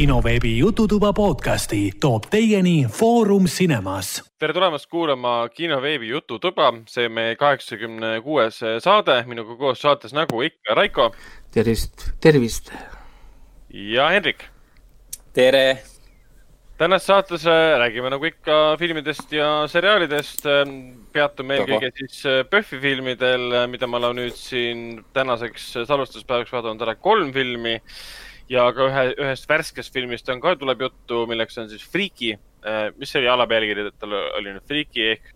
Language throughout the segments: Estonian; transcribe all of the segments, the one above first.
kinoveebi Jututuba podcasti toob teieni Foorum Cinemas. tere tulemast kuulama kinoveebi Jututuba, see on meie kaheksakümne kuues saade, minuga koos saates nagu ikka Raiko. tervist, tervist. ja Hendrik. tere. tänases saates äh, räägime nagu ikka filmidest ja seriaalidest. peatume eelkõige siis PÖFFi filmidel, mida ma olen nüüd siin tänaseks salvestuspäevaks vaadanud ära kolm filmi ja ka ühe, ühest värskest filmist on ka, tuleb juttu, milleks on siis Freaky. mis see oli alapealkiri, et tal oli nüüd Freaky ehk?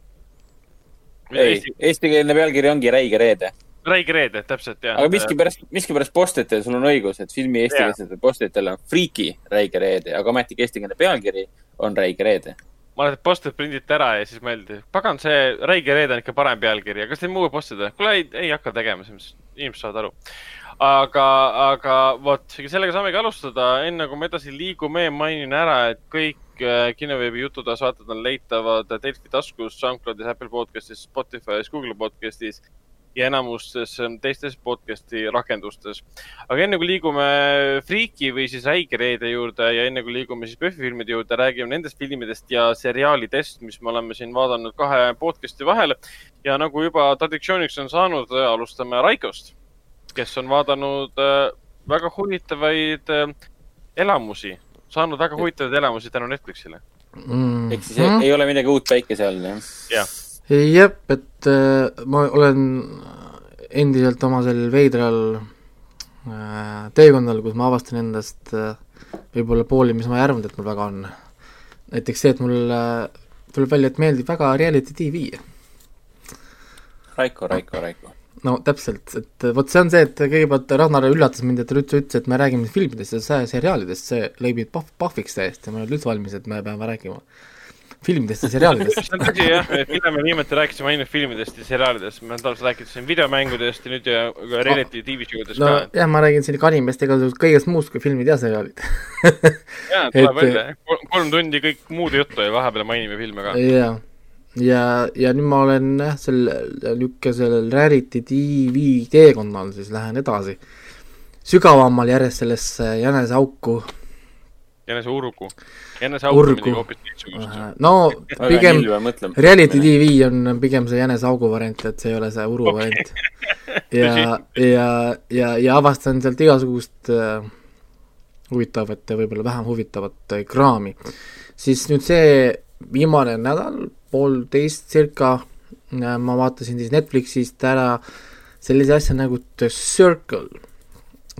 ei Eesti..., eestikeelne pealkiri ongi Räige reede. Räige reede, täpselt, jah. aga miskipärast, miskipärast postitel, sul on õigus, et filmi eestikeelsetel postitel on Freaky Räige reede, aga ometigi eestikeelne pealkiri on Räige reede ma arvan, et postid prinditi ära ja siis mõeldi, pagan, see Räige reede on ikka parem pealkiri, aga kas teil muu postida? kuule, ei, ei hakka tegema, inimesed saavad aru aga, aga vot, sellega saamegi alustada. enne kui me edasi liigume, mainin ära, et kõik äh, kinoveebi jututoas vaated on leitavad Delfi taskus, SoundCloudis, Apple podcastis, Spotify's, Google podcastis ja enamustes teistes podcast'i rakendustes. aga enne kui liigume Freaky või siis Räige reede juurde ja enne kui liigume siis PÖFFi filmide juurde, räägime nendest filmidest ja seriaalidest, mis me oleme siin vaadanud kahe podcast'i vahel. ja nagu juba traditsiooniks on saanud, alustame Raikost kes on vaadanud äh, väga huvitavaid äh, elamusi, saanud väga huvitavaid elamusi tänu Netflixile mm.. ehk siis mm. ei ole midagi uut päikese all, jah? jah. jep, et äh, ma olen endiselt oma sel veidral äh, teekonnal, kus ma avastan endast äh, võib-olla pooli, mis ma ei arvanud, et mul väga on. näiteks see, et mul äh, tuleb välja, et meeldib väga reality tv. Raiko, Raiko, Raiko no täpselt, et vot see on see, et kõigepealt Ragnar üllatas mind, et ta üldse ütles, et me räägime filmidest ja seriaalidest, see lõi mind pahv, pahviks täiesti, ma ei olnud üldse valmis, et me peame rääkima filmidest ja seriaalidest. See on tõsi jah, et mida me viimati rääkisime ainult filmidest ja seriaalidest, me tavaliselt rääkisime siin videomängudest ja nüüd ja reality no, tv show dest no, ka. jah, ma räägin siin animest ja igasugusest kõigest muust kui filmid ja seriaalid. Jaa, tuleb välja, kolm tundi kõik muud juttu ja vahepeal mainime filme ka. jaa ja, ja nüüd ma olen jah, sel niisugusel reality tv teekonnal siis lähen edasi, sügavamal järjest sellesse jäneseauku. jäneseurgu, jäneseauk on midagi hoopis teistsugust. no pigem reality tv on pigem see jäneseaugu variant, et see ei ole see uru okay. variant. ja, ja, ja, ja avastan sealt igasugust äh, huvitavat ja võib-olla vähem huvitavat äh, kraami. siis nüüd see viimane nädal poolteist circa ma vaatasin siis Netflixist ära sellise asja nagu The Circle.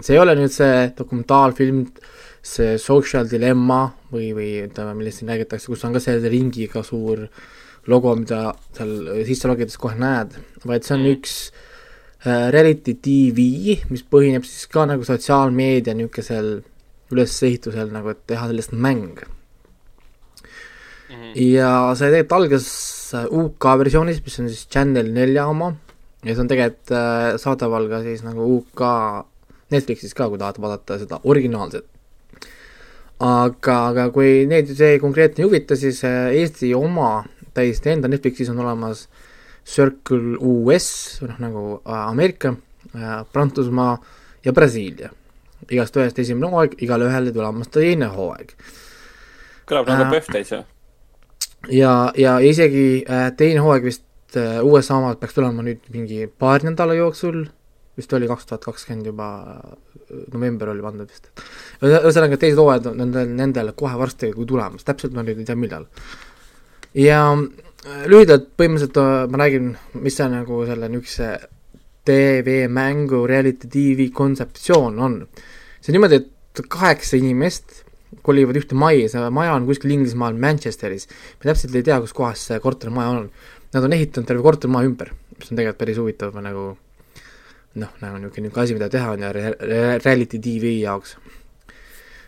see ei ole nüüd see dokumentaalfilm, see Social Dilemma või, või ütleme, millest siin räägitakse, kus on ka selle ringiga suur logo, mida seal sisse logides kohe näed, vaid see on mm. üks äh, reality tv, mis põhineb siis ka nagu sotsiaalmeedia niisugusel ülesehitusel nagu, et teha sellest mäng -hmm. ja see tegelikult algas äh, UK versioonis, mis on siis Channel nelja oma ja see on tegelikult äh, saadaval ka siis nagu UK Netflixis ka, kui tahad vaadata seda originaalset. aga, aga kui neid see konkreetne ei huvita, siis äh, Eesti oma täiesti enda Netflixis on olemas Circle US, või noh, nagu Ameerika, Prantsusmaa ja Brasiilia. igast ühest esimene hooaeg, igale ühele tulemas teine hooaeg. kõlab nagu PÖFF täitsa ja, ja isegi äh, teine hooaeg vist äh, USA omad peaks tulema nüüd mingi paari nädala jooksul, vist oli kaks tuhat kakskümmend juba, äh, november oli pandud vist. ühesõnaga, teised hooajad on nendel, nendel kohe varsti tulemas, täpselt ma nüüd ei tea, millal. ja lühidalt põhimõtteliselt ma räägin, mis see nagu selle niisuguse TV-mängu reality tv kontseptsioon on. see on niimoodi, et kaheksa inimest kolivad ühte majja, see maja on kuskil Inglismaal Manchesteris. me täpselt ei tea, kus kohas see kortermaja on. Nad on ehitanud terve kortermaja ümber, mis on tegelikult päris huvitav nagu noh, nagu niisugune, niisugune asi, mida teha on ja re-, re-, reality tv jaoks.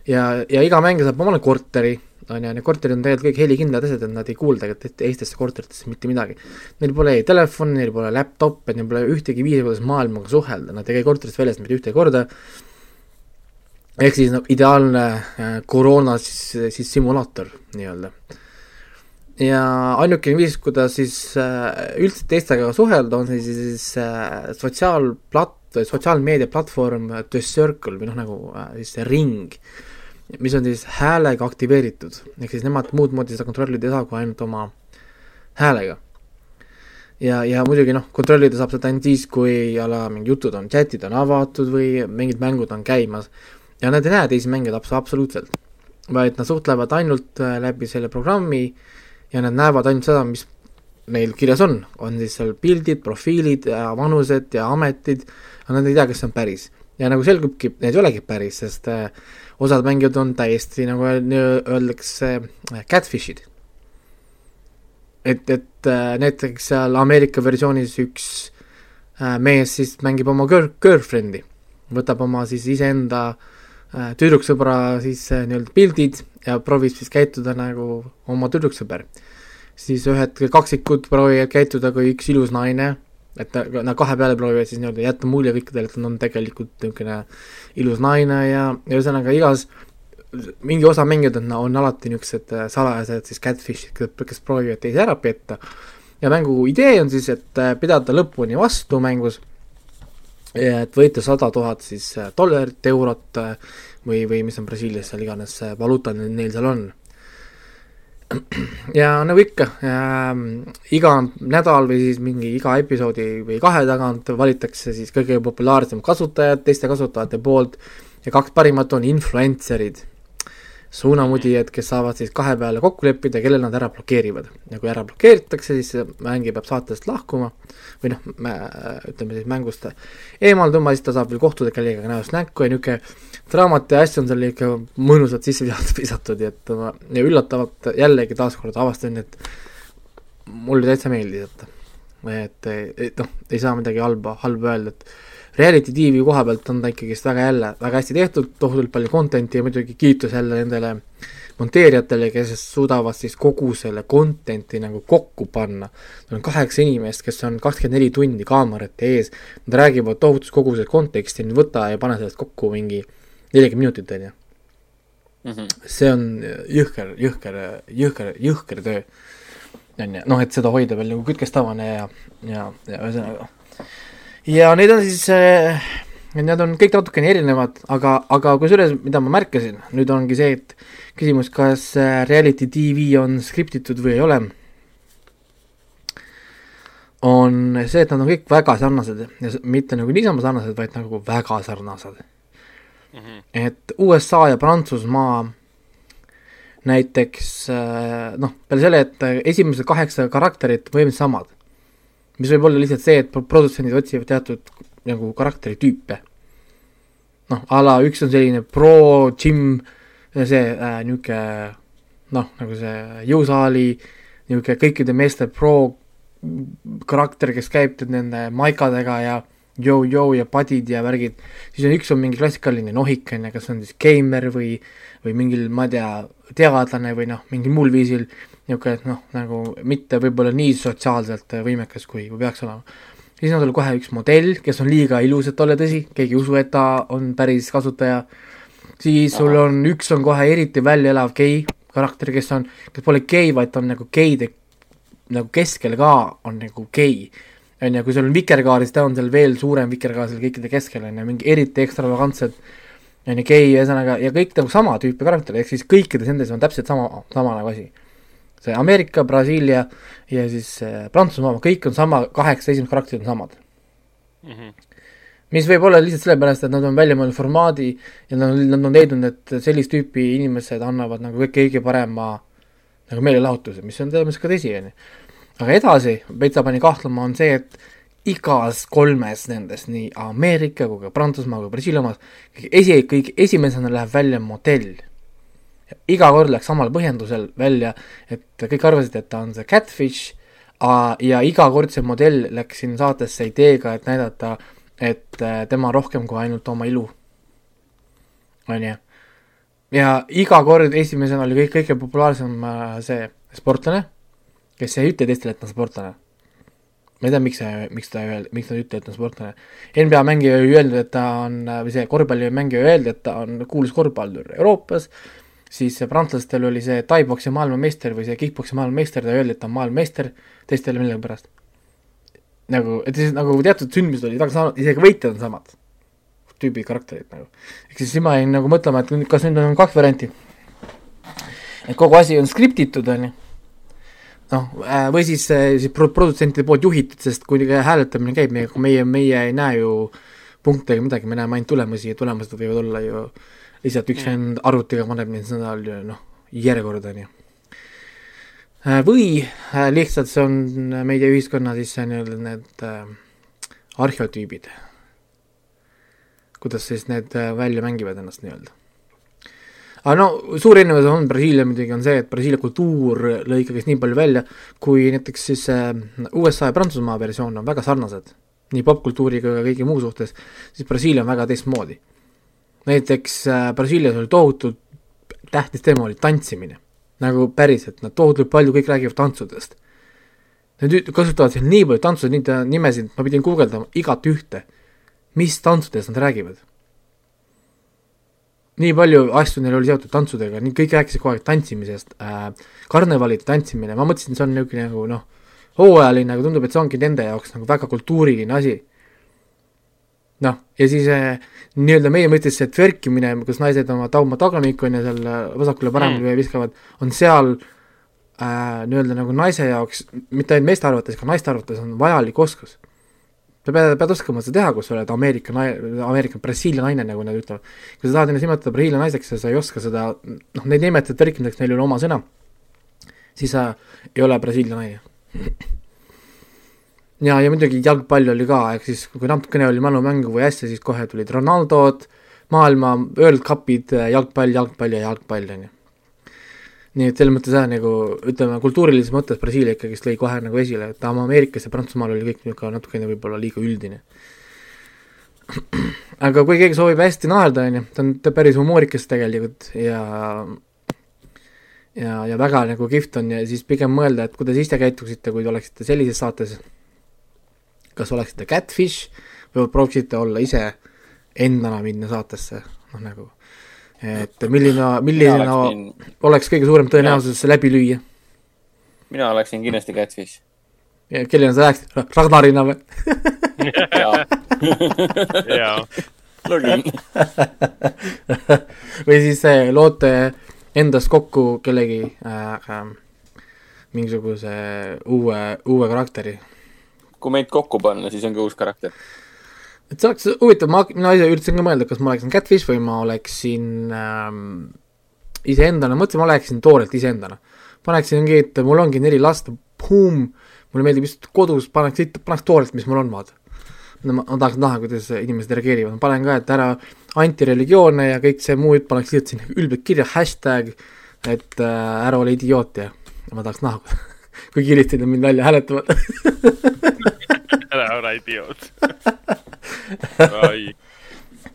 ja, ja iga mängija saab omale korteri, on ju, need korterid on tegelikult kõik helikindlad asjad, et nad ei kuulda teistesse korteritesse mitte midagi. Neil pole ei telefoni, neil pole laptop'e, neil pole ühtegi viisi, kuidas maailmaga suhelda, nad ei käi korterist väljas mitte ühtegi korda, ehk siis nagu ideaalne äh, koroona siis, siis simulaator nii-öelda. ja ainukene viis, kuidas siis äh, üldse teistega suhelda, on siis, siis äh, sotsiaalplat-, sotsiaalmeedia platvorm The Circle või noh, nagu siis see ring, mis on siis häälega aktiveeritud, ehk siis nemad muud moodi seda kontrollida ei saa, kui ainult oma häälega. ja, ja muidugi noh, kontrollida saab seda ainult siis, kui a la mingi jutud on, chatid on avatud või mingid mängud on käimas ja nad ei näe teisi mängijaid abs-, absoluutselt. vaid nad suhtlevad ainult äh, läbi selle programmi ja nad näevad ainult seda, mis neil kirjas on, on siis seal pildid, profiilid ja vanused ja ametid, aga nad ei tea, kas see on päris. ja nagu selgubki, need ei olegi päris, sest äh, osad mängijad on täiesti nagu öeldakse äh, catfish'id. et, et näiteks seal Ameerika versioonis üks mees siis mängib oma girl, girlfriend'i, võtab oma siis iseenda äh, tüdruksõbra siis äh, nii-öelda pildid ja proovib siis käituda nagu oma tüdruksõber siis ühed kaksikud proovivad käituda kui üks ilus naine, et nad kahe peale proovivad siis nii-öelda jätta mulje kõikidele, et nad on tegelikult niisugune ilus naine ja, ja ühesõnaga igas mingi osa mängijad on, on alati niisugused äh, salajased siis catfish'id, kes proovivad teisi ära petta. ja mängu idee on siis, et äh, pidada lõpuni vastu mängus, et võita sada tuhat siis äh, dollarit, eurot või, või mis on Brasiilias seal iganes valuuta neil seal on. Ja nagu ikka äh,, iga nädal või siis mingi iga episoodi või kahe tagant valitakse siis kõige populaarsemad kasutajad teiste kasutajate poolt ja kaks parimat on influencer'id, suunamudijad, kes saavad siis kahe peale kokku leppida, kellel nad ära blokeerivad. ja kui ära blokeeritakse, siis mängija peab saatest lahkuma või noh, ütleme siis mängust eemalduma, siis ta saab veel kohtuda kellegagi näost näkku ja niisugune draamat ja asju on seal ikka mõnusalt sisse visatud ja et ma ja üllatavalt jällegi taaskord avastasin, et mulle täitsa meeldis, et et, et noh, ei saa midagi halba, halba öelda, et reality tv koha pealt on ta ikkagist väga jälle, väga hästi tehtud, tohutult palju content'i ja muidugi kiitus jälle nendele monteerijatele, kes suudavad siis kogu selle content'i nagu kokku panna. Neil on kaheksa inimest, kes on kakskümmend neli tundi kaamerate ees, nad räägivad tohutus koguses konteksti, võta ja pane sellest kokku mingi nelikümmend minutit, on ju. Mhm. see on jõhker, jõhker, jõhker, jõhker töö. on ju, noh, et seda hoida veel nagu kütkestavane ja, ja, ja ühesõnaga. Ja need on siis äh, Need on kõik natukene erinevad, aga, aga kusjuures, mida ma märkasin, nüüd ongi see, et küsimus, kas äh, reality tv on skriptitud või ei ole, on see, et nad on kõik väga sarnased ja mitte nagu niisama sarnased, vaid nagu väga sarnased mm. -hmm. et USA ja Prantsusmaa näiteks äh, noh, peale selle, et esimesed kaheksa karakterit põhimõtteliselt samad, mis võib olla lihtsalt see, et produtsendid otsivad teatud nagu karakteritüüpe. noh, a la üks on selline pro gym, see äh, niisugune noh, nagu see jõusaali niisugune kõikide meeste pro karakter, kes käib nende maikadega ja Yo-Yo ja padid ja värgid, siis on üks on mingi klassikaline nohik, on ju, kas on siis geimer või, või mingil, ma ei tea, teadlane või noh, mingil muul viisil niisugune, noh, nagu mitte võib-olla nii sotsiaalselt võimekas, kui, peaks olema. siis on sul kohe üks modell, kes on liiga ilus, et olla tõsi, keegi ei usu, et ta on päris kasutaja, siis sul on, üks on kohe eriti välja elav gei karakter, kes on, kes pole gei, vaid ta on nagu geide nagu keskel ka on nagu gei. On ju, kui sul on vikerkaar, siis ta on seal veel suurem vikerkaar seal kõikide keskel, on ju, mingi eriti ekstravagantsed, on ju, gei, ühesõnaga, ja kõik nagu sama tüüpi karakterid, ehk siis kõikides nendes on täpselt sama, sama nagu asi. See Ameerika, Brasiilia ja siis äh, Prantsusmaa, kõik on sama, kaheksa esimest karakterit on samad mm. -hmm. mis võib olla lihtsalt sellepärast, et nad on välja mõelnud formaadi ja nad, nad on leidnud, et sellist tüüpi inimesed annavad nagu kõik kõige parema nagu meelelahutuse, mis on selles mõttes ka tõsi, on ju aga edasi, Petsa pani kahtlema, on see, et igas kolmes nendest, nii Ameerika kui ka Prantsusmaa kui Brasiilia omas, esi, kõik esimesena läheb välja modell. Iga kord läks samal põhjendusel välja, et kõik arvasid, et ta on see catfish ja iga kord see modell läks siin saatesse ideega, et näidata, et äh, tema rohkem kui ainult oma ilu. on ju. ja iga kord esimesena oli kõik kõige populaarsem äh, see sportlane kes ei ütle teistele, et ta on sportlane. ma ei tea, miks see, miks ta ei öelnud, miks nad ei ütle, et ta on sportlane. NBA mängija ei öelnud, et ta on, või see korvpallimängija ei öelnud, et ta on kuulus korvpallur Euroopas, siis prantslastel oli see tai-poksi maailmameister või see kick-poksi maailmameister, ta öeldi, et ta on maailmameister, teistele millegipärast. nagu, et siis nagu teatud sündmused olid väga saanud, isegi võitjad on samad. tüübi karakterit nagu. ehk siis ma jäin nagu mõtlema, et kas nüüd on kaks varianti. et kogu asi on skriptitud, on ju, noh, või siis, siis produtsentide poolt juhitud, sest kui hääletamine käib, meie, meie, meie ei näe ju punkte ega midagi, me näeme ainult tulemusi ja tulemused võivad olla ju lihtsalt üks vend arvutiga paneb neid sõna noh, järjekorda, on ju Äh, või äh, lihtsalt see on meie ühiskonna siis nii-öelda need äh, arheotüübid. kuidas siis need äh, välja mängivad ennast nii-öelda. aga no suur erinevus on Brasiilia muidugi on see, et Brasiilia kultuur lõi ikkagist nii palju välja, kui näiteks siis äh, USA ja Prantsusmaa versioon on väga sarnased, nii popkultuuriga kui ka kõigi muu suhtes, siis Brasiilia on väga teistmoodi. Näiteks äh, Brasiilias oli tohutult tähtis teema oli tantsimine nagu päriselt, nad tohutult palju kõik räägivad tantsudest. Nad kasutavad siin nii palju tantsude nii nimesid, ma pidin guugeldama igat ühte, mis tantsudest nad räägivad. nii palju asju neil oli seotud tantsudega, nii kõik rääkisid kogu aeg tantsimisest äh,, karnevalide tantsimine, ma mõtlesin, see on niisugune nagu noh, hooajaline, aga tundub, et see ongi nende jaoks nagu väga kultuuriline asi noh, ja siis äh, nii-öelda meie mõttes see tverkimine, kus naised oma tauma tagumikku on ju seal äh, vasakule-paremale mm. viskavad, on seal äh, nii-öelda nagu naise jaoks, mitte ainult meeste arvates, ka naiste arvates on vajalik oskus. sa pead, pead oskama seda teha, kui sa oled Ameerika nai-, Ameerika, Brasiilia naine, nagu nad ütlevad. kui sa tahad ennast nimetada Brasiilia naiseks ja sa ei oska seda, noh, neid nimetada tverkimiseks, neil ei ole oma sõna, siis sa ei ole Brasiilia naine ja, ja muidugi jalgpall oli ka, ehk siis kui natukene oli mälumängu või asja, siis kohe tulid Ronaldod, maailma World Cupid, jalgpall, jalgpall ja jalgpall, on ju. nii et selles mõttes jah, nagu ütleme, kultuurilises mõttes Brasiilia ikkagist lõi kohe nagu esile, et Ameerikas ja Prantsusmaal oli kõik niisugune natukene võib-olla liiga üldine. aga kui keegi soovib hästi naerda, on ju, ta on päris humoorikas tegelikult ja ja, ja väga nagu kihvt on ja siis pigem mõelda, et kuidas ise käituksite, kui te oleksite sellises saates kas oleksite catfish või proovisite olla ise endana minna saatesse, noh nagu, et milline, milline oleksin... oleks kõige suurem tõenäosus see läbi lüüa? mina oleksin kindlasti catfish. kellena sa läheksid, Ragnarina või? jaa. või siis äh, loote endast kokku kellegi äh, äh, mingisuguse uue, uue karakteri kui meid kokku panna, siis ongi uus karakter. et see oleks huvitav, ma, mina ise üritasin ka mõelda, kas ma oleksin Catfish või ma oleksin ähm, iseendana, mõtlesin, ma oleksin toorelt iseendana. paneksingi, et mul ongi neli last, puum, mulle meeldib just kodus, paneks siit, paneks toorelt, mis mul on, vaata. ma, ma tahaks näha, kuidas inimesed reageerivad, ma panen ka, et ära antireligioone ja kõik see muu paneks lihtsalt sinna ülbelt kirja, hashtag, et äh, ära ole idioot ja ma tahaks näha kui kiiresti nad mind välja hääletavad ära ole idioot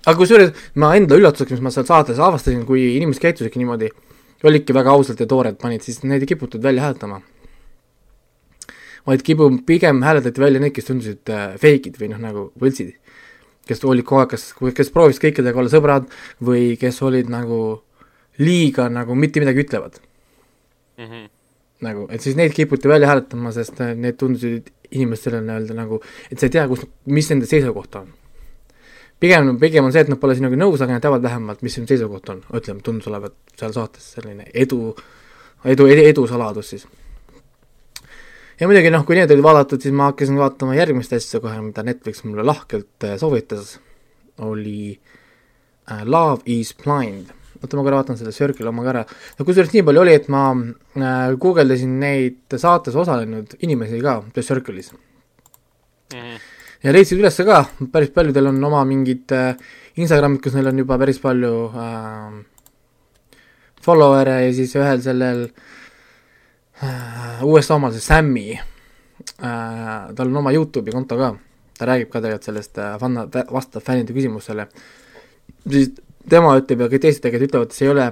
aga kusjuures ma enda üllatuseks, mis ma seal saates avastasin, kui inimesed käitusidki niimoodi, olidki väga ausalt ja toored, panid, siis neid ei kiputud välja hääletama. vaid kibu, pigem hääletati välja need, kes tundusid äh, fake'id või noh, nagu võltsid. kes olid kogu aeg, kas, kes proovisid kõikidega olla sõbrad või kes olid nagu liiga nagu mitte midagi ütlevad mm. -hmm nagu, et siis neid kiputi välja hääletama, sest äh, need tundusid inimestele nii-öelda nagu, et sa ei tea, kus, mis nende seisukoht on. pigem, pigem on see, et nad pole sinuga nõus, aga nad teavad vähemalt, mis sinu seisukoht on, ütleme, tundus olevat seal saates selline edu, edu, edu, edusaladus siis. ja muidugi noh, kui need olid vaadatud, siis ma hakkasin vaatama järgmist asja kohe, mida Netflix mulle lahkelt äh, soovitas, oli uh, Love is blind oota, ma korra vaatan selle Circle oma ka ära, no kusjuures nii palju oli, et ma äh, guugeldasin neid saates osalenud inimesi ka The Circle'is mm. -hmm. ja leidsid üles ka, päris paljudel on oma mingid äh, Instagramid, kus neil on juba päris palju äh, follower'e ja siis ühel sellel äh, USA omal, see Sammy äh,, tal on oma Youtube'i konto ka, ta räägib ka tegelikult sellest äh,, fanna, vastab fännide küsimustele, siis tema ütleb ja kõik teised tegelikult ütlevad, et see ei ole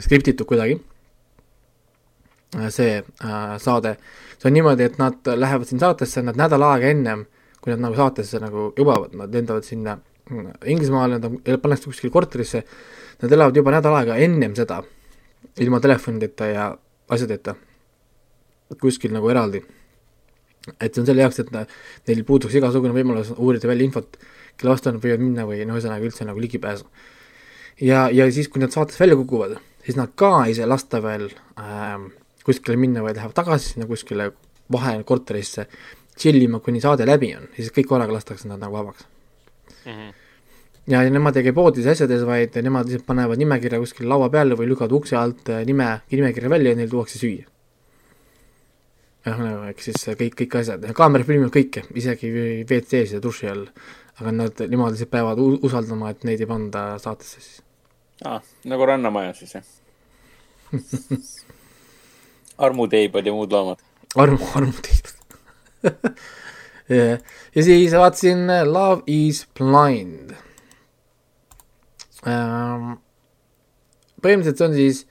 skriptitud kuidagi, äh, see äh, saade. see on niimoodi, et nad lähevad siin saatesse, nad nädal aega ennem, kui nad nagu saatesse nagu jubavad, nad lendavad sinna mm, Inglismaale, nad pannakse kuskile korterisse, nad elavad juba nädal aega ennem seda, ilma telefonideta ja asjadeta, kuskil nagu eraldi. et see on selle jaoks, et neil puuduks igasugune võimalus uurida välja infot kelle vastu nad võivad minna või noh, ühesõnaga üldse nagu ligipääsu. Ja, ja siis, kui nad saatest välja kukuvad, siis nad ka ei saa lasta veel äh, kuskile minna, vaid lähevad tagasi sinna kuskile vahekorterisse chill ima, kuni saade läbi on, siis kõik korraga lastakse nad nagu vabaks mm. -hmm. ja, ja nemad ei käi poodides asjades, vaid nemad lihtsalt panevad nimekirja kuskile laua peale või lükkavad ukse alt äh, nime, nimekirja välja ja neil tuuakse süüa. nagu ehk siis kõik, kõik asjad, kaamera filmib kõike, isegi WC-s ja duši all. aga nad, nemad lihtsalt peavad usaldama, et neid ei panda saatesse siis ah,. nagu Rannamaja siis jah armuteibad ja muud loomad. armu, armuteibad ja, ja siis vaatasin Love is blind ähm,. põhimõtteliselt see on siis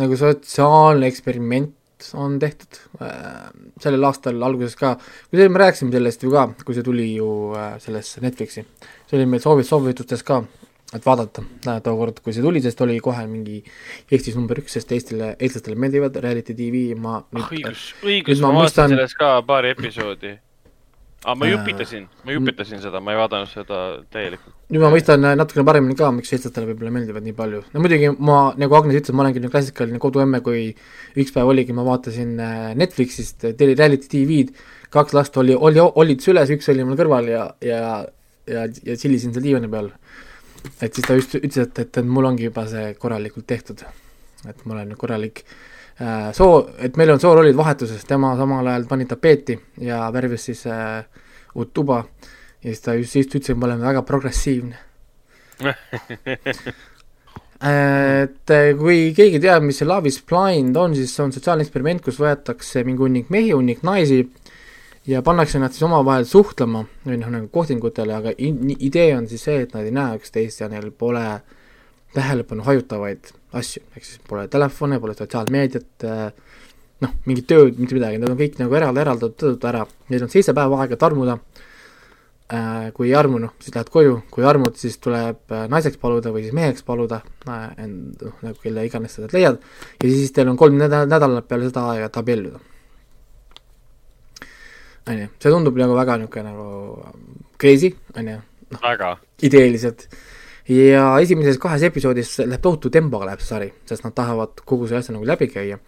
nagu sotsiaalne eksperiment on tehtud äh, sellel aastal alguses ka, see, me rääkisime sellest ju ka, kui see tuli ju äh, sellesse Netflixi, see oli meil soovi-, soovitustes ka, et vaadata äh, tookord, kui see tuli, sest oli kohe mingi Eestis number üks, sest Eestile, eestlastele meeldivad reality tv, ma nüüd, ah, õigus, õigus, ma, ma vaatasin sellest ka paari episoodi aga ma jupitasin, ma jupitasin seda, ma ei vaadanud seda täielikult. nüüd ma mõistan natukene paremini ka, miks eestlastele võib-olla meeldivad nii palju. no muidugi ma, nagu Agnes ütles, ma olengi nüüd klassikaline koduemme, kui üks päev oligi, ma vaatasin äh, Netflixist reality tv-d, kaks last oli, oli, olid süles, üks oli mul kõrval ja, ja, ja, ja tšillisin seal diivani peal. Et siis ta just ütles, et, et, et mul ongi juba see korralikult tehtud. et ma olen korralik Äh, soo, et meil on soorollid vahetuses, tema samal ajal pani tapeeti ja värvis siis äh, uut tuba. Ja siis ta just, just ütles, et me oleme väga progressiivne. Et äh, kui keegi teab, mis see Love is blind on, siis see on sotsiaalne eksperiment, kus võetakse mingi hunnik mehi, hunnik naisi ja pannakse nad siis omavahel suhtlema või noh, nagu kohtingutele, aga idee on siis see, et nad ei näe üksteist ja neil pole tähelepanu hajutavaid asju, ehk siis pole telefone, pole sotsiaalmeediat, äh, noh, mingit tööd, mitte midagi, need on kõik nagu eraldi eraldatud ära, neil on seitse päeva aega, et armuda, äh, kui ei armu, noh, siis lähed koju, kui armud, siis tuleb äh, naiseks paluda või siis meheks paluda, noh, nagu kelle iganes sa sealt leiad, ja siis teil on kolm nädalat peale seda aega, et abielluda. On ju, see tundub nagu väga niisugune nagu crazy, on ju, noh, ideeliselt ja esimeses kahes episoodis läheb tohutu tempoga läheb see sari, sest nad tahavad kogu selle asja nagu läbi käia.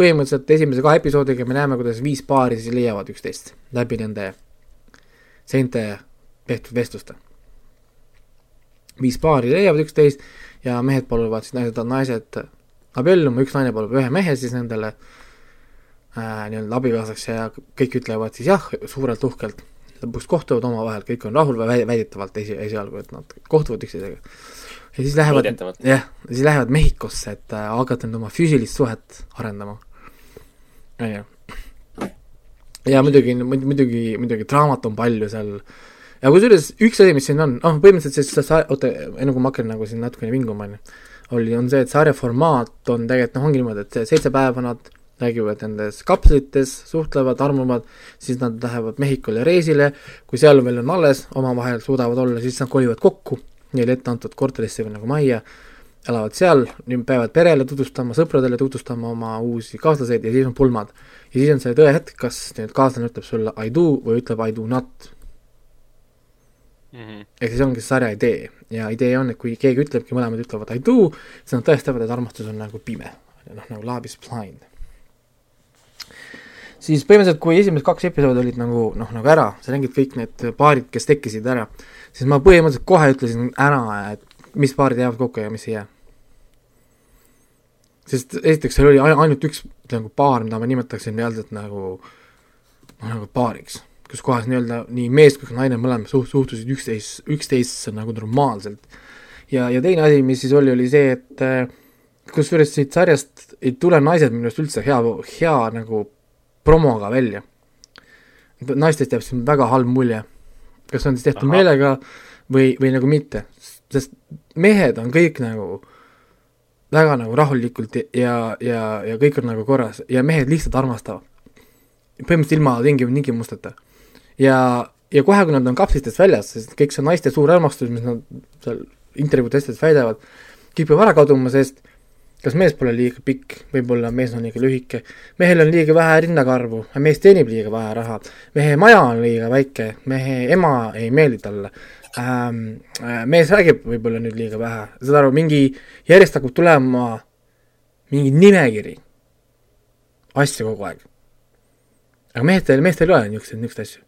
põhimõtteliselt esimese kahe episoodiga me näeme, kuidas viis paari siis leiavad üksteist läbi nende seinte tehtud vestluste. viis paari leiavad üksteist ja mehed paluvad siis naised, naised abielluma, üks naine palub ühe mehe siis nendele nii-öelda abikaasaks ja kõik ütlevad siis jah, suurelt uhkelt lõpuks kohtuvad omavahel, kõik on rahul või väidetavalt esi, esialgu, et nad kohtuvad üksteisega. ja siis lähevad, jah, siis lähevad Mehhikosse, et äh, hakata nüüd oma füüsilist suhet arendama. on ju. ja muidugi, muidugi, muidugi draamat on palju seal ja kusjuures üks asi, mis siin on, noh, põhimõtteliselt see, see, oota, enne kui ma hakkan nagu siin natukene vinguma, on ju, oli, on see, et sarja formaat on tegelikult, noh, ongi niimoodi, et seitse päeva nad räägivad nendes kapslites, suhtlevad, armuvad, siis nad lähevad Mehhikole reisile, kui seal veel on alles, omavahel suudavad olla, siis nad kolivad kokku. Neile ette antud korterisse või nagu majja, elavad seal, peavad perele tutvustama, sõpradele tutvustama oma uusi kaaslaseid ja siis on pulmad. ja siis on see tõehetk, kas nüüd kaaslane ütleb sulle I do või ütleb I do not mm -hmm.. ehk siis ongi see sarja idee. Ja idee on, et kui keegi ütlebki, mõlemad ütlevad I do, siis nad tõestavad, et armastus on nagu pime, noh nagu love is blind siis põhimõtteliselt, kui esimesed kaks episoodi olid nagu noh, nagu ära, sa nägid kõik need paarid, kes tekkisid ära, siis ma põhimõtteliselt kohe ütlesin ära, et mis paarid jäävad kokku ja mis ei jää. sest esiteks seal oli ainult üks nagu paar, mida ma nimetaksin reaalselt nagu noh, nagu paariks, kus kohas nii-öelda nii mees kui ka naine mõlemad suht-, suhtusid üksteist, üksteisesse nagu normaalselt. ja, ja teine asi, mis siis oli, oli see, et äh, kusjuures siit sarjast ei tule naised minu arust üldse hea, hea nagu promoga välja. naistest jääb siin väga halb mulje. kas on siis tehtud Aha. meelega või, või nagu mitte, sest mehed on kõik nagu väga nagu rahulikult ja, ja, ja kõik on nagu korras ja mehed lihtsalt armastavad. põhimõtteliselt ilma tingim-, tingimusteta. ja, ja kohe, kui nad on kapslitest väljas, sest kõik see naiste suur armastus, mis nad seal intervjuudes väidavad, kipub ära kaduma, sest kas mees pole liiga pikk, võib-olla mees on liiga lühike, mehel on liiga vähe rinnakarvu, mees teenib liiga vähe raha, mehe maja on liiga väike, mehe ema ei meeldi talle, ähm, äh, mees räägib võib-olla nüüd liiga vähe, saad aru, mingi, järjest hakkab tulema mingi nimekiri. Asju kogu aeg. aga meestel, meestel ei ole niisuguseid, niisuguseid asju.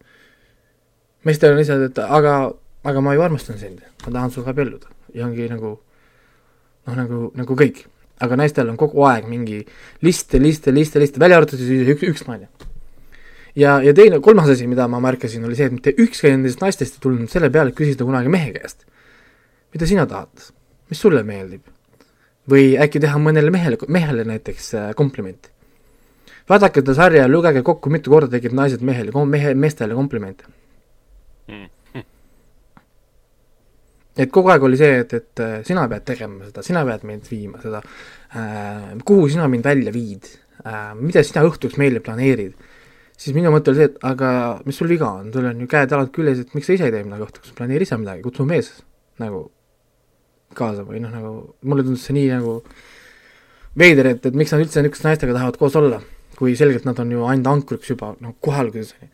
meestel on lihtsalt, et aga, aga ma ju armastan sind, ma tahan sinuga abielluda ja ongi nagu noh, nagu, nagu kõik. Aga naistel on kogu aeg mingi liste, liste, liste, liste, välja arvatud siis üks, üks naine ja, ja teine, kolmas asi, mida ma märkasin, oli see, et mitte ükski nendest naistest ei tulnud selle peale, küsida kunagi mehe käest. mida sina tahad? mis sulle meeldib? või äkki teha mõnele mehele, mehele näiteks äh, komplimenti? vaadake seda sarja ja lugege kokku, mitu korda tegid naised mehele, mehe, meestele komplimente mm. Et kogu aeg oli see, et, et äh, sina pead tegema seda, sina pead meid viima seda äh,, kuhu sina mind välja viid äh,, mida sina õhtuks meile planeerid. Siis minu mõte oli see, et aga mis sul viga on, sul on ju käed-jalad küljes, et miks sa ise ei tee midagi õhtuks, planeeri ise midagi, kutsu mees nagu kaasa või noh, nagu mulle tundus see nii nagu veider, et, et miks nad üldse niisuguste naistega tahavad koos olla, kui selgelt nad on ju ainult ankuriks juba noh, kohal alguseni.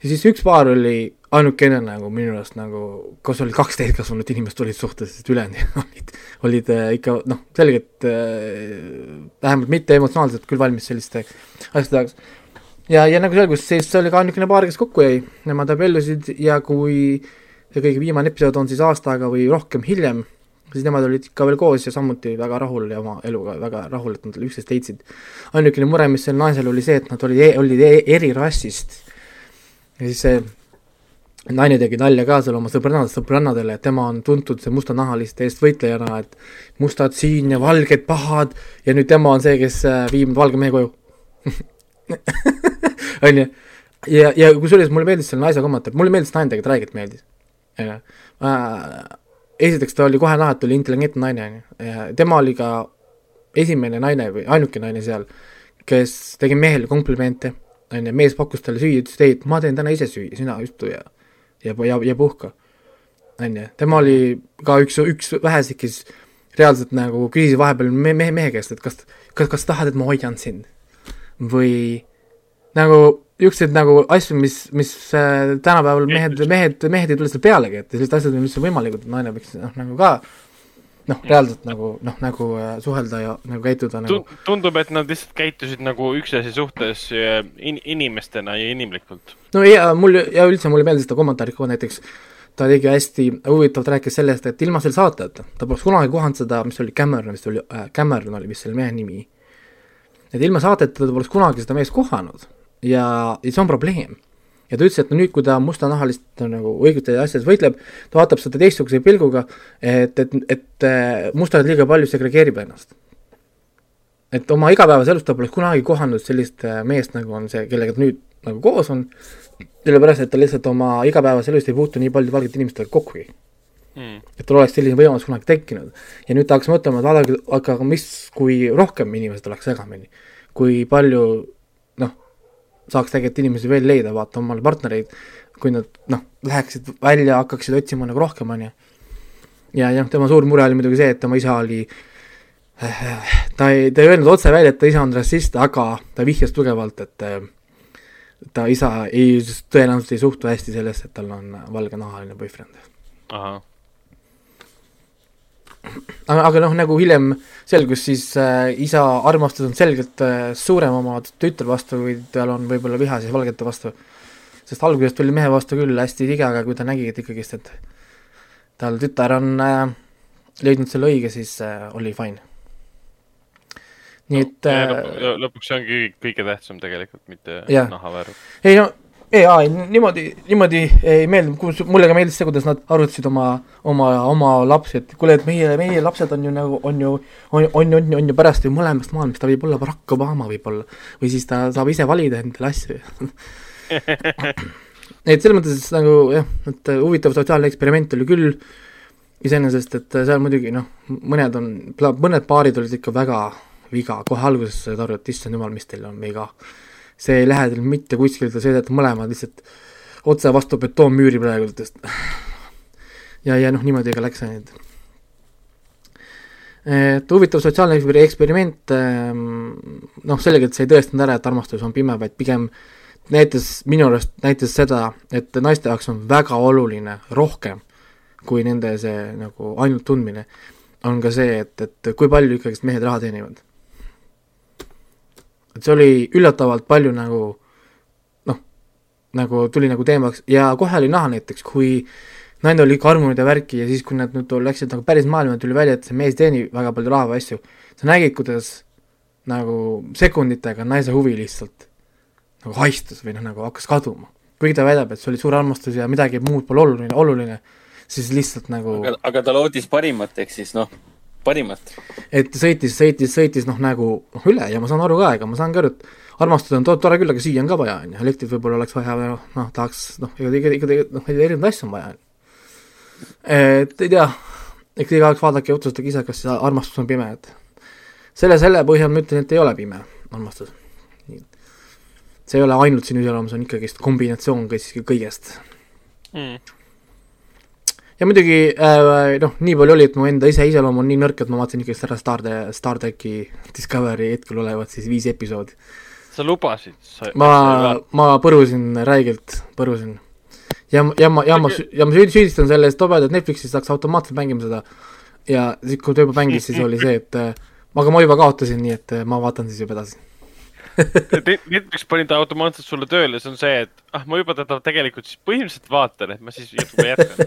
ja siis üks paar oli ainukene nagu minu arust nagu, kas olid kaks täiskasvanud inimest olid suhtes, sest ülejäänud olid, olid äh, ikka noh, selgelt äh, vähemalt mitte emotsionaalselt küll valmis selliste asjade jaoks ja, ja nagu selgus, siis see oli ka ainukene paar, kes kokku jäi, nemad abiellusid ja kui see kõige viimane episood on siis aasta aega või rohkem hiljem, siis nemad olid ikka veel koos ja samuti väga rahul ja oma eluga väga rahul, et nad üksteist leidsid. ainukene mure, mis sel naisel oli see, et nad olid e, olid e, eri rassist. ja siis see naine tegi nalja ka seal oma sõbrannad, sõbrannadele, et tema on tuntud see mustanahaliste eest võitlejana, et mustad siin ja valged pahad ja nüüd tema on see, kes äh, viib valge mehe koju onju. ja, ja kusjuures mulle meeldis selle naise kommentaar, mulle meeldis naine tegelikult räigelt meeldis. esiteks ta oli kohe näha, et oli intelligentne naine, onju, tema oli ka esimene naine või ainuke naine seal, kes tegi mehele komplimente, onju, mees pakkus talle süüa, ütles, et ei, ma teen täna ise süüa, sina istu ja, ja, ja, ja puhka. onju, tema oli ka üks, üks väheseid, kes reaalselt nagu küsis vahepeal mehe, mehe, mehe käest, et kas, kas, kas tahad, et ma hoian sind või nagu niisuguseid nagu asju, mis, mis äh, tänapäeval mehed, mehed, mehed ei tule selle pealegi, et sellised asjad on üldse võimalikud, naine võiks noh, nagu ka noh, reaalselt nagu noh, nagu äh, suhelda ja nagu käituda nagu tundub, et nad lihtsalt käitusid nagu üksteise suhtes äh, in, inimestena ja inimlikult. no ja mul ja üldse mulle meeldis seda kommentaari ka näiteks, ta tegi hästi huvitavalt, rääkis sellest, et ilma selle saateta ta poleks kunagi kohanud seda, mis oli Cameron vist oli äh,, Cameron oli vist selle mehe nimi et ilma saateta ta poleks kunagi seda meest kohanud ja, ja see on probleem. Ja ta ütles, et no nüüd, kui ta mustanahalist nagu õigete asjades võitleb, ta vaatab seda teistsuguse pilguga, et, et, et äh, mustad liiga palju segregeerib ennast. et oma igapäevases elus ta poleks kunagi kohanud sellist äh, meest, nagu on see, kellega ta nüüd nagu koos on, sellepärast, et ta lihtsalt oma igapäevases elus ei puutu nii palju valgete inimestega kokkugi mm.. et tal oleks selline võimalus kunagi tekkinud. ja nüüd tahaks mõtlema, et vaadake, aga mis, kui rohkem inimesed oleks segamini, kui palju saaks tegelikult inimesi veel leida, vaata omale partnereid, kui nad noh, läheksid välja, hakkaksid otsima nagu rohkem, on ju. ja, ja noh, tema suur mure oli muidugi see, et tema isa oli ta ei, ta ei öelnud otse välja, et ta isa on rassist, aga ta vihjas tugevalt, et ta isa ei, tõenäoliselt ei suhtu hästi sellesse, et tal on valgenahaline boyfriend. ahah aga, aga noh, nagu hiljem selgus, siis äh, isa armastus on selgelt äh, suurem oma tütre vastu, kui tal on võib-olla viha siis valgete vastu. sest algusest oli mehe vastu küll hästi tige, aga kui ta nägi, et ikkagist, et tal tütar on äh, leidnud selle õige, siis äh, oli fine. nii et no, äh, lõpuks see ongi kõige tähtsam tegelikult, mitte nahavärv. ei no ei, aa, niimoodi, niimoodi ei meeldinud, kus, mulle ka meeldis see, kuidas nad arutasid oma, oma, oma lapsi, et kuule, et meie, meie lapsed on ju nagu, on ju, on, on, on, on ju pärast ju mõlemast maailmast, ta võib olla Barack Obama võib-olla. või siis ta saab ise valida endale asju. Et selles mõttes nagu jah, et huvitav sotsiaalne eksperiment oli küll, iseenesest, et seal muidugi noh, mõned on, mõned paarid olid ikka väga viga, kohe alguses said aru, et issand jumal, mis teil on viga see ei lähe teil mitte kuskile, te sõidate mõlemad lihtsalt otse vastu betoonmüüri praegult, et ja, ja noh, niimoodi ka läks, et et huvitav sotsiaalne eksperiment, ehm, noh, selgelt see ei tõestanud ära, et armastus on pime, vaid pigem näitas, minu arust näitas seda, et naiste jaoks on väga oluline rohkem kui nende see nagu ainult tundmine, on ka see, et, et kui palju ikkagist mehed raha teenivad. Et see oli üllatavalt palju nagu noh, nagu tuli nagu teemaks ja kohe oli näha näiteks, kui naine oli ikka armunud ja värki ja siis, kui nad nüüd läksid nagu päris maailma, tuli välja, et see mees teenib väga palju raha või asju, sa nägid, kuidas nagu sekunditega naise huvi lihtsalt nagu haistus või noh, nagu hakkas kaduma. kuigi ta väidab, et see oli suur armastus ja midagi muud pole oluline, oluline, siis lihtsalt nagu aga, aga ta lootis parimat, ehk siis noh, parimat. et sõitis, sõitis, sõitis noh, nagu noh, üle ja ma saan aru ka, ega ma saan ka aru, et armastus on tore küll, aga süüa on ka vaja, on ju, elektrit võib-olla oleks vaja, noh, noh, tahaks, noh, ega, ega, ega, noh, erinevaid asju on vaja, et ei tea, eks igaüks vaadake ja otsustage ise, kas armastus on pime, et selle, selle põhjal ma ütlen, et ei ole pime armastus. See ei ole ainult sinu iseloom, see on ikkagist kombinatsioon kõigest. Mm. Ja muidugi äh, noh, nii palju oli, et mu enda ise iseloom on nii nõrk, et ma vaatasin ikkagist ära Star, Star tracki Discovery hetkel olevat siis viis episoodi. sa lubasid? ma, ma põrusin räigelt, põrusin. ja, ja ma, ja ma, ja ma süüdistan selle eest tobedat Netflixis saaks automaatselt mängima seda ja siis, kui ta juba mängis, siis oli see, et äh, aga ma juba kaotasin, nii et äh, ma vaatan siis juba edasi Netflix pani ta automaatselt sulle tööle, see on see, et ah, ma juba teda tegelikult siis põhimõtteliselt vaatan, et ma siis juba jätkan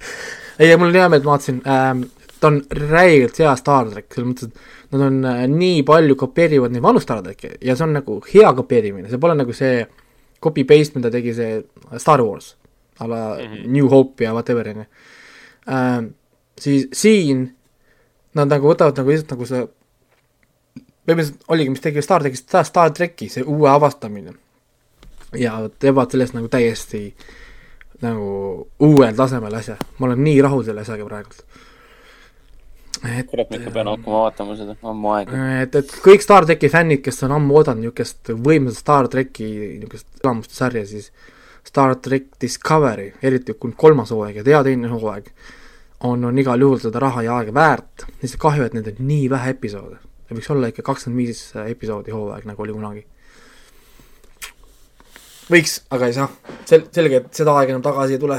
ei, mul on hea meel, et ma vaatasin ähm,, ta on räigelt hea Star track, selles mõttes, et nad on äh, nii palju kopeerivad neid vanu Star tracke ja see on nagu hea kopeerimine, see pole nagu see copy-paste, mida tegi see Star Wars a la mm -hmm. New Hope ja whatever, on ju. Ähm, siis siin nad nagu võtavad nagu lihtsalt nagu see põhimõtteliselt oligi, mis tegi Star trackist Star, Star tracki, see uue avastamine. ja teevad sellest nagu täiesti nagu uuel tasemel asja, ma olen nii rahul selle asjaga praegult. et kurat, ma ikka pean hakkama vaatama seda, ammu aega. et, et kõik Star tracki fännid, kes on ammu oodanud niisugust võimsat Star tracki niisugust elamuste sarja, siis Star track Discovery, eriti kui kolmas hooaeg ja tea teine hooaeg, on, on igal juhul seda raha ja aega väärt, lihtsalt kahju, et neid on nii vähe episoode ta võiks olla ikka kakskümmend viis episoodi hooaeg, nagu oli kunagi. võiks, aga ei saa. sel-, selge, et seda aega enam tagasi ei tule.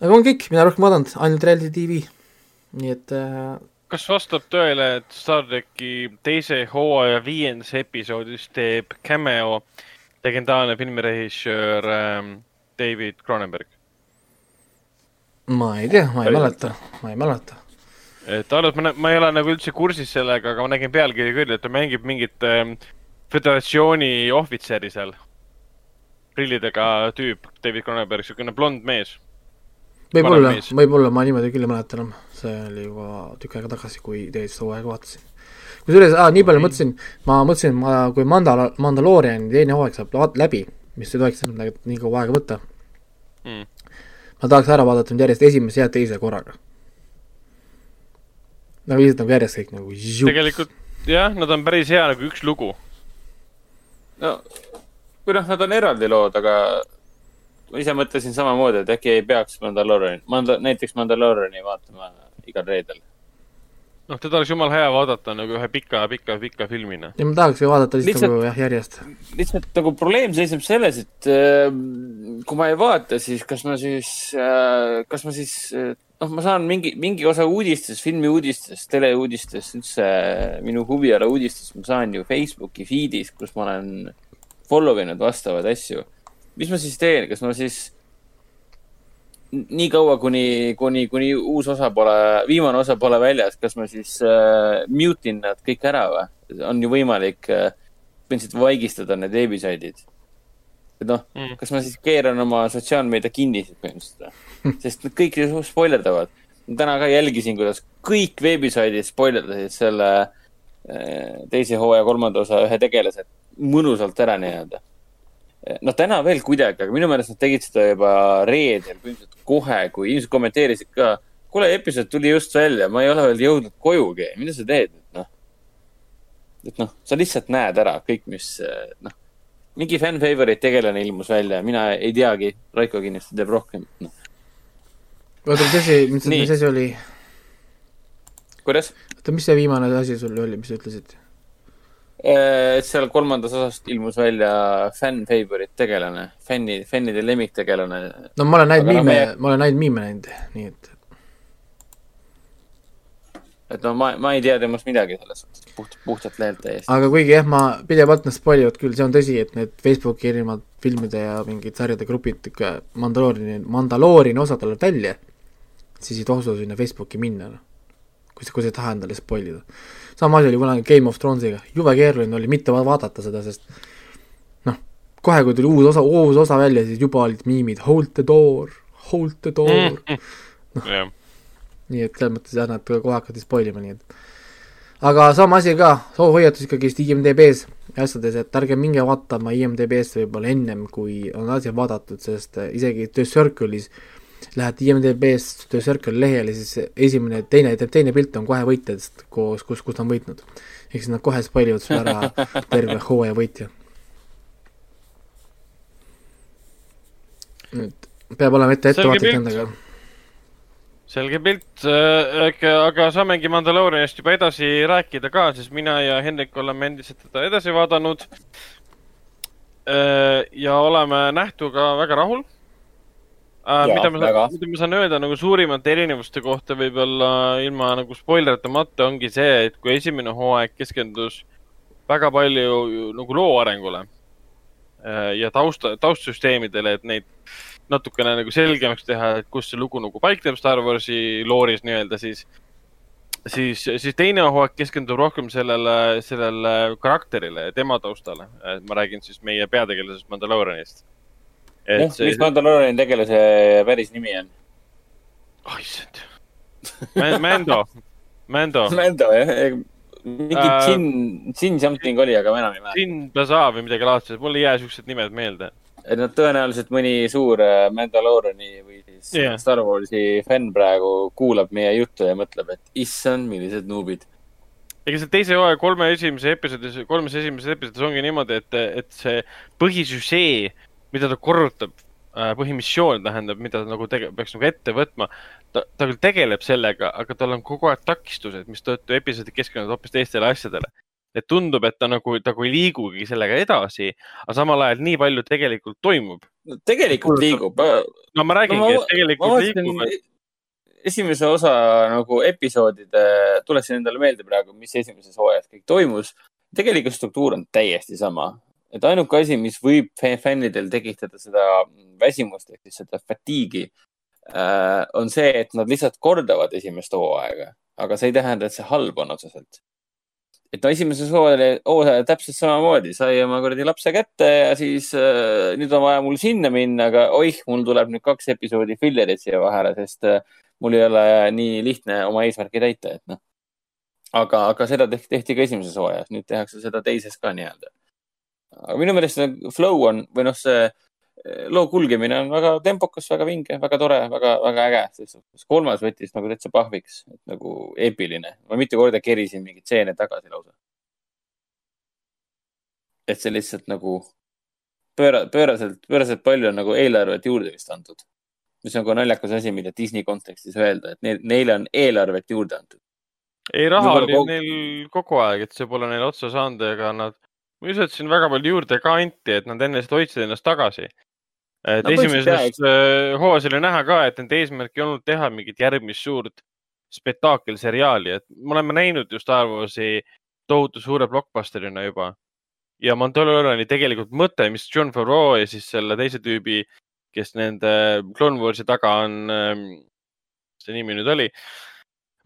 aga on kõik, mina rohkem vaadanud, ainult reality tv. nii et äh, kas vastab tõele, et Star tracki teise hooaja viiendas episoodis teeb cameo legendaarne filmirežissöör ähm, David Cronenberg? ma ei tea, ma ei mäleta, ma ei mäleta et alles ma, ma ei ole nagu üldse kursis sellega, aga ma nägin pealkirja küll, et ta mängib mingit ähm, föderatsiooni ohvitseri seal. prillidega tüüp, David Cronenberg, siukene blond mees. võib-olla, võib-olla, ma niimoodi küll ei mäleta enam, see oli juba tükk aega tagasi, kui teist hooaega vaatasin. kusjuures ah,, nii palju mõtlesin, ma mõtlesin, ma, kui Mandal-, Mandalooriani teine hooaeg saab läbi, mis ei tohiks nii kaua aega võtta mm., ma tahaks ära vaadata nüüd järjest esimese ja teise korraga nagu lihtsalt nagu järjest kõik nagu jup. tegelikult jah, nad on päris hea nagu üks lugu. no, või noh, nad on eraldi lood, aga ma ise mõtlesin samamoodi, et äkki ei peaks Mandaloriani, Mandal-, näiteks Mandaloriani vaatama igal reedel. Noh, teda oleks jumala hea vaadata nagu ühe pika, pika, pika filmina. ja ma tahaks ju vaadata lihtsalt, lihtsalt nagu jah, järjest. lihtsalt nagu probleem seisneb selles, et äh, kui ma ei vaata, siis kas ma siis äh,, kas ma siis äh, noh, ma saan mingi, mingi osa uudistest, filmiuudistest, teleuudistest, üldse minu huviala uudistest, ma saan ju Facebooki feed'is, kus ma olen follow inud vastavaid asju. mis ma siis teen, kas ma siis nii kaua, kuni, kuni, kuni uus osa pole, viimane osa pole väljas, kas ma siis äh, mute in nad kõik ära või? on ju võimalik äh, põhimõtteliselt vaigistada need veebisaidid et noh mm., kas ma siis keeran oma sotsiaalmeedia kinni siis põhimõtteliselt või? sest nad kõik ju spoilerdavad. täna ka jälgisin, kuidas kõik veebisaidid spoilerdasid selle eh, teise hooaja kolmanda osa ühe tegelase mõnusalt ära nii-öelda. noh, täna veel kuidagi, aga minu meelest nad tegid seda juba reedel, põhimõtteliselt kohe, kui inimesed kommenteerisid ka. kuule, episood tuli just välja, ma ei ole veel jõudnud kojugi, mida sa teed, noh. et noh, sa lihtsalt näed ära kõik, mis noh mingi fan favorite tegelane ilmus välja, mina ei teagi, Raiko kindlasti teab rohkem no.. oota, mis asi, mis, mis asi oli? kuidas? oota, mis see viimane asi sul oli, mis sa ütlesid? Et seal kolmandas osas ilmus välja fänn favorite tegelane, fänni, fännide lemmiktegelane. no ma olen näinud Aga no miime meie-, ma olen näinud miime näinud, nii et et no ma, ma ei tea temast midagi selles suhtes, puht, puhtalt lehelt täiesti. aga kuigi jah, ma pidevalt nad spoil ivad küll, see on tõsi, et need Facebooki erinevad filmide ja mingid sarjade grupid ikka Mandaloriani, Mandalooriani osa tulevad välja, siis ei tasu sinna Facebooki minna, noh. Kui sa, kui sa ei taha endale spoil ida. sama asi oli kunagi Game of Thronesiga, jube keeruline oli mitte va- vaadata seda, sest noh, kohe kui tuli uus osa, uus osa välja, siis juba olid miimid hold the door, hold the door mm. jah, nii et selles mõttes jah, nad kohe hakati spoil ima, nii et aga sama asi ka, hoiatus ikkagist IMDB-s ja asjades, et ärge minge vaatama IMDB-st võib-olla ennem, kui on asi vaadatud, sest äh, isegi The Circle'is lähed IMDB-st The Circle lehele, siis esimene, teine, teine pilt on kohe võitjadest koos, kus, kus ta on võitnud. ehk siis nad kohe spoil ivad sulle ära terve hooaja võitja. et peab olema ette ettevaatlik nendega selge pilt, aga, aga saamegi Mandaloorianist juba edasi rääkida ka, sest mina ja Hendrik oleme endiselt teda edasi vaadanud. ja oleme nähtuga väga rahul. Jaa, mida ma väga., mida ma saan öelda nagu suurimate erinevuste kohta võib-olla ilma nagu spoileritamata ongi see, et kui esimene hooaeg keskendus väga palju ju nagu loo arengule äh, ja tausta, taustsüsteemidele, et neid natukene nagu selgemaks teha, et kus see lugu nagu paikneb Star Warsi looris nii-öelda, siis, siis, siis teine hooaeg keskendub rohkem sellele, sellele karakterile ja tema taustale. ma räägin siis meie peategelasest Mandalorianist. Et see mis, Mandalooriani tegelase päris nimi on? oh issand. Mando, Mando, Mando jah, mingi Äh, Jin, Jin something oli, aga ma enam ei mäleta. Sin Plaza või midagi laadset, mul ei jää siuksed nimed meelde. et noh, tõenäoliselt mõni suur äh, Mandalooriani või siis yeah. Star Warsi fänn praegu kuulab meie juttu ja mõtleb, et issand, millised nuubid. ega see teise hooaja kolme esimese episoodis, kolmes esimeses episoodis ongi niimoodi, et, et see põhisüžee, mida ta korrutab, põhimissioon tähendab, mida ta nagu tege-, peaks nagu ette võtma. ta, ta küll tegeleb sellega, aga tal on kogu aeg takistused, mistõttu episoodid keskenduvad hoopis teistele asjadele. et tundub, et ta nagu, nagu ei liigugi sellega edasi, aga samal ajal nii palju tegelikult toimub. tegelikult liigub. no ma räägingi No ma- no,, et ma tegelikult liigub, vaatasin esimese osa nagu episoodide, tuletasin endale meelde praegu, mis esimeses hooajas kõik toimus. tegelikult struktuur on täiesti sama, et ainuke asi, mis võib fä- fännidel tekitada seda väsimust ehk siis seda fatiigi äh,, on see, et nad lihtsalt kordavad esimest hooaega, aga see ei tähenda, et see halb on otseselt. et no esimeses hooajas hooaja täpselt samamoodi, sai oma kuradi lapse kätte ja siis äh, nüüd on vaja mul sinna minna, aga oih, mul tuleb nüüd kaks episoodi fillerit siia vahele, sest äh, mul ei ole nii lihtne oma eesmärki täita, et noh. aga, aga seda tehti, tehti ka esimeses hooajas, nüüd tehakse seda teises ka nii-öelda. Aga minu meelest see flow on või noh, see eh, loo kulgemine on väga tempokas, väga vinge, väga tore, väga, väga äge, kolmas võttis nagu täitsa pahviks, et nagu eepiline. ma mitu korda kerisin mingeid stseene tagasi lausa. et see lihtsalt nagu pööra, pööraselt, pööraselt palju on nagu eelarvet juurde vist antud. mis on ka naljakas asi, mida Disney kontekstis öelda, et neil, neile on eelarvet juurde antud. ei, raha oli kogu- neil kogu aeg, et see pole neil otsa saanud, ega nad, ma ei usu, et siin väga palju juurde ka anti, et nad enne seda hoidsid ennast tagasi. et No põhimõtteliselt jah, esimeses äh, hooajas oli näha ka, et nende eesmärk ei olnud teha mingit järgmist suurt spektaakelseriaali, et me oleme näinud ju Star Warsi tohutu suure blockbusterina juba. ja Mandaloriani tegelikult mõte, mis John Favreau ja siis selle teise tüübi, kes nende Clone Warsi taga on, mis see nimi nüüd oli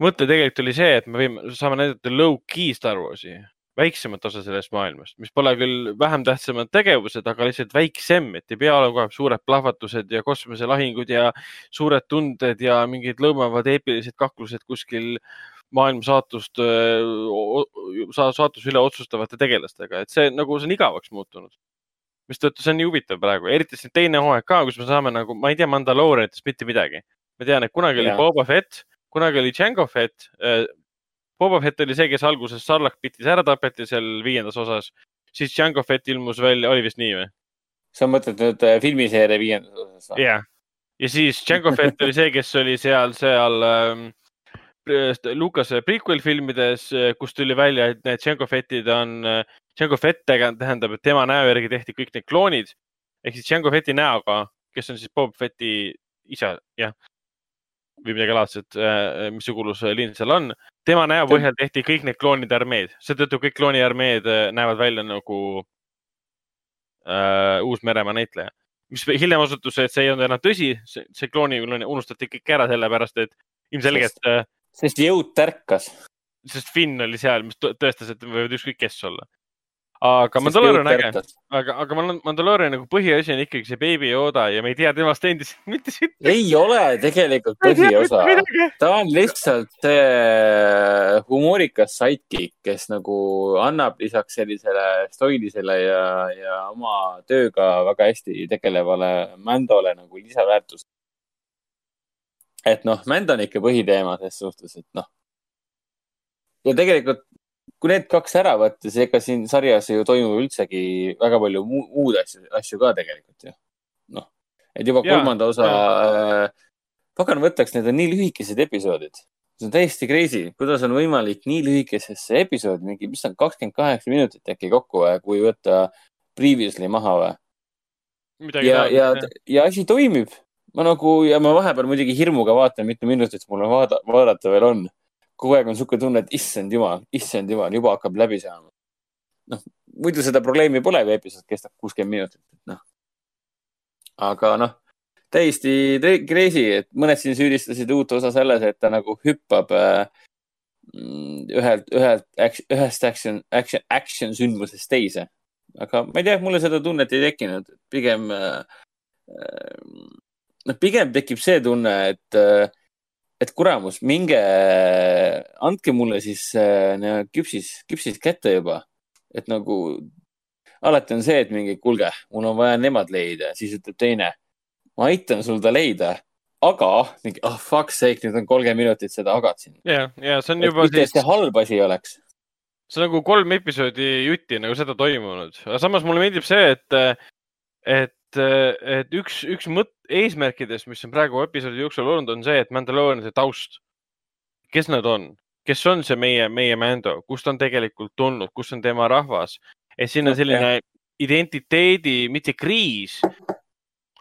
mõte tegelikult oli see, et me võime, saame näidata low-key Star Warsi, väiksemat osa sellest maailmast, mis pole küll vähem tähtsamad tegevused, aga lihtsalt väiksem, et ei pea olema kogu aeg suured plahvatused ja kosmoselahingud ja suured tunded ja mingid lõõmavad eepilised kaklused kuskil maailma saatust, saatuse üle otsustavate tegelastega, et see nagu see on igavaks muutunud. mistõttu see on nii huvitav praegu, eriti see teine hooaeg ka, kus me saame nagu, ma ei tea Mandalooriatest mitte midagi. ma tean, et kunagi oli Jaa. Boba Fett, kunagi oli Django Fett. Boba Fett oli see, kes alguses Sarlak Pitis ära tapeti seal viiendas osas, siis Django Fett ilmus välja, oli vist nii või? sa mõtled nüüd äh, filmiseeria viiendas osas või? jah, ja siis Django Fett oli see, kes oli seal, seal ähm, Lucase prequel filmides, kus tuli välja, et need Jango Fettid on, Jango Fett tähendab, et tema näo järgi tehti kõik need kloonid ehk siis Jango Fetti näoga, kes on siis Bob Fetti isa, jah. Või midagi laadset, mis sugulusliin seal on. tema näo põhjal tehti kõik need kloonide armeed, seetõttu kõik klooniarmeed äh, näevad välja nagu äh, Uus-Meremaa näitleja. mis hiljem osutus, et see ei olnud enam tõsi, see, klooni unustati kõik ära sellepärast, et ilmselgelt, sest jõud tärkas. sest Finn oli seal, mis tõ- tõestas, et võivad ükskõik kes olla. Aga Mandalorian on äge, aga, aga Mandal- Mandalorian nagu põhiasi on ikkagi see Baby Yoda ja me ei tea temast endiselt mitte siit. ei ole tegelikult põhiosa. ta on lihtsalt see humoorikas sidekick, kes nagu annab lisaks sellisele stoilisele ja, ja oma tööga väga hästi tegelevale Mandole nagu lisaväärtust. et noh, Mand on ikka põhiteema ses suhtes, et noh. ja tegelikult, kui need kaks ära võtta, siis ega siin sarjas ju toimub üldsegi väga palju muu, muud asju, asju ka tegelikult ju. noh, et juba Jaa, kolmanda osa äh, pagan võtaks, need on nii lühikesed episoodid. see on täiesti crazy, kuidas on võimalik nii lühikesesse episoodi, mingi, mis on kakskümmend kaheksa minutit äkki kokku, kui võtta previously maha või? ja, ja, ja asi toimib. ma nagu ja ma vahepeal muidugi hirmuga vaatan, mitu minutit mul vaada, vaadata veel on. Kogu aeg on niisugune tunne, et issand jumal, issand jumal, juba hakkab läbi saama. noh, muidu seda probleemi pole, kui episood kestab kuuskümmend minutit, et noh. aga noh, täiesti crazy, et mõned siin süüdistasid uut osa selles, et ta nagu hüppab äh, ühelt, ühelt, ühest action, action, action sündmusest teise. aga ma ei tea, mulle seda tunnet ei tekkinud, pigem äh, noh, pigem tekib see tunne, et, et kuramus, minge, andke mulle siis äh, küpsis, küpsis kätte juba. et nagu alati on see, et mingi, kuulge, mul on vaja nemad leida, siis ütleb teine, ma aitan sul ta leida, aga mingi, ah oh, fuck sake, nüüd on kolmkümmend minutit seda agat siin. ja, ja see on et juba mitte, et siis see, halb asi oleks. see on nagu kolm episoodi jutti nagu seda toimunud, aga samas mulle meeldib see, et, et, et üks, üks mõtt, eesmärkidest, mis on praegu episoodi jooksul olnud, on see, et Mandalorianide taust. kes nad on, kes on see meie, meie Mando, kust on tegelikult tulnud, kus on tema rahvas, et siin on selline identiteedi, mitte kriis,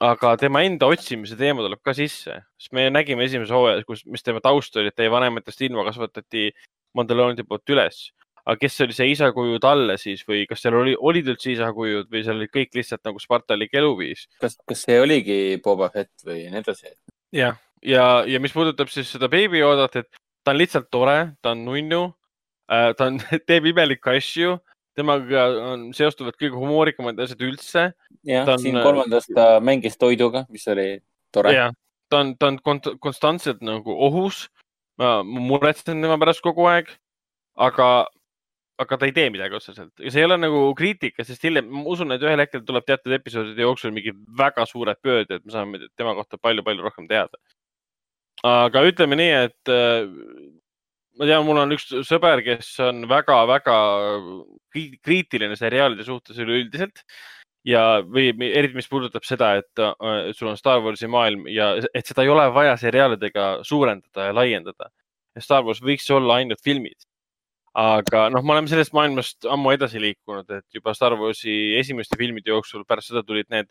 aga tema enda otsimise teema tuleb ka sisse, sest me nägime esimeses hooajas, kus, mis tema taust oli, et teie vanematest ilma kasvatati Mandalorianide poolt üles. Aga kes oli see isakuju talle siis või kas seal oli, olid üldse isakujud või seal olid kõik lihtsalt nagu spartalik eluviis? kas, kas see oligi Boba Fett või nii edasi? jah, ja, ja mis puudutab siis seda Baby Yodat, et ta on lihtsalt tore, ta on nunnu, ta on, teeb imelikke asju, temaga on, seostuvad kõige humoorikamad asjad üldse. jah Ta, on- siin kolmandas ta mängis toiduga, mis oli tore. jah, ta on, ta on kont- konstantselt nagu ohus. ma ma muretsen tema pärast kogu aeg, aga, aga ta ei tee midagi otseselt ja see ei ole nagu kriitika, sest hiljem ma usun, et ühel hetkel tuleb teatud episoodide jooksul mingid väga suured pöörded, me saame tema kohta palju-palju rohkem teada. aga ütleme nii, et äh, ma tean, mul on üks sõber, kes on väga-väga kri- kriitiline seriaalide suhtes üleüldiselt ja, või eriti, mis puudutab seda, et äh, sul on Star Warsi maailm ja et seda ei ole vaja seriaalidega suurendada ja laiendada. Star Wars võiks olla ainult filmid. Aga noh, me oleme sellest maailmast ammu edasi liikunud, et juba Star Warsi esimeste filmide jooksul, pärast seda tulid need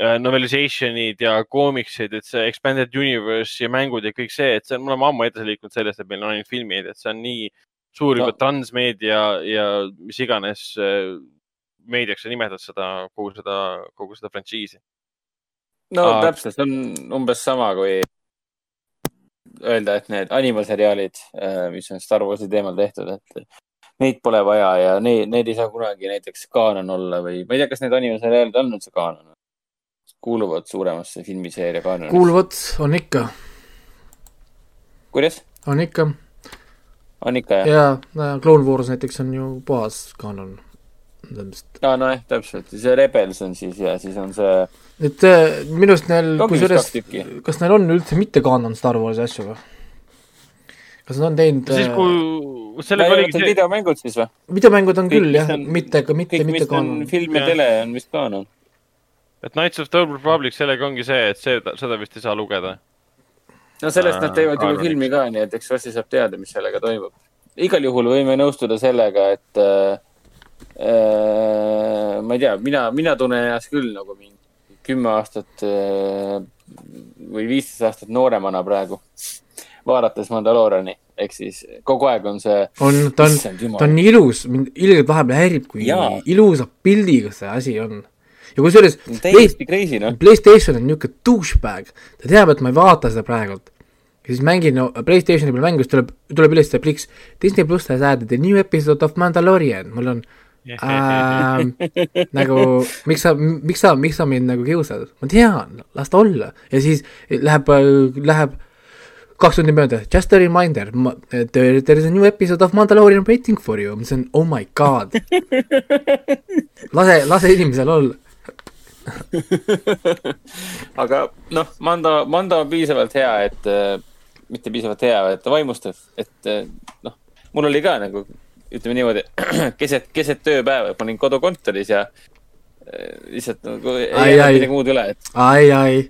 äh, novelization'id ja koomiksid, et see expanded universe ja mängud ja kõik see, et see on, me oleme ammu edasi liikunud sellest, et meil on ainult filmid, et see on nii suur juba No. transmeedia ja mis iganes äh, meediaks sa nimetad seda, kogu seda, kogu seda frantsiisi. no Aa. täpselt, see on umbes sama kui öelda, et need animaseriaalid, mis on Star Warsi teemal tehtud, et neid pole vaja ja need, need ei saa kunagi näiteks kaanon olla või ma ei tea, kas need animaseriaalid on üldse kaanon? kuuluvad suuremasse filmiseeria kaanonisse. kuuluvad, on ikka, kuidas? on ikka on ikka jah? ja Clone Wars näiteks on ju puhas kaanon. aa, nojah, täpselt, see Rebels on siis ja siis on see, et äh, minu arust neil, kusjuures kas neil on üldse mitte kaanon Star Warsi asju või? kas nad on teinud siis, äh, kui, sellega oligi see, videomängud siis või? videomängud on kõik, küll jah, mitte, mitte, mitte on kaanon. film ja tele on vist kaanon. et Knights of the Old Republic, sellega ongi see, et see, seda vist ei saa lugeda. no sellest nad teevad Kaanoniks. filmi ka, nii et eks varsti saab teada, mis sellega toimub. igal juhul võime nõustuda sellega, et äh, äh, ma ei tea, mina, mina tunnen ennast küll nagu mingi kümme aastat äh, või viisteist aastat nooremana praegu, vaadates Mandaloriani, ehk siis kogu aeg on see. on, ta on, ta on ilus, mind ilgelt vahepeal häirib, kui Jaa. ilusa pildiga see asi on. ja kusjuures täiesti crazy, noh. PlayStation on niisugune douchebag, ta teab, et ma ei vaata seda praegult. ja siis mängin no, PlayStationi peal mängu, siis tuleb, tuleb üles see pliks Disney pluss has added a new episode of Mandalorian, mul on ähm, nagu miks sa, miks sa, miks sa mind nagu kiusad, ma tean, las ta olla ja siis läheb, läheb kaks tundi mööda, just a reminder, there, there is a new episode of Mandalorian waiting for you, ma ütlesin oh my god. lase, lase inimesel olla. aga noh, Mando, Mando on piisavalt hea, et äh,, mitte piisavalt hea, et ta vaimustab, et äh, noh, mul oli ka nagu ütleme niimoodi keset, keset tööpäeva, ma olin kodukontoris ja äh, lihtsalt nagu ei jäänud midagi muud üle, et ai, ai,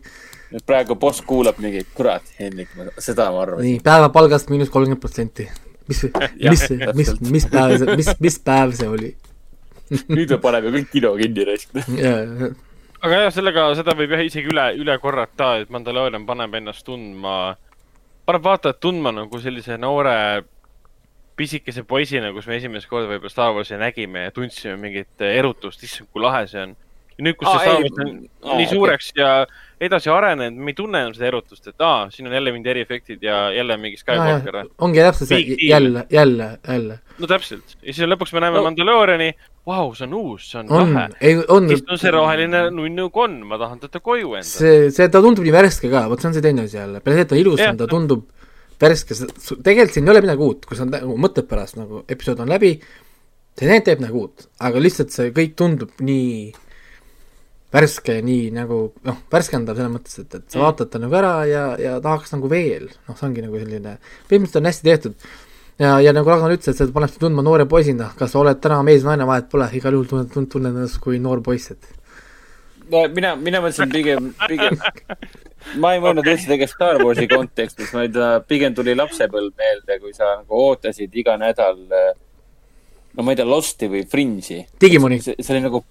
nüüd praegu boss kuulab mingi, kurat, Hendrik, seda ma arvasin. nii päevapalgast miinus kolmkümmend protsenti. mis, mis, mis, mis päev see, mis, mis päev see oli? nüüd me paneme kõik kino kinni raisk. aga jah, sellega, seda võib jah isegi üle, üle korrata, et Mandalorian paneb ennast tundma, paneb vaatajat tundma nagu sellise noore pisikese poisina, kus me esimest korda võib-olla Star Warsi nägime ja tundsime mingit erutust, issand, kui lahe see on. ja nüüd, kus see Star ei, Wars on aa, nii suureks ja edasi arenenud, me ei tunne enam seda erutust, et aa, siin on jälle mingid eriefektid ja jälle mingi Skywalker. ongi täpselt see jälle, jälle, jälle. no täpselt, ja siis lõpuks me näeme No. no. Mandaloriani, vau, see on uus, see on, on lahe., ei, on, siis on see roheline nunnu konn, ma tahan teda koju enda. see, see, ta tundub nii värske ka, vot see on see teine asi jälle, peale selle, et ta ilus on, ta tundub värske, tegelikult siin ei ole midagi uut, kui sa nagu mõtled pärast nagu episood on läbi, see tegelikult teeb nagu uut, aga lihtsalt see kõik tundub nii värske, nii nagu noh, värskendav selles mõttes, et, et sa vaatad ta nagu ära ja, ja tahaks nagu veel, noh, see ongi nagu selline, põhimõtteliselt on hästi tehtud. Ja, ja nagu Ragnar ütles, et see paneb sind tundma noore poisina, kas sa oled täna mees naine, vahet pole, igal juhul tunned, tunned, ennast kui noor poiss, et mina, mina mõtlesin pigem, pigem, ma ei mõelnud üldse tegelikult Star Warsi kontekstis, vaid äh, pigem tuli lapsepõlv meelde, kui sa nagu ootasid iga nädal, no ma ei tea, Losti või Fringe'i. Digimoni, see oli nagu,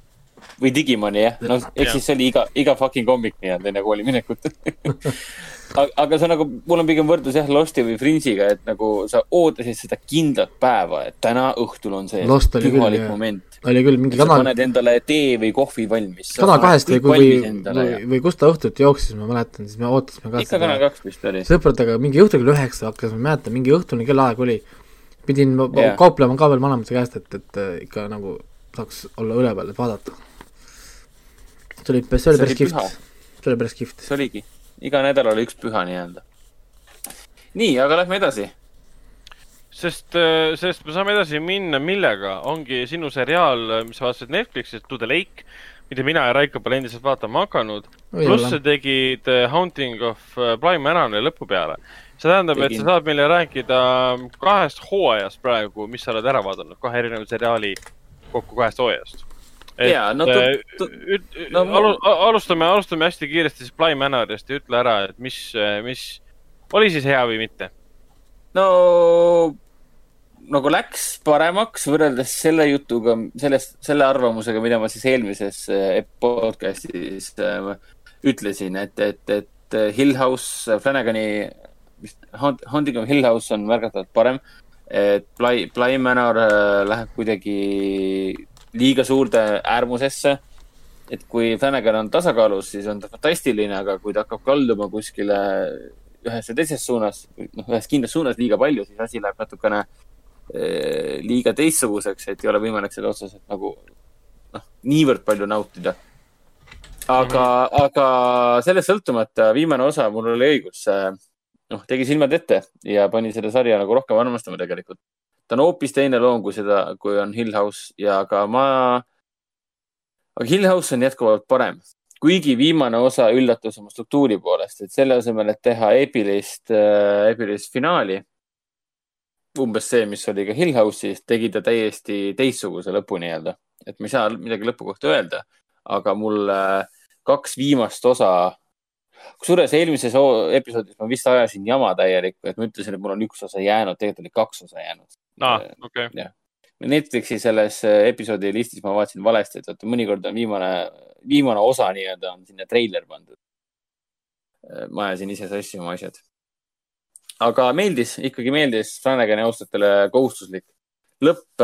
või Digimoni jah, noh, ehk siis see oli iga, iga fucking hommik nii-öelda enne kooli minekut. aga, aga see on nagu, mul on pigem võrdlus jah, Losti või Fringe'iga, et nagu sa ootasid seda kindlat päeva, et täna õhtul on see Lost oli küll, pühalik jah. Oli küll mingi kanal, paned endale tee või kohvi valmis. kanal kahest või, või, või või kus ta õhtuti jooksis, ma mäletan, siis me ootasime ka ikka kanal kaks vist oli. sõpradega mingi õhtul kell üheksa hakkas, ma ei mäleta, mingi õhtune kellaaeg oli. pidin yeah. Kauplema ka veel vanemate käest, et, et ikka nagu saaks olla üleval, et vaadata. see oli, see oli päris oli kihvt see oli päris kihvt. see oligi, iga nädal oli üks püha nii-öelda. nii, aga lähme edasi. sest, sest me saame edasi minna, millega ongi sinu seriaal, mis sa vaatasid Netflixis, To the Lake, mida mina ja Raiko pole endiselt vaatama hakanud. pluss sa tegid äh, Haunting of äh, Bly Manor'i lõpu peale. see tähendab, et sa saad meile rääkida kahest hooajast praegu, mis sa oled ära vaadanud, kahe erineva seriaali kokku kahest hooajast. Jaa, no tu- tu- no alu, alustame, alustame hästi kiiresti siis Bly Manorist ja ütle ära, et mis, mis oli siis hea või mitte. no nagu läks paremaks võrreldes selle jutuga, sellest, selle arvamusega, mida ma siis eelmises äh, podcast'is äh, ütlesin, et, et, et Hill House, Flanagani, Haunting of Hill House on märgatavalt parem. et Bly, Bly Manor äh, läheb kuidagi liiga suurde äärmusesse. et kui Flanagan on tasakaalus, siis on ta fantastiline, aga kui ta hakkab kalduma kuskile ühes või teises suunas, noh, ühes kindlas suunas liiga palju, siis asi läheb natukene eh, liiga teistsuguseks, et ei ole võimalik seda otseselt nagu noh, niivõrd palju nautida. aga mm, -hmm. aga sellest sõltumata viimane osa, mul oli õigus, noh, tegi silmad ette ja pani selle sarja nagu rohkem armastama tegelikult. ta on hoopis teine loom kui seda, kui on Hill House ja ka ma, aga Hill House on jätkuvalt parem kuigi viimane osa üllatas oma struktuuri poolest, et selle asemel, et teha eepilist äh,, eepilist finaali, umbes see, mis oli ka Hill House'is, tegi ta täiesti teistsuguse lõpu nii-öelda. et ma ei saa midagi lõpu kohta öelda, aga mulle kaks viimast osa kusjuures eelmises oo- episoodis ma vist ajasin jama täielikku, et ma ütlesin, et mul on üks osa jäänud, tegelikult oli kaks osa jäänud. aa, okei. Netflixi selles äh, episoodi listis ma vaatasin valesti, et vaata mõnikord on viimane, viimane osa nii-öelda on sinna treiler pandud. ma ajasin ise sassi oma asjad. Aga meeldis, ikkagi meeldis, Flanagani austajatele kohustuslik. lõpp,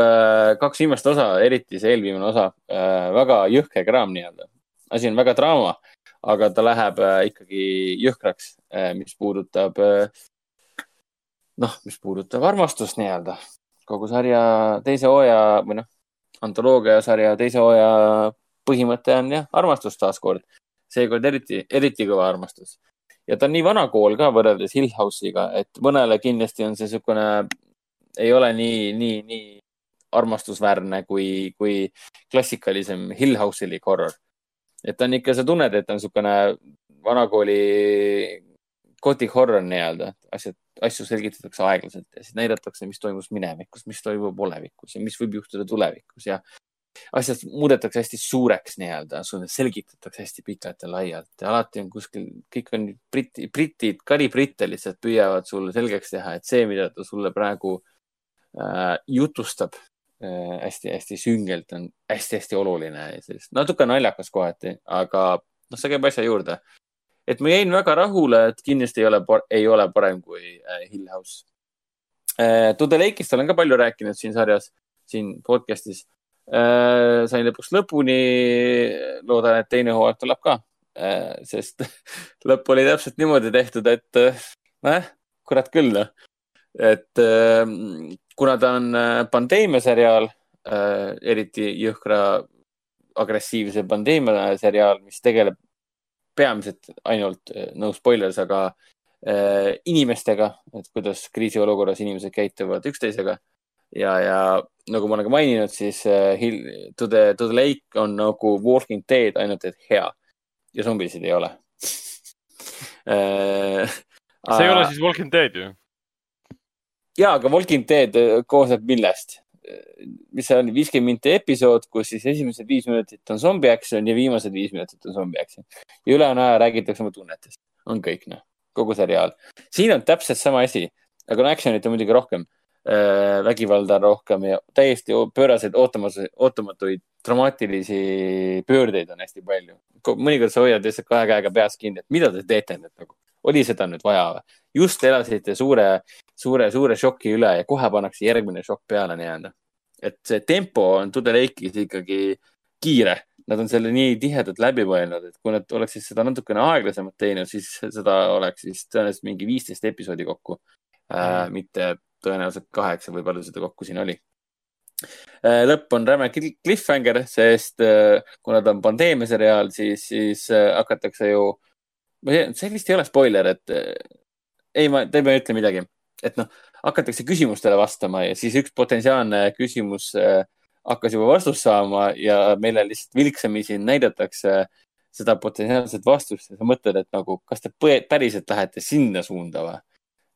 kaks viimast osa, eriti see eelviimane osa, väga jõhke kraam nii-öelda. asi on väga draama, aga ta läheb äh, ikkagi jõhkraks, mis puudutab, noh, mis puudutab armastust nii-öelda kogu sarja teise hooaja või noh, antoloogia sarja teise hooaja põhimõte on jah, armastus taaskord. seekord eriti, eriti kõva armastus. Ja ta on nii vana kool ka võrreldes Hill House'iga, et mõnele kindlasti on see niisugune, ei ole nii, nii, nii armastusväärne kui, kui klassikalisem Hill House'ilik horror. et ta on ikka, sa tunned, et ta on niisugune vanakooli gothic horror nii-öelda, asjad, asju selgitatakse aeglaselt ja siis näidatakse, mis toimus minevikus, mis toimub olevikus ja mis võib juhtuda tulevikus ja asjad muudetakse hästi suureks nii-öelda, selgitatakse hästi pikalt ja laialt ja alati on kuskil, kõik on briti, britid, karibritte lihtsalt püüavad sulle selgeks teha, et see, mida ta sulle praegu äh, jutustab äh, hästi-hästi süngelt, on hästi-hästi oluline ja sellist natuke naljakas kohati, aga noh, see käib asja juurde et ma jäin väga rahule, et kindlasti ei ole, ei ole parem kui äh, Hill House äh,. The Lake'ist olen ka palju rääkinud siin sarjas, siin podcast'is äh,. Sain lõpuks lõpuni. loodan, et teine hooaeg tuleb ka äh,, sest lõpp oli täpselt niimoodi tehtud, et äh, nojah, kurat küll noh. et äh, kuna ta on äh, pandeemia seriaal äh,, eriti jõhkra agressiivse pandeemia seriaal, mis tegeleb peamiselt ainult, no spoilers, aga äh, inimestega, et kuidas kriisiolukorras inimesed käituvad üksteisega. ja, ja nagu ma olen ka maininud, siis äh, Hill, To the, To the Lake on nagu Walking Dead, ainult et hea ja zombisid ei ole äh,. see ei ole siis Walking Dead ju? ja, aga Walking Dead äh, koosneb millest? mis see on, viiskümmend minti episood, kus siis esimesed viis minutit on zombi action ja viimased viis minutit on zombi action. ja ülejäänu aja räägitakse oma tunnetest, on kõik noh, kogu seriaal. siin on täpselt sama asi, aga no action'it on muidugi rohkem. Vägivalda on rohkem ja täiesti pööraseid, ootamatuid, ootamatuid dramaatilisi pöördeid on hästi palju. mõnikord sa hoiad lihtsalt kahe käega peas kinni, et mida te teete nüüd nagu, oli seda nüüd vaja või? just elasite suure, suure, suure šoki üle ja kohe pannakse järgmine šokk peale nii-öelda. et see tempo on Tudor Lake'is ikkagi kiire, nad on selle nii tihedalt läbi mõelnud, et kui nad oleksid seda natukene aeglasemalt teinud, siis seda oleks siis tõenäoliselt mingi viisteist episoodi kokku äh,. mitte tõenäoliselt kaheksa või palju seda kokku siin oli äh,. lõpp on räme cliffhanger, sest äh, kuna ta on pandeemia seriaal, siis, siis äh, hakatakse ju, see vist ei ole spoiler, et ei, ma, te ei ütle midagi, et noh, hakatakse küsimustele vastama ja siis üks potentsiaalne küsimus hakkas juba vastust saama ja meile lihtsalt vilksamisi näidatakse seda potentsiaalset vastust ja sa mõtled, et nagu, kas te päriselt lähete sinna suunda või?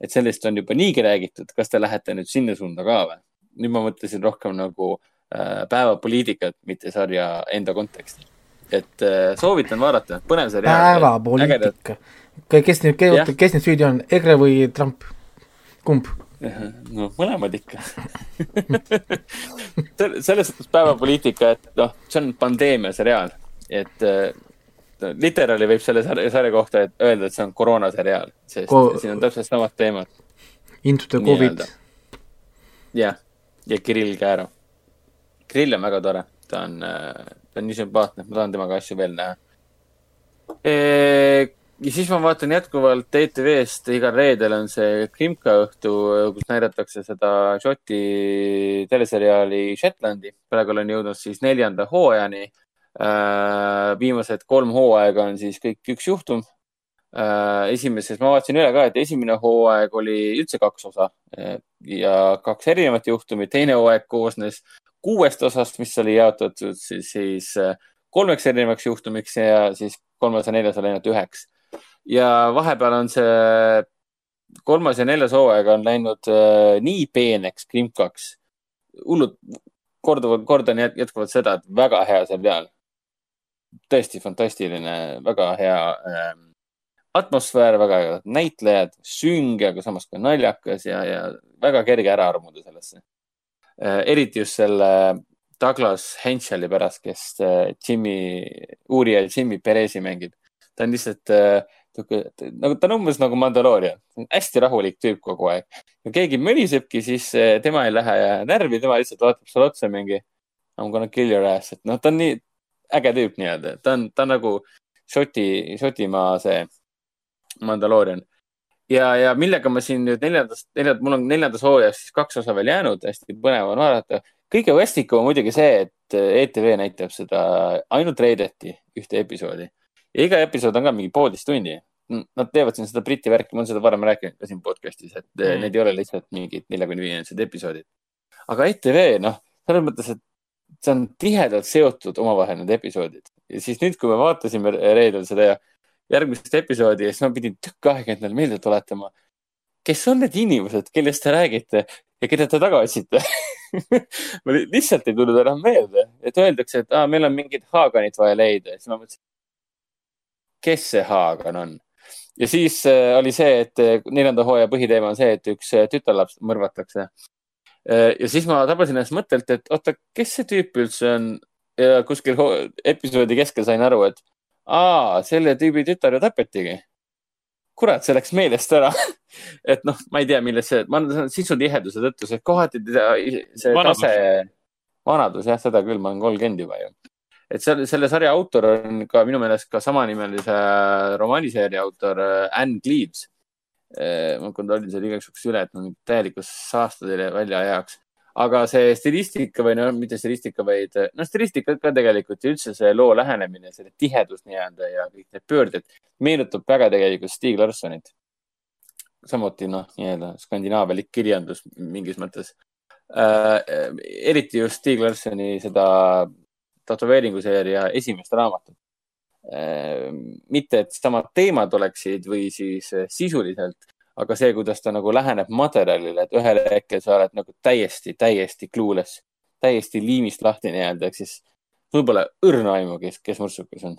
Et sellest on juba niigi räägitud, kas te lähete nüüd sinna suunda ka või? nüüd ma mõtlesin rohkem nagu äh, päevapoliitikat, mitte sarja enda konteksti. et äh, soovitan vaadata, põnev seriaal. päevapoliitika. kes nüüd, kes nüüd süüdi on, EKRE või Trump? kumb? no mõlemad ikka selles suhtes päevapoliitika, et noh, see on pandeemia seriaal, et äh, literaali võib selle sarja, sarja kohta et öelda, et see on koroonaseriaal, sest Ko- siin on täpselt samad teemad. Into the Covid jah, ja Kirill Käärov. Kirill on väga tore, ta on, ta on nii sümpaatne, ma tahan temaga asju veel näha. ja siis ma vaatan jätkuvalt ETV-st, igal reedel on see Krimka õhtu, kus näidatakse seda Šoti teleseriaali Shetlandi. praegu olen jõudnud siis neljanda hooajani. Viimased kolm hooaega on siis kõik üks juhtum. esimeses, ma vaatasin üle ka, et esimene hooaeg oli üldse kaks osa eh, ja kaks erinevat juhtumit, teine hooaeg koosnes kuuest osast, mis oli jaotatud siis, siis kolmeks erinevaks juhtumiks ja siis kolmas ja neljas oli ainult üheks. ja vahepeal on see kolmas ja neljas hooaeg on läinud äh, nii peeneks krimkaks. hullult, korduvalt, kordan jät- jätkuvalt seda, et väga hea seriaal. Tõesti fantastiline, väga hea ähm, atmosfäär väga hea, näitlejad sünge, aga samas ka naljakas ja, ja väga kerge ära armuda sellesse. eriti just selle Douglas Henscheli pärast, kes äh, Jimmy, uurija Jimmy Perezi mängib. ta on lihtsalt äh, niisugune, nagu ta on umbes nagu Mandaloorian, hästi rahulik tüüp kogu aeg. kui keegi mölisebki, siis äh, tema ei lähe närvi, tema lihtsalt vaatab sulle otsa mingi I m gonna kill your ass, et noh, ta on nii äge tüüp nii-öelda, ta on, ta on nagu Šoti, Šotimaa see Mandaloorian. ja, ja millega ma siin nüüd neljandast, neljand-, mul on neljandas hooajas siis kaks osa veel jäänud, hästi põnev on vaadata. kõige vastikum on muidugi see, et ETV näitab seda ainult reedeti ühte episoodi ja iga episood on ka mingi poolteist tundi. Nad teevad siin seda Briti värki, ma olen seda varem rääkinud ka siin podcast'is, et. Mm. need ei ole lihtsalt mingid neljakümne viiendased episoodid. aga ETV, noh, selles mõttes, et see on tihedalt seotud omavahel need episoodid. Ja siis nüüd, kui me vaatasime reedel seda järgmist episoodi ja siis ma pidin tükk aega endale meelde tuletama, kes on need inimesed, kellest te räägite ja keda te taga otsite mul lihtsalt ei tulnud enam meelde, et öeldakse, et aa, meil on mingid Haaganid vaja leida. Ja siis ma mõtlesin, kes see Haagan on? Ja siis äh, oli see, et äh, neljanda hooaja põhiteema on see, et üks äh, tütarlaps mõrvatakse. Ja siis ma tabasin ennast mõttelt, et oota, kes see tüüp üldse on ja kuskil episoodi keskel sain aru, et aa, selle tüübi tütar ju tapetigi. kurat, see läks meelest ära. et noh, ma ei tea, milles see, ma arvan, sisutiheduse tõttu, see kohati see Vanadus. tase, vanadus jah, seda küll, ma olen kolmkümmend juba ju. et selle, selle sarja autor on ka minu meelest ka samanimelise romaaniseeria autor äh, Ann Cleaves. Ma kontrollin selle igaks juhuks üle, et ma nüüd täielikult saasta teile välja ajaks. aga see stilistika või no mitte stilistika, vaid no stilistika ka tegelikult ja üldse see loo lähenemine, selle tihedus nii-öelda ja kõik need pöörded meenutab väga tegelikult Stig Larssonit. samuti noh, nii-öelda skandinaavialik kirjandus mingis mõttes äh,. eriti just Stig Larssoni seda tätoveeringuseeria esimest raamatut äh,. mitte, et samad teemad oleksid või siis äh, sisuliselt, aga see, kuidas ta nagu läheneb materjalile, et ühel hetkel sa oled nagu täiesti, täiesti clueless, täiesti liimist lahti nii-öelda, ehk siis sul pole õrna aimu, kes, kes murtsukas on.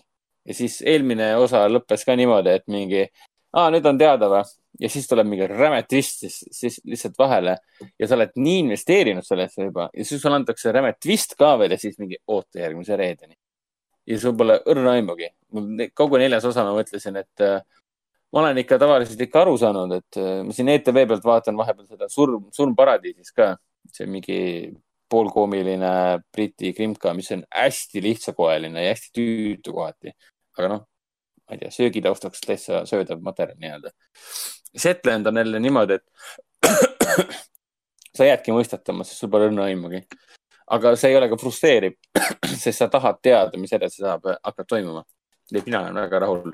ja siis eelmine osa lõppes ka niimoodi, et mingi, aa, nüüd on teada või? ja siis tuleb mingi räme twist siis, siis lihtsalt vahele ja sa oled nii investeerinud sellesse juba ja siis sulle antakse räme twist ka veel ja siis mingi oota järgmise reedeni. Ja sul pole õrna aimugi. kogu neljas osa ma mõtlesin, et äh, ma olen ikka tavaliselt ikka aru saanud, et äh, ma siin ETV pealt vaatan vahepeal seda Surm, Surm paradiisis ka, see mingi poolkoomiline Briti krimka, mis on hästi lihtsakoeline ja hästi tüütu kohati. aga noh, ma ei tea, söögitaustaks täitsa söödav materjal nii-öelda. Setland on jälle niimoodi, et sa jäädki mõistatama, sest sul pole õrna aimugi. Aga see ei ole ka frustreeriv, sest sa tahad teada, mis edasi saab, hakkab toimuma. nii et mina olen väga rahul.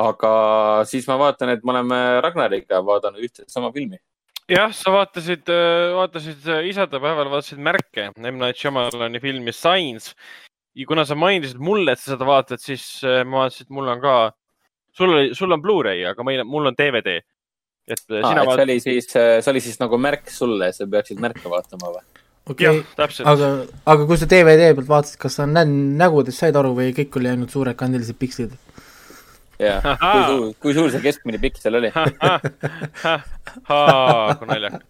aga siis ma vaatan, et me oleme Ragnariga vaadanud ühte sama filmi. jah, sa vaatasid, vaatasid äh, isadepäeval, vaatasid märke M. Night Shyamalani filmi Signs. ja kuna sa mainisid mulle, et sa seda vaatad, siis äh, ma vaatasin, et mul on ka, sul oli, sul on Blu-ray, aga meil, mul on DVD. et äh, Ah, sina et see vaatad, oli siis, see oli siis nagu märk sulle, sa peaksid märke vaatama või? Okei okay., täpselt. aga, aga kui sa DVD pealt vaatasid, kas sa nä- nägudest said aru või kõik oli ainult suured kandilised pikslid? jah, kui suur, kui suur see keskmine pikk seal oli? kui naljakas.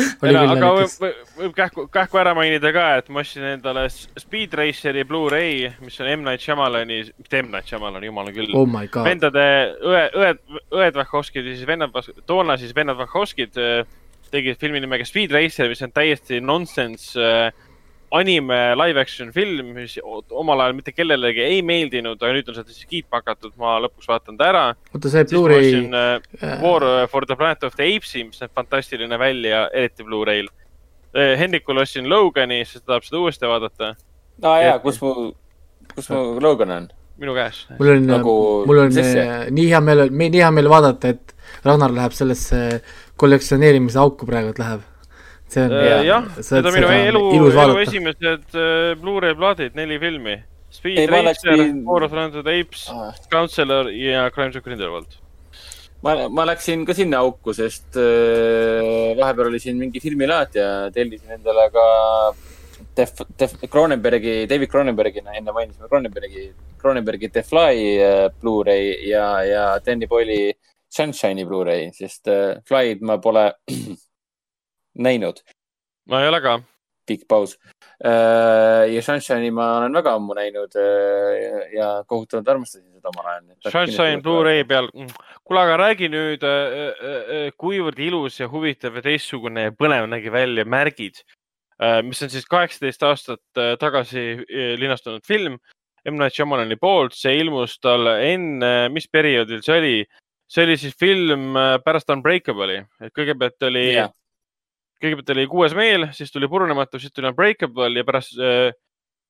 aga võib, naljakas. võib, võib kähku, kähku ära mainida ka, et ma ostsin endale Speed Raceri Blu-ray, mis on M. Night Shyamalani, mitte M. Night Shyamalani, jumala küll oh my god, vendade õe, õed, õed Vahhovskid ja siis vennad, toona siis vennad Vahhovskid äh, tegid filmi nimega Speed Racer, mis on täiesti nonsense äh, anime live action film, mis omal ajal mitte kellelegi ei meeldinud, aga nüüd on seda siis kiitma hakatud, ma lõpuks vaatan ta ära. oota see Blu-ray ostsin äh, War for the Planet of the Apes'i, mis näeb fantastiline välja, eriti Blu-ray'l. Hendrikule ostsin Logani, sest ta tahab seda uuesti vaadata, aa jaa, kus mu, kus mu Logan on? minu käes. mul on nagu mul on sisse. äh, nii hea meel, nii hea meel vaadata, et Ragnar läheb sellesse kollektsioneerimise auku praegu läheb. see on Jaa. jah, see- need on minu elu, ilus elu vaadata. esimesed äh, Blu-ray plaadid, neli filmi. Speed Ei, Racer läksin-, War of the the Apes, Counselor ja Crimes of Grindelwald. ma, ma läksin ka sinna auku, sest äh, vahepeal oli siin mingi filmilaat ja tellisin endale ka Def, Def, Cronenbergi, David Cronenbergi, enne mainisime Cronenbergi, Cronenbergi The Fly äh, Blu-ray ja, ja Danny Boyle'i Sunshine'i Blu-ray, sest äh, Fly'd ma pole näinud, ma ei ole ka. pikk paus. ja Sunshine'i ma olen väga ammu näinud äh, ja kohutavalt armastasin seda omal ajal. Sunshine Blu-ray peal. kuule, aga räägi nüüd, kuivõrd ilus ja huvitav ja teistsugune ja põnev nägi välja Märgid, mis on siis kaheksateist aastat äh, tagasi äh, linastunud film M. Night Shyamalani poolt, see ilmus tal enne, mis perioodil see oli? See oli siis film äh, pärast Unbreakable'i, et kõigepealt oli jah, kõigepealt oli Kuues meel, siis tuli Purunematu, siis tuli Unbreakable ja pärast äh,,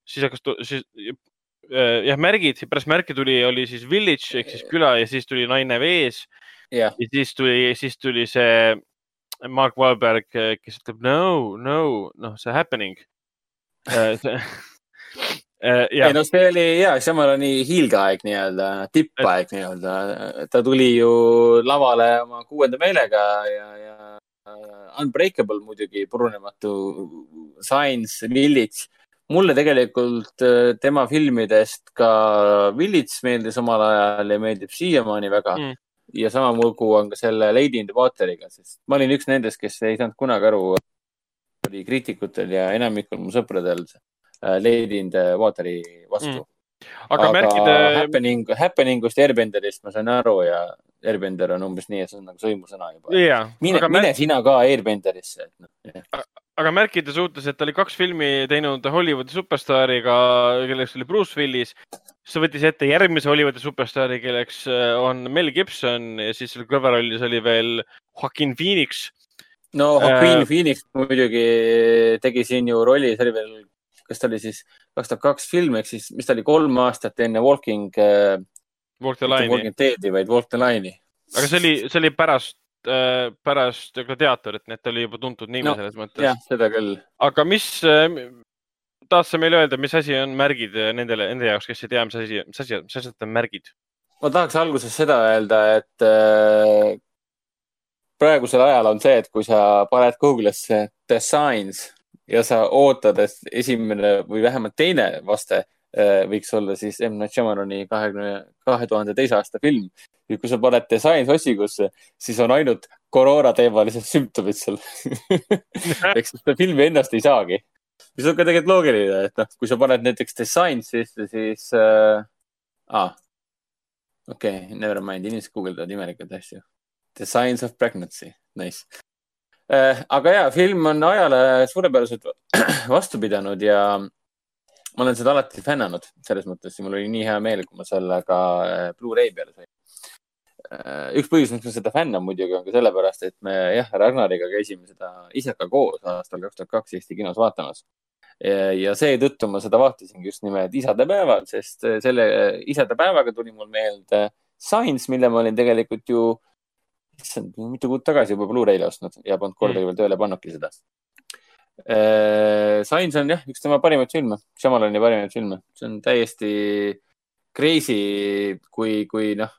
siis hakkas, siis äh, jah, märgid, pärast märke tuli, oli siis Village ehk siis küla ja siis tuli Naine vees. Jah, ja siis tuli, siis tuli see Mark Wahlberg, kes ütleb no, no, noh, see happening. ei jah, no see oli ja, samal oli hiilgeaeg nii-öelda, tippaeg nii-öelda. ta tuli ju lavale oma kuuenda meelega ja, ja äh, Unbreakable muidugi, purunematu, Science, Village. mulle tegelikult äh, tema filmidest ka Village meeldis omal ajal ja meeldib siiamaani väga Mm. ja sama lugu on ka selle Lady in the Wateriga, sest ma olin üks nendest, kes ei saanud kunagi aru, oli kriitikutel ja enamikul mu sõpradel äh, Lady in the Wateri vastu Mm. aga märkide, Happening, Happeningust ja Airbenderist ma sain aru ja Airbender on umbes nii, et see on nagu sõimusõna juba. jaa, mine, aga mine märk- sina ka Airbenderisse, et noh. aga märkide suhtes, et ta oli kaks filmi teinud Hollywoodi superstaariga, kelleks oli Bruce Willis. siis ta võttis ette järgmise Hollywoodi superstaari, kelleks äh, on Mel Gibson ja siis seal kõrvalrollis oli veel Joaquin Phoenix. no Joaquin Äh, Phoenix muidugi tegi siin ju rolli, see oli veel, kas ta oli siis kaks tuhat kaks film ehk siis, mis ta oli kolm aastat enne Walking äh,, Walk the Line'i, Walking Deadi, vaid Walk the Line'i. aga see oli, see oli pärast, pärast gladiaatorit, nii et ta oli juba tuntud nimi No, selles mõttes jah, seda küll. aga mis, tahad sa meile öelda, mis asi on märgid nendele, nende jaoks, kes ei tea, mis asi, mis asi, mis asjad on märgid? ma tahaks alguses seda öelda, et äh, praegusel ajal on see, et kui sa paned Google'isse The Signs ja sa ootad, et esimene või vähemalt teine vaste äh, võiks olla siis M. Night Shyamalani kahekümne, kahe tuhande teise aasta film. ja kui sa paned The Signs otsikusse, siis on ainult koroonateemalised sümptomid seal. ehk siis seda filmi ennast ei saagi. mis on ka tegelikult loogiline, et noh, kui sa paned näiteks The Signs sisse, siis äh,. Ah, okei okay,, never mind, inimesed guugeldavad imelikke asju. The Science of Pregnancy, nice. Aga ja, film on ajale suurepäraselt vastu pidanud ja ma olen seda alati fännanud, selles mõttes ja mul oli nii hea meel, kui ma selle ka äh, Blu-ray peale sain. üks põhjus, miks ma seda fännan muidugi on ka sellepärast, et me jah, Ragnariga käisime seda isega koos aastal kaks tuhat kaks Eesti kinos vaatamas. ja seetõttu ma seda vaatasingi just nimelt isadepäeval, sest selle isadepäevaga tuli mul meelde Science, mille ma olin tegelikult ju, issand, mitu kuud tagasi juba Blu-ray'le ostnud ja polnud kordagi veel tööle pannudki seda. Science on jah, üks tema parimaid filme, Shyamalani parimaid filme, see on täiesti crazy, kui, kui noh,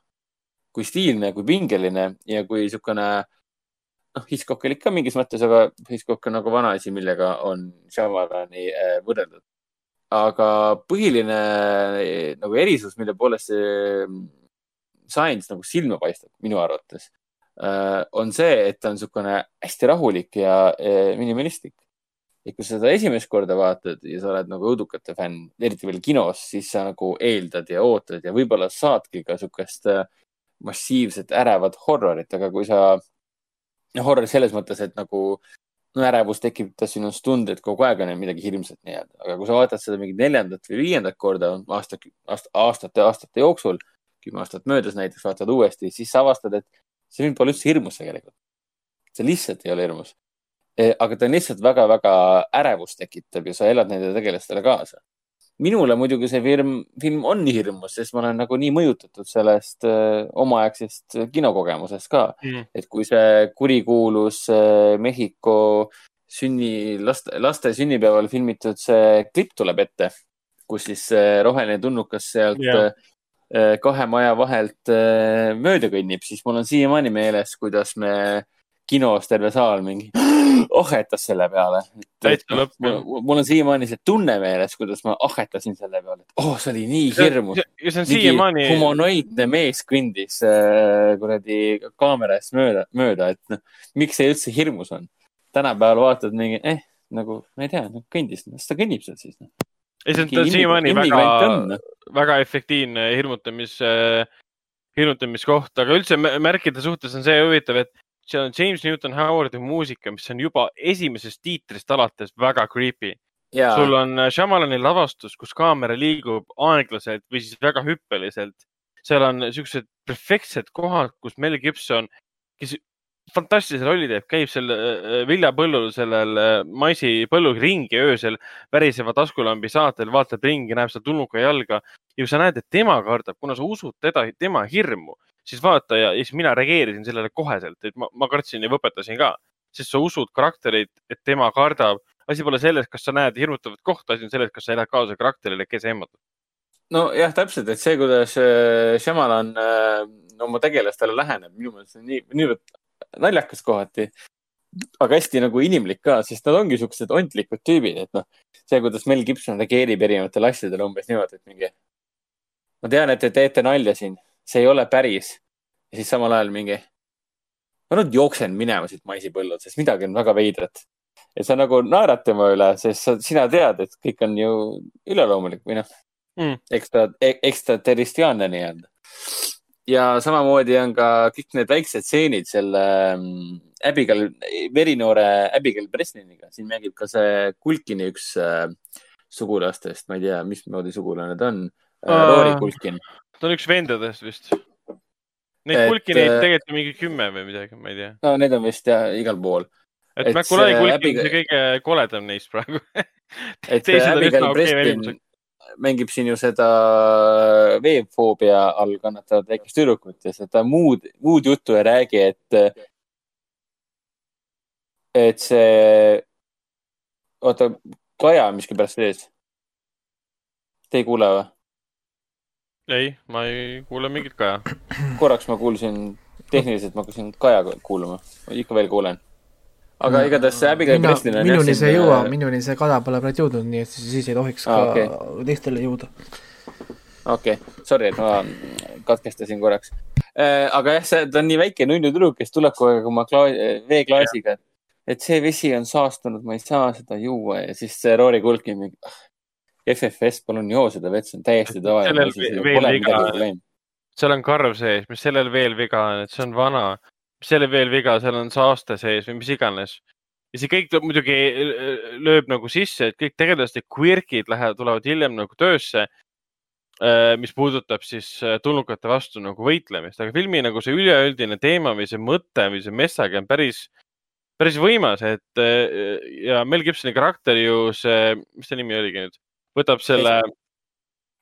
kui stiilne, kui pingeline ja kui niisugune noh, Hitchcock ikka mingis mõttes, aga Hitchcock on nagu vanaasi, millega on Shyamalani äh, võrreldud. aga põhiline nagu erisus, mille poolest see Science nagu silma paistab minu arvates, on see, et ta on niisugune hästi rahulik ja eh, minimalistlik. ja kui sa seda esimest korda vaatad ja sa oled nagu õudukate fänn, eriti veel kinos, siis sa nagu eeldad ja ootad ja võib-olla saadki ka niisugust äh, massiivset ärevat horrorit, aga kui sa, no horror selles mõttes, et nagu no ärevus tekitab sinus tunde, et kogu aeg on midagi hirmsat nii-öelda, aga kui sa vaatad seda mingit neljandat või viiendat korda aasta, aasta, aastate, aastate jooksul, kümme aastat möödas näiteks, vaatad uuesti, siis sa avastad, et see film pole üldse hirmus tegelikult. see lihtsalt ei ole hirmus. aga ta on lihtsalt väga-väga ärevust tekitav ja sa elad nende tegelastele kaasa minule muidugi see film, film on hirmus, sest ma olen nagu nii mõjutatud sellest äh, omaaegsest kinokogemusest ka Mm. et kui see kurikuulus äh, Mehhiko sünni, laste, laste sünnipäeval filmitud see klipp tuleb ette, kus siis roheline tulnukas sealt yeah. Kahe maja vahelt äh, mööda kõnnib, siis mul on siiamaani meeles, kuidas me kinos terve saal mingi ahhetas selle peale. Lõpp, jah. mul on siiamaani see tunne meeles, kuidas ma ahhetasin selle peale, et oh, see oli nii hirmus. ja see on siiamaani, humanoidne mees kõndis äh, kuradi kaamera eest mööda, mööda, et noh, miks see üldse hirmus on. tänapäeval vaatad mingi, eh, nagu ma ei tea, kõndis, las ta kõnnib seal siis. noh. Ei see on siiamaani väga, väga. väga efektiivne hirmutamis, hirmutamiskoht, aga üldse mä- märkide suhtes on see huvitav, et seal on James Newton Howardi muusika, mis on juba esimesest tiitrist alates väga creepy. ja sul on äh, Shyamalani lavastus, kus kaamera liigub aeglaselt või siis väga hüppeliselt. seal on siuksed perfektsed kohad, kus Mel Gibson, kes fantastilise rolli teeb, käib seal äh, viljapõllul, sellel äh, maisipõllul ringi öösel väriseva taskulambi saatel, vaatab ringi, näeb seda tulnuka jalga ja kui sa näed, et tema kardab, kuna sa usud teda, tema hirmu, siis vaata ja, siis mina reageerisin sellele koheselt, et ma, ma kartsin ja võpetasin ka, sest sa usud karakterit, et tema kardab. asi pole selles, kas sa näed hirmutavat kohta, asi on selles, kas sa elad kaasa karakterile, kes ehmatab. nojah, täpselt, et see, kuidas äh, Shyamalan äh, oma tegelastele läheneb, minu meelest on nii, niivõrd naljakas kohati. aga hästi nagu inimlik ka, sest nad ongi siuksed ontlikud tüübid, et noh, see, kuidas Mel Gibson reageerib erinevatele asjadele umbes niimoodi, et mingi. ma tean, et te teete nalja siin, see ei ole päris. ja siis samal ajal mingi. ma nüüd jooksen minema siit maisipõllult, sest midagi on väga veidrat. ja sa nagu naerad tema üle, sest sa, sina tead, et kõik on ju üleloomulik või noh Mm. ekstra, ekstraterristriaalne nii-öelda. Ja samamoodi on ka kõik need väiksed stseenid selle mm, Abigail, verinoore Abigail Bresliniga, siin mängib ka see Kulkini üks äh, sugulastest, ma ei tea, mismoodi sugulane ta on äh,. Rory Kulkin. ta on üks vendadest vist. Neid Et, kulkineid äh, tegelikult on mingi kümme või midagi, ma ei tea. no need on vist jah igal pool. et Et Macaulay see kulkin on Abigail- see kõige koledam neist praegu. et on Abigail okei Breslin. Mängib siin ju seda veefoobia all kannatavat väikest tüdrukut ja seda muud, muud juttu ei räägi, et, et see, oota, Kaja on miskipärast ees. Te ei kuule või? ei, ma ei kuule mingit kaja. korraks ma kuulsin, tehniliselt ma hakkasin Kaja kuulama, ikka veel kuulen. Aga igatahes see Abigail Breslin on minuni see ei jõua äh,, minuni see kada pole praegu jõudnud, nii et siis siis ei tohiks ka okay. teistele jõuda. okei okay., sorry, et ma katkestasin korraks. aga jah, see, ta on nii väike nunnu tüdruk, kes tuleb kogu aeg oma kla-, veeklaasiga. et see vesi on saastunud, ma ei saa seda juua ja siis see Rory Kulkin mingi. FFS, palun joo seda vett, see on täiesti tavaline seal on karv sees, mis sellel veel viga on, et see on vana. Mis sellel veel viga, seal on saaste sees või mis iganes. ja see kõik muidugi äh, lööb nagu sisse, et kõik tegelaste quirk'id lähevad, tulevad hiljem nagu töösse. mis puudutab siis äh, tulnukate vastu nagu võitlemist, aga filmi nagu see üleüldine teema või see mõte või see message on päris, päris võimas, et äh, ja Mel Gibsoni karakter ju see, mis ta nimi oligi nüüd, võtab selle,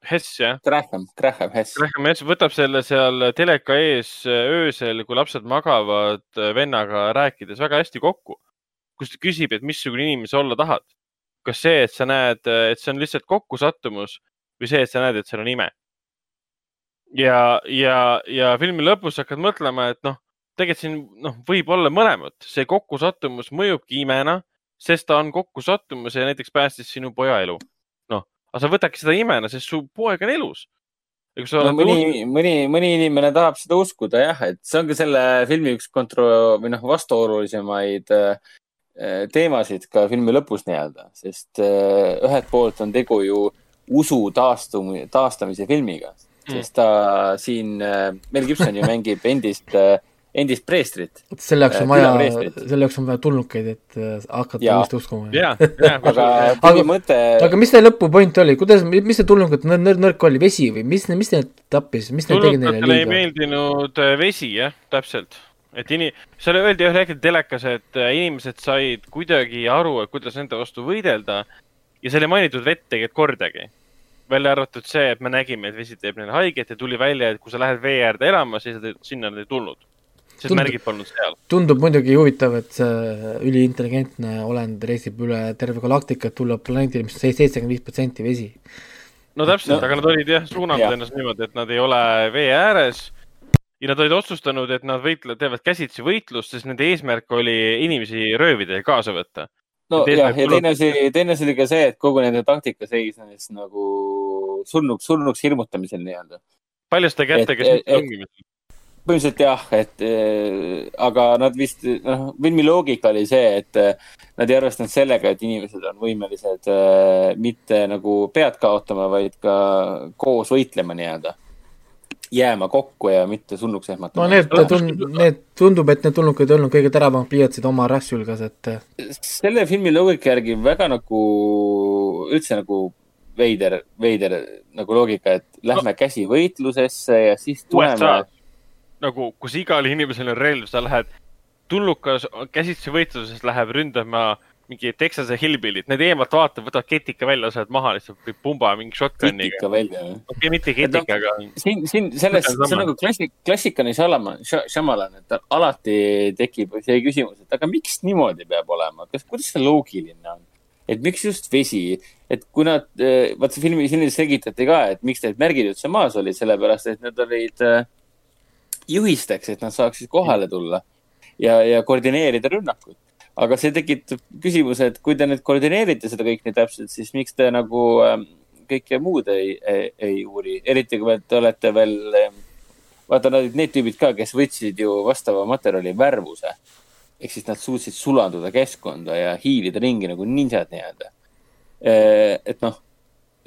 Hess jah Graham, Graham Hess. Graham Hess võtab selle seal teleka ees äh, öösel, kui lapsed magavad äh, vennaga rääkides väga hästi kokku. kus ta küsib, et missugune inimene sa olla tahad. kas see, et sa näed, et see on lihtsalt kokkusattumus või see, et sa näed, et seal on ime. ja, ja, ja filmi lõpus hakkad mõtlema, et noh, tegelikult siin noh, võib olla mõlemat, see kokkusattumus mõjubki imena, sest ta on kokkusattumus ja näiteks päästis sinu poja elu. Aga sa võtadki seda imena, sest su poeg on elus. no mõni, mõni, mõni inimene tahab seda uskuda jah, et see ongi selle filmi üks kontro- või noh, vastuolulisemaid äh, teemasid ka filmi lõpus nii-öelda, sest äh, ühelt poolt on tegu ju usu taastum-, taastamise filmiga, sest ta siin, Mel Gibson ju mängib endist, endist preestrit. selle jaoks on Äh, vaja selle jaoks on vaja tulnukeid, et äh, hakata uuesti uskuma. ja, ja, aga filmi mõte, aga mis teie lõpupoint oli, kuidas, mis see tulnukate nõrk, nõrk, nõrk oli, vesi või mis, mis neid tappis, mis need tegid neile tulnukatele ei liiga? meeldinud äh, vesi, jah, täpselt. et ini-, seal öeldi ühel hetkel telekas, et inimesed said kuidagi aru, et kuidas nende vastu võidelda ja seal ei mainitud vett tegelikult kordagi. välja arvatud see, et me nägime, et vesi teeb neile haiget ja tuli välja, et kui sa lähed vee äärde elama, siis sinna nad ei tulnud. Sest Tundub- märgid polnud seal. tundub muidugi huvitav, et see üliintelligentne olend reisib üle terve galaktika, et tulla planeedile, mis on seitsekümmend viis protsenti vesi. no täpselt No- aga nad olid jah suunanud Jah. ennast niimoodi, et nad ei ole vee ääres ja nad olid otsustanud, et nad võitlevad, teevad käsitsi võitlust, sest nende eesmärk oli inimesi röövida ja kaasa võtta. no Et jah, ja teine asi, teine asi oli ka see, et kogu nende taktika seisnes nagu surnuks, surnuks hirmutamisel nii-öelda. paljaste kätega Et- et- tungimisel. Põhimõtteliselt jah, et äh, aga nad vist, noh, filmi loogika oli see, et äh, nad ei arvestanud sellega, et inimesed on võimelised äh, mitte nagu pead kaotama, vaid ka koos võitlema nii-öelda. jääma kokku ja mitte surnuks ehmatama. no need tund-, need tundub, et need tulnukad ei olnud kõige teravamad pliiatsid oma rassi hulgas, et selle filmi loogika järgi väga nagu, üldse nagu veider, veider nagu loogika, et lähme käsi võitlusesse ja siis tuleme USA nagu, kus igal inimesel on relv, sa lähed, tulnukas käsitsi võitluses läheb ründama mingi Texase hillbilly't, need eemalt vaatavad, võtavad ketika välja, lasevad maha lihtsalt või pumba mingi shotgun'iga. kitika välja. okei, mitte ketika, aga siin, siin selles, see on nagu klassik, klassikani Shalaman, Shamalan, et alati tekib see küsimus, et aga miks niimoodi peab olema, kas, kuidas see loogiline on? et miks just vesi, et kui nad, vaat see filmi, filmis selgitati ka, et miks need märgid üldse maas olid, sellepärast et need olid äh, juhisteks, et nad saaksid kohale tulla ja, ja koordineerida rünnakut. aga see tekitab küsimuse, et kui te nüüd koordineerite seda kõik nii täpselt, siis miks te nagu ähm, kõike muud ei, ei, ei uuri, eriti kui te olete veel, vaata nad olid need tüübid ka, kes võtsid ju vastava materjali värvuse. ehk siis nad suutsid sulanduda keskkonda ja hiilida ringi nagu ninjad nii-öelda. et noh,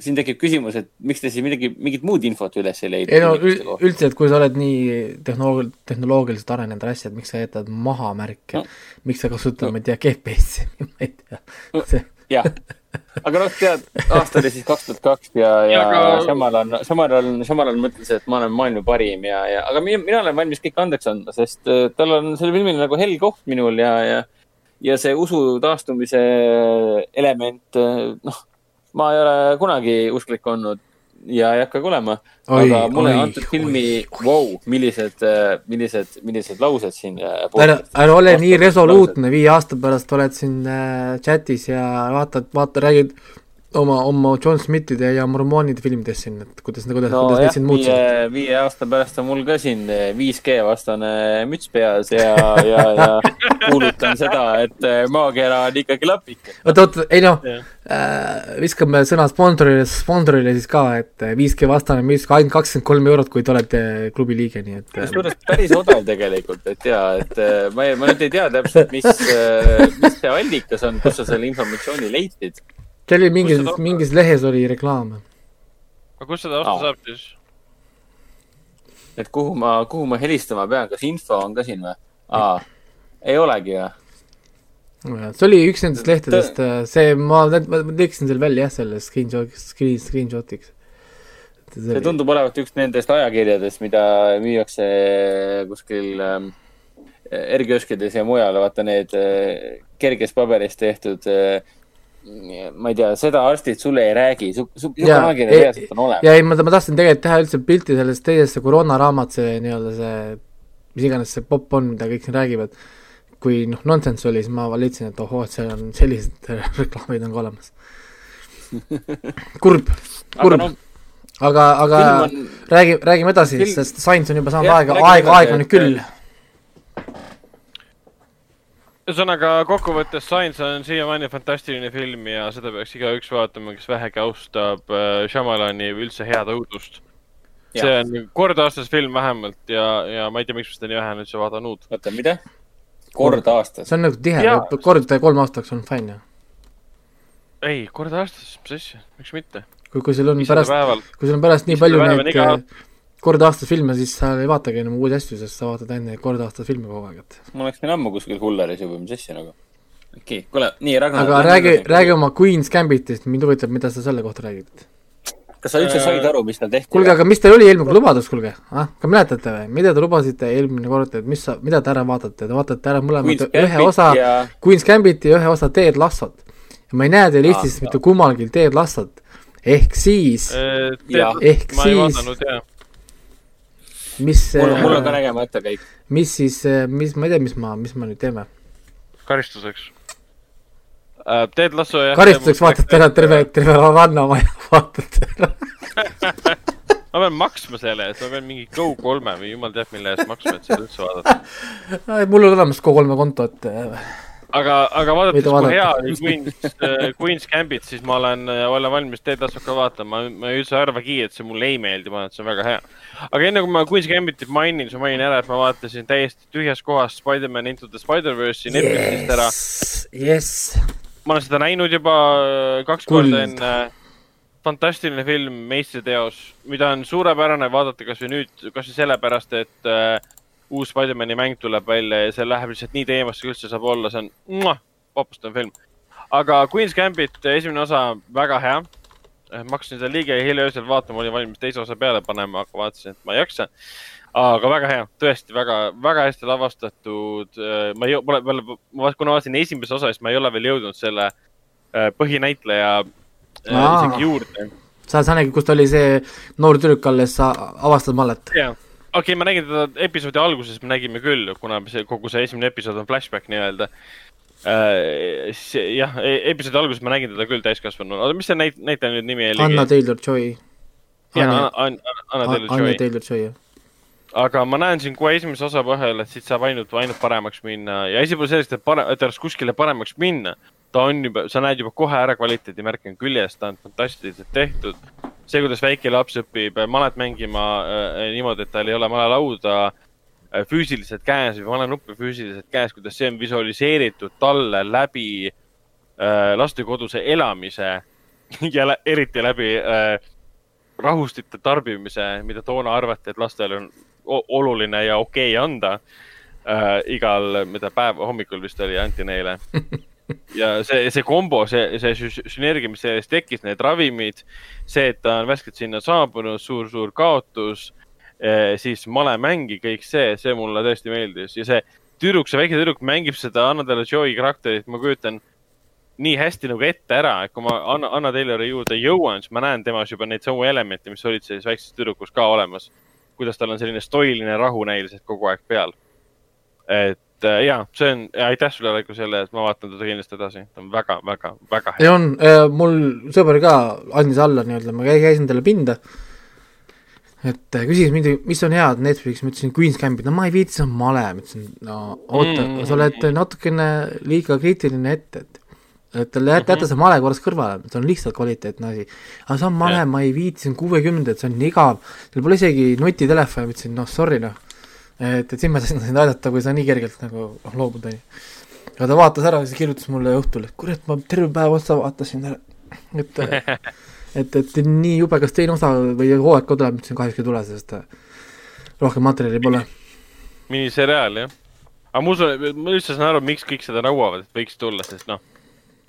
siin tekib küsimus, et miks te siis midagi, mingit muud infot üles ei leidnud ei no üldse, et kui sa oled nii tehnoloog-, tehnoloogiliselt arenenud asjad, miks sa jätad maha märke No. miks sa kasutad no., ma ei tea, GPS-i, ma ei tea No. see jah, aga noh, tead, aasta oli siis kaks tuhat kaks ja, ja Ja aga- Shamalan, Shamalan, Shamalan mõtles, et ma olen maailma parim ja, ja, aga mina, mina olen valmis kõik andeks andma, sest äh, tal on selle filmil nagu hell koht minul ja, ja, ja see usu taastumise element, noh, ma ei ole kunagi usklik olnud ja ei hakkagi olema. Aga mulle oi, antud filmi vau, millised, millised, millised laused siin. äh, ära, ära ole nii resoluutne, viie aasta pärast oled siin äh, chatis ja vaatad, vaata, räägid oma, oma John Smithide ja mormoonide filmidest siin, et kuidas, kuidas no,, kuidas need sind muutsid., viie aasta pärast on mul ka siin 5G vastane müts peas ja, ja, ja kuulutan seda, et äh, maakera on ikkagi lapike. oota, oota, ei noh. äh,, viskame sõna sponsorile, sponsorile siis ka, et 5G vastane müts ainult kakskümmend kolm eurot, kui te olete klubi liige, nii et äh, kusjuures päris odav tegelikult, et ja, et äh, ma ma nüüd ei tea täpselt, mis, mis see allikas on, kus sa selle informatsiooni leidsid. see oli mingis mingis lehes oli reklaam. aga kust seda osta Aa. saab siis? et kuhu ma, kuhu ma helistama pean, kas info on ka siin või? aa, ei olegi või? See oli üks nendest lehtedest, see, ma, ma teeksin selle välja jah, selle screenshot, screen, screenshot'iks. see tundub olevat üks nendest ajakirjadest, mida müüakse kuskil ähm, R-kioskides ja mujal, vaata need äh, kergest paberist tehtud äh, ma ei tea, seda arstid sulle ei räägi, su, su, ei- reaalselt on olemas. ja ei, ma, ma tahtsin tegelikult teha üldse pilti sellest teisest, see koroonaraamat, see nii-öelda see, mis iganes see popp on, mida kõik siin räägivad, kui noh, nonsense oli, siis ma leidsin, et ohoo, et seal on sellised reklaamid on ka olemas. kurb, aga kurb, aga, aga film on, räägi, räägime edasi, Film- sest Science on juba saanud aega, aega, aega on nüüd küll. ühesõnaga kokkuvõttes Science on siiamaani fantastiline film ja seda peaks igaüks vaatama, kes vähegi austab äh, Shyamalani või üldse head õudust. see on kord aastas film vähemalt ja, ja ma ei tea, miks ma seda nii vähe on üldse vaadanud. oota, mida? Kord aastas see. on nagu tihe kord kolm aastaks on fine ju. ei, kord aastas, mis asja, miks mitte? kui, kui sul on viissada pärast, kui sul on pärast nii Viissada palju neid iga- äh, kord aastas filme, siis sa ei vaatagi enam uusi asju, sest sa vaatad ainult neid kord aastas filme kogu aeg, et ma oleksin ammu kuskil Hullaris juba, mis asja nagu. okei okay,, kuule, nii, Ragnar. aga räägi, räägi oma Queen's Gambitist, mind huvitab, mida sa selle kohta räägid. Kas sa üldse said aru, mis tal tehti? kuulge, aga mis teil oli eelmine kord lubadus, kuulge, ah, ka mäletate või, mida te lubasite eelmine kord, et mis sa, mida te ära vaatate, te vaatate ära mõlemad ühe osa ja Queen's Gambiti ja ühe osa Ted Lassot. ja ma ei näe teil Eestis Ah, mitte kummalgi Ted Lassot. ehk siis, Jah. ehk ma ei siis- mis, mul, mul on ka nägemata kõik. mis siis, mis, ma ei tea, mis ma, mis me nüüd teeme. karistuseks. Ted Lasso jah. karistuseks vaatate ära terve, terve rannamaja vaatate ära. ma pean maksma selle eest, ma pean mingi Go3-e või jumal teab mille eest maksma, et seda üldse vaadata. mul on olemas Go3 konto, et äh, aga, aga vaadates, kui hea oli Queen's, Queen's Gambit, siis ma olen, olen valmis Ted Lassoka vaatama. ma üldse ei arvagi, et see mulle ei meeldi, ma arvan, et see on väga hea. aga enne kui ma Queen's Gambitit mainin, siis ma mainin ära, et ma vaatasin täiesti tühjas kohas Spider-man Into the Spider-verse'i Netflixist ära. yes, yes, ma olen seda näinud juba äh, kaks Kuld. korda enne. fantastiline film, meistriteos, mida on suurepärane vaadata kasvõi nüüd, kasvõi sellepärast, et äh, uus Spider-man'i mäng tuleb välja ja see läheb lihtsalt nii teemasse, kui üldse saab olla, see on vapustav film. aga Queen's Gambit esimene osa väga hea. ma hakkasin seda liiga hilja öösel vaatama, olin valmis teise osa peale panema, aga vaatasin, et ma ei jaksa. Aga väga hea, tõesti väga, väga hästi lavastatud. ma ei, pole veel, kuna vaatasin esimese osa, siis ma ei ole veel jõudnud selle äh, põhinäitleja äh, Aa. isegi juurde. sa, sa nägid, kus ta oli see noor tüdruk alles, sa avastad mallet. jaa, okei okay,, ma nägin teda episoodi alguses, me nägime küll, kuna see kogu see esimene episood on flashback nii-öelda äh,. jah, episoodi alguses ma nägin teda küll täiskasvanu, oota, mis see näit-, näitleja nüüd nimi oli? Anna Taylor-Joy. jah, Anna Anna, Anna, Taylor-Joy. Taylor-Joy, jah. Aga ma näen siin kohe esimese osa põhjal, et siit saab ainult, ainult paremaks minna ja asi pole selles, et pare-, et oleks kuskile paremaks minna. ta on juba, sa näed juba kohe ära kvaliteedimärk on küljes, ta on fantastiliselt tehtud. see, kuidas väike laps õpib malet mängima äh, niimoodi, et tal ei ole malalauda äh, füüsiliselt käes või malenuppe füüsiliselt käes, kuidas see on visualiseeritud talle läbi äh, lastekoduse elamise ja lä eriti läbi äh, rahustite tarbimise, mida toona arvati, et lastele on oluline ja okei okay anda äh, igal, mida päev, hommikul vist oli, anti neile. ja see, see kombo, see, see sü- sünergia, mis sellest tekkis, need ravimid, see, et ta on värskelt sinna saabunud suur,, suur-suur kaotus, siis malemängi, kõik see, see mulle tõesti meeldis ja see tüdruk, see väike tüdruk mängib seda Anna Taylor-Joy karakterit, ma kujutan nii hästi nagu ette ära, et kui ma Anna, Anna Taylori juurde jõuan, siis ma näen temas juba neid samu elemente, mis olid selles väikses tüdrukus ka olemas. Kuidas tal on selline stoiline rahu näiliselt kogu aeg peal. et äh, ja see on, aitäh sulle, Raivo, selle, et ma vaatan teda kindlasti edasi, ta on väga, väga, väga hea. on, mul sõber ka andis alla nii-öelda, ma käi- käisin talle pinda, et äh, küsis mind, mis on head Netflixis, ma ütlesin Queen's Gambit, no ma ei viitsi, see on male, ma ütlesin, no oota Mm. mm., sa oled natukene liiga kriitiline ette, et et jäta, jäta see male korraks kõrvale, see on lihtsalt kvaliteetne asi. aga see on male Jah. ma ei viitsi, see on kuuekümnendad, see on nii igav, seal pole isegi nutitelefoni, ma ütlesin, noh sorry noh, et, et siin ma sain sind aidata, kui sa nii kergelt nagu noh, loobud, on ju. aga ta vaatas ära siis kirjutas mulle õhtul, et kurat, ma terve päev otsa vaatasin ära, et et, et nii jube, kas teine osa või hooaeg ka tuleb, ma ütlesin kahjuks ei tule, sest äh, rohkem materjali pole. miniseriaal, jah. aga ma usun, ma üldse saan aru, miks kõik seda nõuavad, et võiks tulla, sest noh,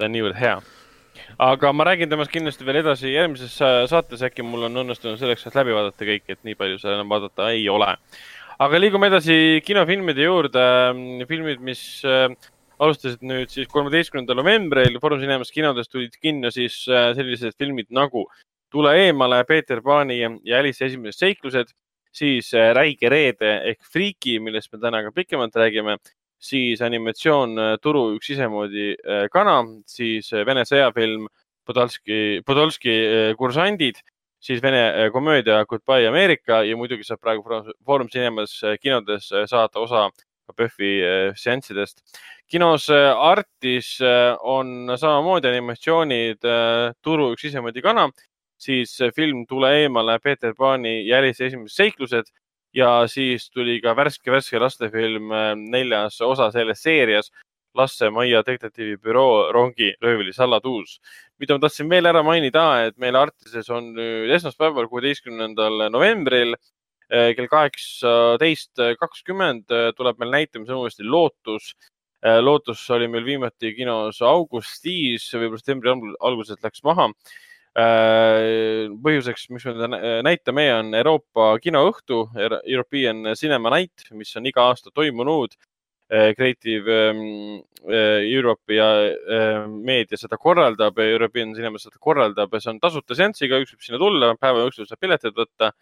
ta on niivõrd hea. aga ma räägin temast kindlasti veel edasi järgmises sa- saates, äkki mul on õnnestunud selleks ajaks läbi vaadata kõik, et nii palju seal enam vaadata ei ole. aga liigume edasi kinofilmide juurde, filmid, mis äh, alustasid nüüd siis kolmeteistkümnendal novembril Foorum Cinemas kinodes tulid kinno siis äh, sellised filmid nagu Tule eemale, Peeter Paani ja Alice esimesed seiklused, siis äh, Räige reede ehk Freaky, millest me täna ka pikemalt räägime, siis animatsioon Turu üks isemoodi kana, siis Vene sõjafilm Podolski, Podolski kursandid, siis Vene komöödia Goodbye Ameerika ja muidugi saab praegu Foorum- Cinemas kinodes saada osa ka PÖFFi seanssidest. kinos Artis on samamoodi animatsioonid Turu üks isemoodi kana, siis film Tule eemale, Peeter Paani Alice esimesed seiklused ja siis tuli ka värske-värske lastefilm, neljas osa selles seerias, Lasse Maia detektiivibüroo Rongi röövli Salladuus. mida ma tahtsin veel ära mainida, et meil Artises on nüüd esmaspäeval, kuueteistkümnendal novembril eh, kell kaheksateist kakskümmend eh, tuleb meil näitamisele uuesti Lootus. Lootus oli meil viimati kinos augustis, võib-olla septembri alg- alguses läks maha Äh, põhjuseks, miks me seda nä- näitame, on Euroopa kinoõhtu, European Cinema Night, mis on iga aasta toimunud. Creative ähm, äh, Europe ja äh, meedia seda korraldab, European Cinema seda korraldab ja see on tasuta seanssiga, üks võib sinna tulla, päeva jooksul saab pileteid võtta.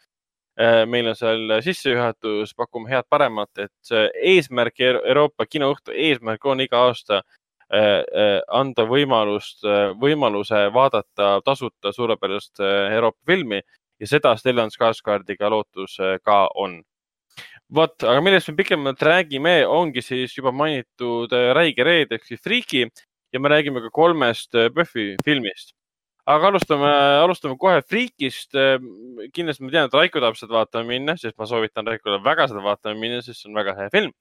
meil on seal sissejuhatus, pakume head-paremat, et eesmärk, Euroopa kinoõhtu eesmärk on iga aasta äh, äh, anda võimalust, võimaluse vaadata tasuta suurepärast äh, Euroopa filmi ja seda Stellan Skarsgardiga lootus äh, ka on. vot, aga millest me pikemalt räägime, ongi siis juba mainitud äh, Räige reed ehk siis Freaky ja me räägime ka kolmest äh, Buffy filmist aga alustame, alustame kohe Freakist. kindlasti ma tean, et Raiko tahab seda vaatama minna, sest ma soovitan Raikole väga seda vaatama minna, sest see on väga hea film.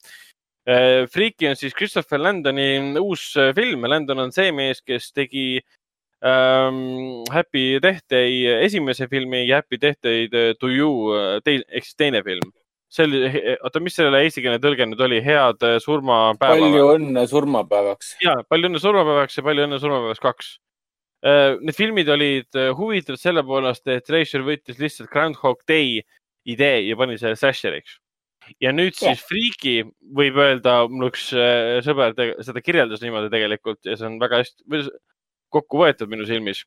Freaky on siis Christopher Landoni uus film. Landon on see mees, kes tegi ähm, Happy Death Day esimese filmi ja Happy Death Day to you tei, ehk siis teine film. see oli, oota, mis selle eestikeelne tõlge nüüd oli, head surmapäeva? palju õnne surmapäevaks. ja, palju õnne surmapäevaks ja palju õnne surmapäevaks kaks. Need filmid olid huvitavad selle poolest, et Reischer võttis lihtsalt Groundhog Day idee ja pani selle slasheriks. Ja nüüd siis yeah. Freaky võib öelda, mul üks sõber seda kirjeldas niimoodi tegelikult ja see on väga hästi kokku võetud minu silmis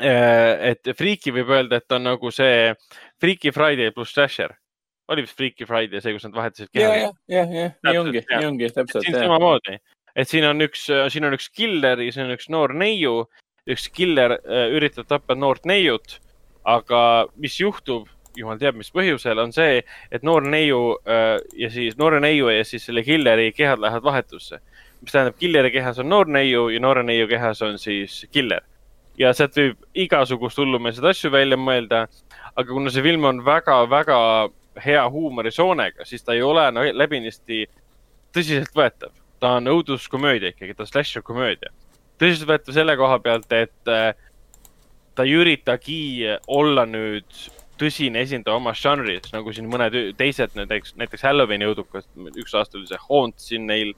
et Freaky võib öelda, et on nagu see Freaky Friday pluss Slasher oli vist Freaky Friday see, kus nad vahetasid keha? ja, ja, ja, ja nii ongi, nii ongi, täpselt. siin samamoodi, et siin on üks, siin on üks killer ja siin on üks noor neiu. üks killer äh, üritab tappa noort neiut, aga mis juhtub, jumal teab, mis põhjusel, on see, et noor neiu äh, ja siis noore neiu ja siis selle killeri kehad lähevad vahetusse. mis tähendab, killeri kehas on noor neiu ja noore neiu kehas on siis killer ja sealt võib igasugust hullumeelseid asju välja mõelda. aga kuna see film on väga-väga hea huumorisoonega, siis ta ei ole no, läbinisti tõsiseltvõetav. ta on õuduskomöödia ikkagi, ta on slasher komöödia. tõsiseltvõetav selle koha pealt, et äh, ta ei üritagi olla nüüd tõsine esindaja oma žanris, nagu siin mõned teised näiteks, näiteks Halloweeni õudukad, üks aasta oli see Haunt siin neil,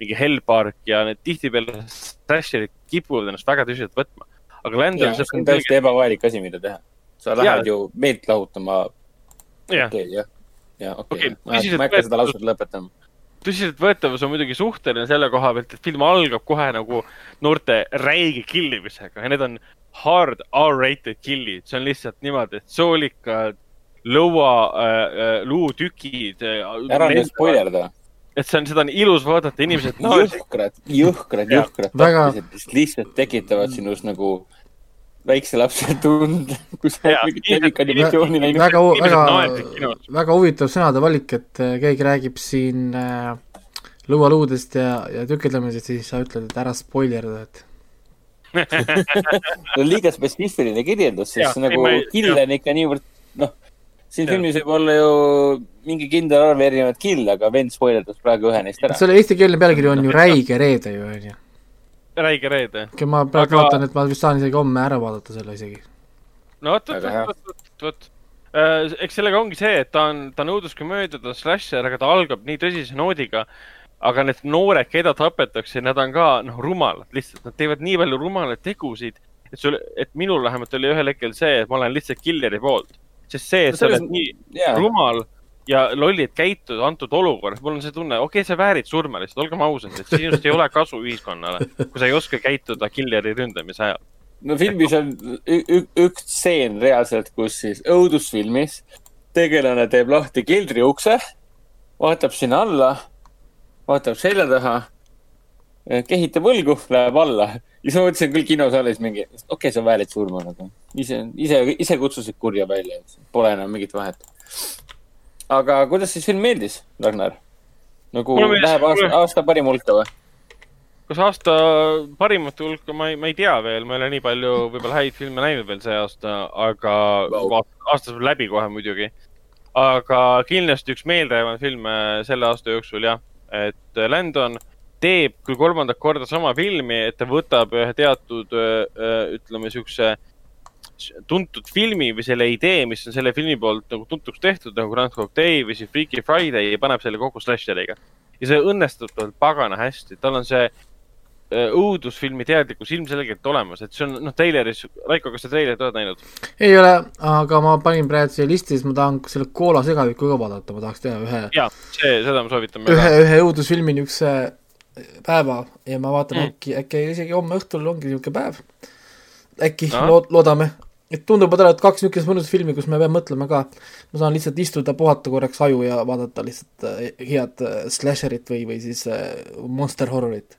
mingi Hellpark ja need tihtipeale slasherid kipuvad ennast väga tõsiselt võtma. aga Landon. see on täiesti ebavajalik asi, mida teha. sa lähed ja. ju meelt lahutama okei, jah. ja okei ma ei hakka seda lauset lõpetama tõsiseltvõetavus on muidugi suhteline selle koha pealt, et film algab kohe nagu noorte räige killimisega ja need on hard R-rated kill'id, see on lihtsalt niimoodi, et soolikad, lõua äh, äh,, luutükid äh,. ära nüüd spoilerda. et see on, seda on ilus vaadata, inimesed no,. jõhkrad, jõhkrad, jõhkrad tapmised, mis lihtsalt tekitavad sinus nagu väikse lapse tund, kui sa mingit lemmikanimatsiooni näinud. väga, väga, väga huvitav sõnade valik, et äh, keegi räägib siin äh, lõualuudest ja, ja tükildamisest, siis sa ütled, et ära spoilerda, et see on liiga spetsiifiline kirjeldus, sest ja, nagu kill on ikka niivõrd, noh, siin ja. filmis võib olla ju mingi kindel arv erinevaid kill'e, aga vend spoilerdas praegu ühe neist ära. selle eestikeelne pealkiri on ju Räige reede ju, onju räige reede. ma praegu aga... vaatan, et ma vist saan isegi homme ära vaadata selle isegi. no vot, vot, vot, vot, vot. Äh, eks sellega ongi see, et ta on, ta on õuduskomöödia, ta on slasher, aga ta algab nii tõsise noodiga. Aga need noored, keda tapetakse, nad on ka, noh, rumalad lihtsalt, nad teevad nii palju rumalaid tegusid, et sul, et minul vähemalt oli ühel hetkel see, et ma olen lihtsalt killeri poolt. sest see, et no, sa oled nii yeah. rumal ja lollid käituda antud olukorras, mul on see tunne, okei okay,, sa väärid surma lihtsalt, olgem ausad, et sinust ei ole kasu ühiskonnale, kui sa ei oska käituda killeri ründamise ajal. no filmis on üks stseen reaalselt, kus siis õudusfilmis tegelane teeb lahti keldri ukse, vaatab sinna alla, vaatab selja taha, kehitab õlgu, läheb alla ja siis ma mõtlesin küll kinosaalis mingi, okei okay,, sa väärid surma nagu. ise, ise, ise kutsusid kurja välja, pole enam mingit vahet aga kuidas siis film meeldis, Ragnar? nagu meeldis, läheb aasta, mulle... aasta parim hulka või? kas aasta parimate hulka, ma ei, ma ei tea veel, ma ei ole nii palju võib-olla häid filme näinud veel see aasta, aga wow. aasta saab läbi kohe muidugi. aga kindlasti üks meeldejäävaid filme selle aasta jooksul jah, et Landon teeb küll kolmandat korda sama filmi, et ta võtab ühe teatud ütleme siukse tuntud filmi või selle idee, mis on selle filmi poolt nagu tuntuks tehtud nagu Groundhog Day või siis Freaky Friday ja paneb selle kokku slasheriga. ja see õnnestub tal pagana hästi, tal on see äh, õudusfilmi teadlikkus ilmselgelt olemas, et see on, noh, treileris, Raiko, kas sa treilerit oled näinud? ei ole, aga ma panin praegu siia listi, siis ma tahan selle Koola segaviku ka vaadata, ma tahaks teha ühe. jaa, see, seda ma soovitan. ühe, ühe õudusfilmi niisuguse päeva ja ma vaatan mm. äkki, äkki isegi homme õhtul ongi niisugune päev. äkki no., lood-, loodame et tundub, et olevat kaks niisugust mõnusat filmi, kus me peame mõtlema ka, ma saan lihtsalt istuda, puhata korraks aju ja vaadata lihtsalt äh, head äh, slasherit või, või siis äh, monster horrorit.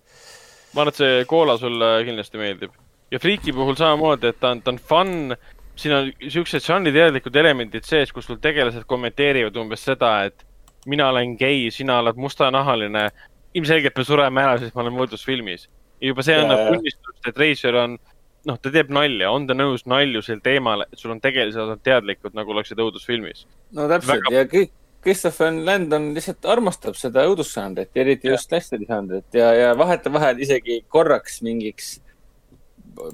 Ma arvan, et see Koola sulle kindlasti meeldib. ja Freaky puhul samamoodi, et ta on, ta on fun, siin on siuksed žanriteadlikud elemendid sees, kus sul tegelased kommenteerivad umbes seda, et mina olen gei, sina oled mustanahaline. ilmselgelt me sureme ära, sest me oleme võrdlusfilmis. ja juba see Jaa, annab tunnistust, et Reisjör on, noh, ta teeb nalja, on ta nõus nalju sel teemal, et sul on tegelased teadlikud, nagu oleksid õudusfilmis. no täpselt Väga- ja kõik, Christopher Landon lihtsalt armastab seda õudusžanrit, eriti Jah. just Lesteri žanrit ja, ja vahetevahel isegi korraks mingiks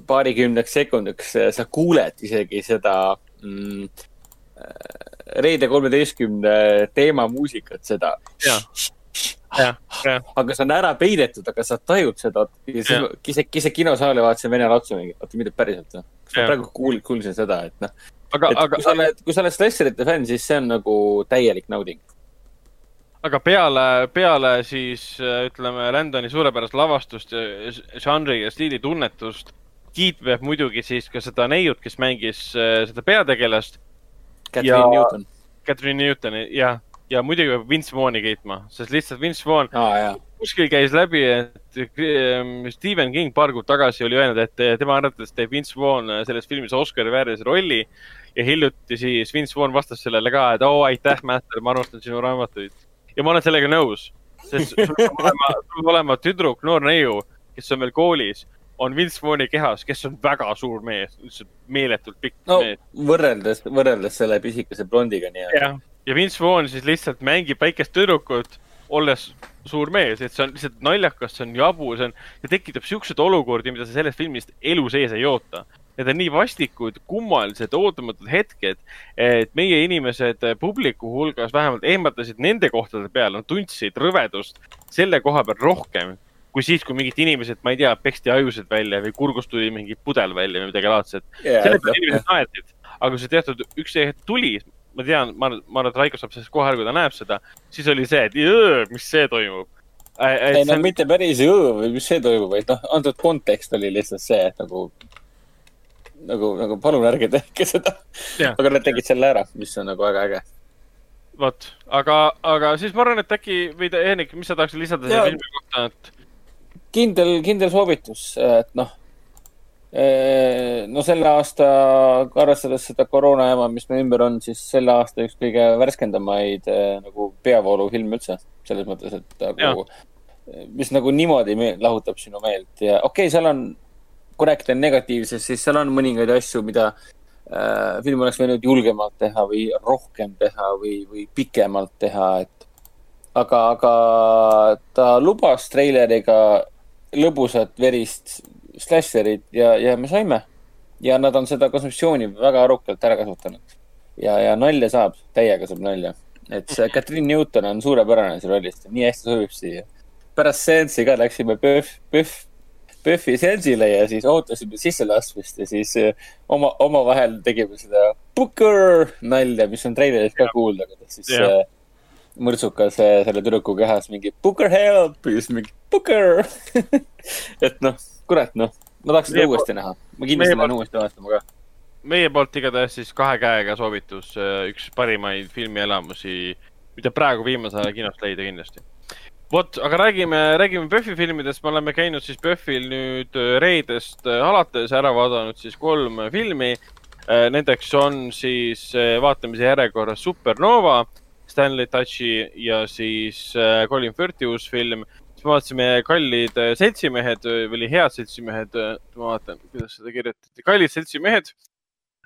paarikümneks sekundiks äh, sa kuuled isegi seda mm, äh, Reede kolmeteistkümne teemamuusikat, seda. Jah. jah, jah, aga see on ära peidetud, aga sa tajud seda. Jah. ise, ise kinosaali vaatasin Vene lapse mingi, oota, mida päriselt Jah. praegu kuul-, kuulsin seda, et noh, aga, aga kui, sa oled, kui sa oled Slesterite fänn, siis see on nagu täielik nauding. aga peale, peale siis äh, ütleme Landoni suurepärast lavastust ja žanri ja stiili tunnetust, kiitma peab muidugi siis ka seda neiut, kes mängis äh, seda peategelast, Catherine Ja- Newton. Catherine Newtoni ja, ja muidugi peab Vince Vaughn'i kiitma, sest lihtsalt Vince Vaughn jaa, kuskil käis läbi, et ähm, Stephen King paar kuud tagasi oli öelnud, et äh, tema arvates teeb Vince Vaughn äh, selles filmis Oscari väärse rolli ja hiljuti siis Vince Vaughn vastas sellele ka, et oo aitäh, Master, ma armastan sinu raamatuid. ja ma olen sellega nõus, sest sul peab olema, sul peab olema tüdruk, noor neiu, kes on veel koolis, on Vince Vaughn'i kehas, kes on väga suur mees, lihtsalt meeletult pikk no mees. võrreldes, võrreldes selle pisikese blondiga nii-öelda. jah, ja Vince Vaughn siis lihtsalt mängib väikest tüdrukut, olles suur mees, et see on lihtsalt naljakas, see on jabu, see on, see tekitab siukseid olukordi, mida sa sellest filmist elu sees ei oota. Need on nii vastikud, kummalised, ootamatud hetked, et meie inimesed eh, publiku hulgas vähemalt ehmatasid nende kohtade peale, nad tundsid rõvedust selle koha peal rohkem kui siis, kui mingid inimesed, ma ei tea, peksti ajusid välja või kurgust tuli mingi pudel välja või midagi laadset. selle peale inimesed naersid, aga kui see teatud üks hetk tuli, ma tean, ma arvan, ma arvan, et Raiko saab sellest kohe aru, kui ta näeb seda, siis oli see, et jõõ, mis see toimub. ei no mitte päris jõu või mis see toimub, vaid noh, antud kontekst oli lihtsalt see, et nagu, nagu, nagu palun ärge tehke seda. Aga nad tegid selle ära, mis on nagu väga äge. vot, aga, aga siis ma arvan, et äkki või Eenik, mis sa tahaksid lisada selle filmi kohta, et kindel, kindel soovitus, et noh, no selle aasta, arvestades seda koroona jama, mis meie ümber on, siis selle aasta üks kõige värskendamaid nagu peavoolufilme üldse. selles mõttes, et nagu, mis nagu niimoodi me- lahutab sinu meelt ja okei okay,, seal on, kui rääkida negatiivsest, siis seal on mõningaid asju, mida äh, film oleks võinud julgemalt teha või rohkem teha või, või pikemalt teha, et aga, aga ta lubas treileriga lõbusat verist slasherit ja, ja me saime. ja nad on seda kontseptsiooni väga arukalt ära kasutanud. ja, ja nalja saab, täiega saab nalja. et see Catherine Newton on suurepärane seal rollis, nii hästi sobib siia. pärast seanssi ka läksime PÖFF, PÖFF, PÖFFi seansile ja siis ootasime sisselaskmist ja siis eh, oma, omavahel tegime seda Booker nalja, mis on treileris ka kuulda, kuidas siis Jah. äh, mõrtsukas äh, selle tüdruku kehas mingi Booker help ja siis mingi Booker et noh, kurat noh, ma tahaks seda uuesti näha. ma kindlasti lähen uuesti vaatama ka. meie poolt igatahes siis kahe käega soovitus, üks parimaid filmielamusi, mida praegu viimasel ajal kinost leida kindlasti. vot, aga räägime, räägime PÖFFi filmidest, me oleme käinud siis PÖFFil nüüd äh, reedest äh, alates ära vaadanud siis kolm filmi. Nendeks on siis äh, vaatamise järjekorras Supernova, Stanley Tucci ja siis äh, Colin Firthi uus film. Me vaatasime Kallid äh, seltsimehed äh, või oli Head seltsimehed, ma vaatan, kuidas seda kirjutati, Kallid seltsimehed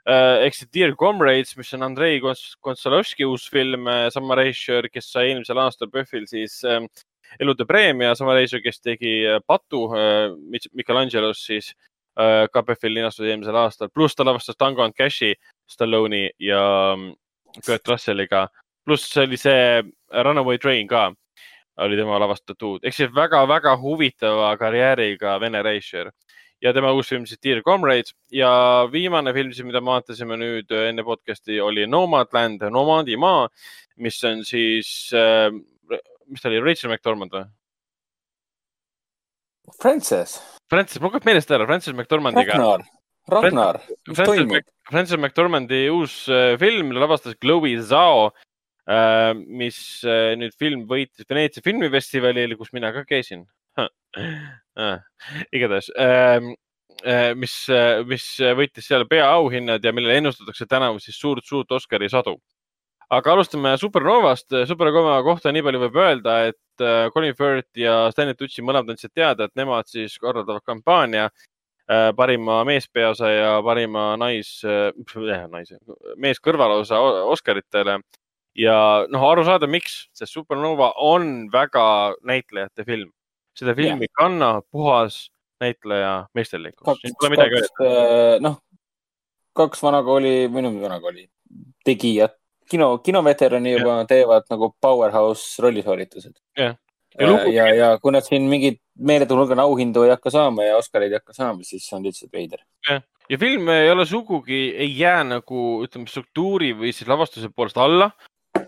äh, ehk siis Dear Comrades, mis on Andrei Kons- Konstolovski uus film, sama režissöör, kes sai eelmisel aastal PÖFFil siis äh, elude preemia, sama režissöör, kes tegi äh, Patu äh, Mich- Michelangelos siis äh, ka PÖFFil linastus eelmisel aastal, pluss ta lavastas Tango and Cashi Stallone'i ja mm, Kurt Russelliga, pluss oli see Runaway Train ka oli tema lavastatud, ehk siis väga-väga huvitava karjääriga vene režissöör ja tema uus film siis Dear Comrades. Ja viimane film siis, mida me vaatasime nüüd enne podcast'i oli Nomadland, Nomaadimaa, mis on siis äh,, mis ta oli, Rachel McDormand või? Frances, Francis, mul kaob meelest ära, Francis McDormandiga. Ragnar, Ragnar, mis Francis, toimub? Mac,? Francis McDormandi uus äh, film, mille lavastas Chloe Zhao mis äh, nüüd film võitis Veneetsia filmifestivalil, kus mina ka käisin äh,. igatahes äh, mis, mis võitis seal peaauhinnad ja millele ennustatakse tänavu siis suurt-suurt Oscari sadu aga alustame Supernovast. Supernova kohta nii palju võib öelda, et äh, Colin Firth ja Stanley Tucci mõlemad andsid teada, et nemad siis korraldavad kampaania äh, parima meespeaosa ja parima nais äh,, naise, mees kõrvalosa Oscaritele. Ja noh, aru saada, miks, sest Supernova on väga näitlejate film. seda filmi yeah. kanna puhas näitleja meisterlikkus. kaks, noh, kaks vanakooli, või no vanakooli tegijat kino, kinoveterani juba ja. teevad nagu powerhouse rollisooritused. jah, ja, ja, ja, ja kui nad siin mingit meeletulu hulga auhindu ei hakka saama ja Oscareid ei hakka saama, siis on lihtsalt veider. ja film ei ole sugugi, ei jää nagu ütleme struktuuri või siis lavastuse poolest alla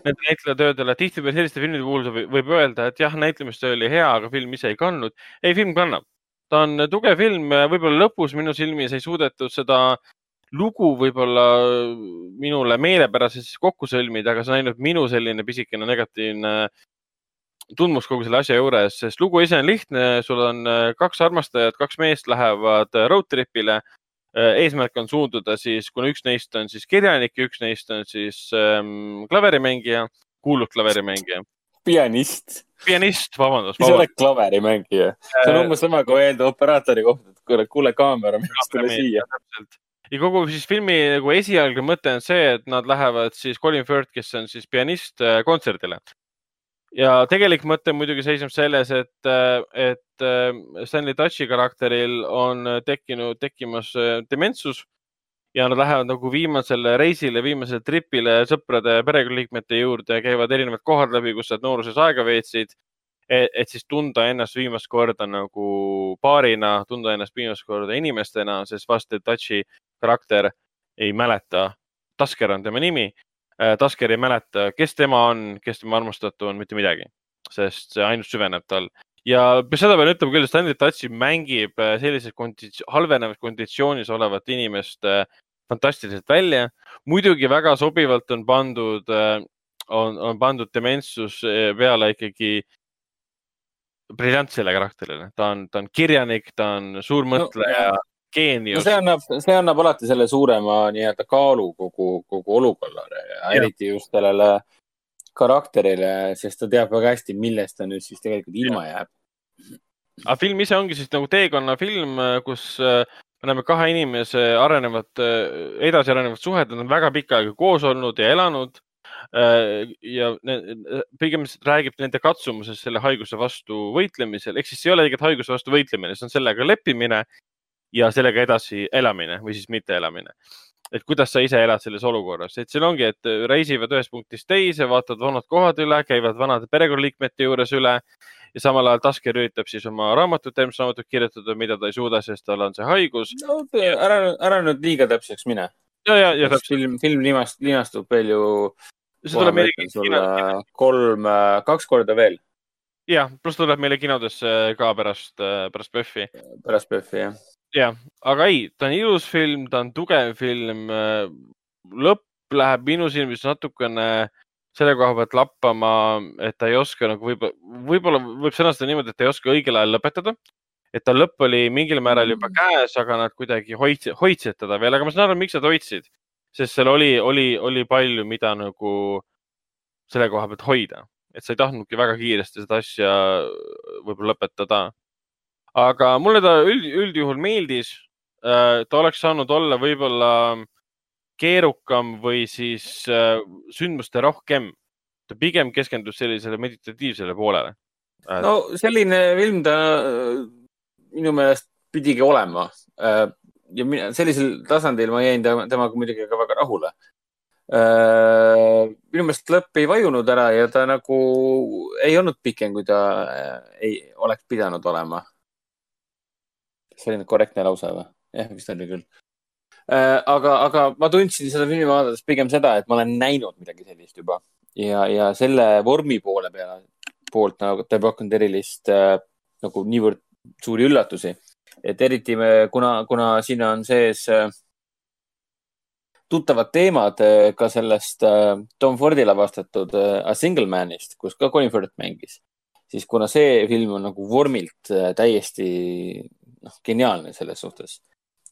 nende näitlejatöödele. tihtipeale selliste filmide puhul võib öelda, et jah, näitlemistöö oli hea, aga film ise ei kandnud. ei, film kannab. ta on tugev film, võib-olla lõpus minu silmis ei suudetud seda lugu võib-olla minule meelepäraselt kokku sõlmida, aga see on ainult minu selline pisikene negatiivne tundmus kogu selle asja juures, sest lugu ise on lihtne, sul on kaks armastajat, kaks meest lähevad road trip'ile. Eesmärk on suunduda siis, kuna üks neist on siis kirjanik ja üks neist on siis ähm, klaverimängija, kuulus klaverimängija. pianist. pianist, vabandust. mis oled klaverimängija? see on umbes sama, kui öelda operaatori kohta, et kuule, kuule kaamera, miks tule siia. ja kogu siis filmi nagu esialgne mõte on see, et nad lähevad siis Colin Firth, kes on siis pianist, kontserdile. Ja tegelik mõte muidugi seisneb selles, et, et Stanley Tucci karakteril on tekkinud, tekkimas dementsus ja nad lähevad nagu viimasele reisile, viimasele tripile sõprade ja perekonnaliikmete juurde, käivad erinevad kohad läbi, kus nad nooruses aega veetsid. et siis tunda ennast viimast korda nagu paarina, tunda ennast viimast korda inimestena, sest vast Tachi karakter ei mäleta, Tasker on tema nimi. Tasker ei mäleta, kes tema on, kes tema armastatu on, mitte midagi, sest see ainult süveneb tal. Ja seda pean ütlema küll, Stanley Tucci mängib sellises kondits-, halvenevas konditsioonis olevat inimest fantastiliselt välja. muidugi väga sobivalt on pandud, on, on pandud dementsus peale ikkagi briljantsele karakterile, ta on, ta on kirjanik, ta on suur mõtleja no,, geenius no. see annab, see annab alati selle suurema nii-öelda kaalu kogu, kogu olukorrale ja, ja eriti just sellele karakterile, sest ta teab väga hästi, millest ta nüüd siis tegelikult ilma jääb. aga film ise ongi siis nagu teekonnafilm, kus me näeme kahe inimese arenevat, edasi arenevat suhet, nad on väga pikka aega koos olnud ja elanud. ja pigem räägib nende katsumusest selle haiguse vastu võitlemisel, ehk siis see ei ole tegelikult haiguse vastu võitlemine, see on sellega leppimine ja sellega edasi elamine või siis mitteelamine et kuidas sa ise elad selles olukorras, et siin ongi, et reisivad ühest punktist teise, vaatavad vanad kohad üle, käivad vanade perekonnaliikmete juures üle ja samal ajal Tasker üritab siis oma raamatut, eelmist raamatut kirjutada, mida ta ei suuda, sest tal on see haigus. no ära, ära nüüd liiga täpseks mine. ja, ja, ja täpselt. film, film linast, linastub veel ju. see tuleb meile kolm, kaks korda veel. jah, pluss tuleb meile kinodesse ka pärast, pärast PÖFFi. pärast PÖFFi, jah jah, aga ei, ta on ilus film, ta on tugev film. lõpp läheb minu silmis natukene selle koha pealt lappama, et ta ei oska nagu võib-olla, võib-olla võib sõnastada niimoodi, et ta ei oska õigel ajal lõpetada. et ta lõpp oli mingil määral juba käes, aga nad kuidagi hoidsid, hoidsid teda veel, aga ma saan aru, miks nad hoidsid, sest seal oli, oli, oli palju, mida nagu selle koha pealt hoida, et sa ei tahtnudki väga kiiresti seda asja võib-olla lõpetada aga mulle ta üld, üldjuhul meeldis. ta oleks saanud olla võib-olla keerukam või siis sündmuste rohkem. ta pigem keskendus sellisele meditatiivsele poolele. no selline film ta minu meelest pidigi olema. ja mina, sellisel tasandil ma jäin temaga muidugi ka väga rahule minu meelest lõpp ei vajunud ära ja ta nagu ei olnud pikem, kui ta ei oleks pidanud olema see oli nüüd korrektne lause või? jah, vist oli küll. aga, aga ma tundsin seda filmi vaadates pigem seda, et ma olen näinud midagi sellist juba ja, ja selle vormi poole peale, poolt nagu ta ei pakkunud erilist äh, nagu niivõrd suuri üllatusi. et eriti me, kuna, kuna siin on sees äh, tuttavad teemad äh, ka sellest äh, Tom Fordi lavastatud äh, A Single Man'ist, kus ka Colin Firth mängis, siis kuna see film on nagu vormilt äh, täiesti noh, geniaalne selles suhtes,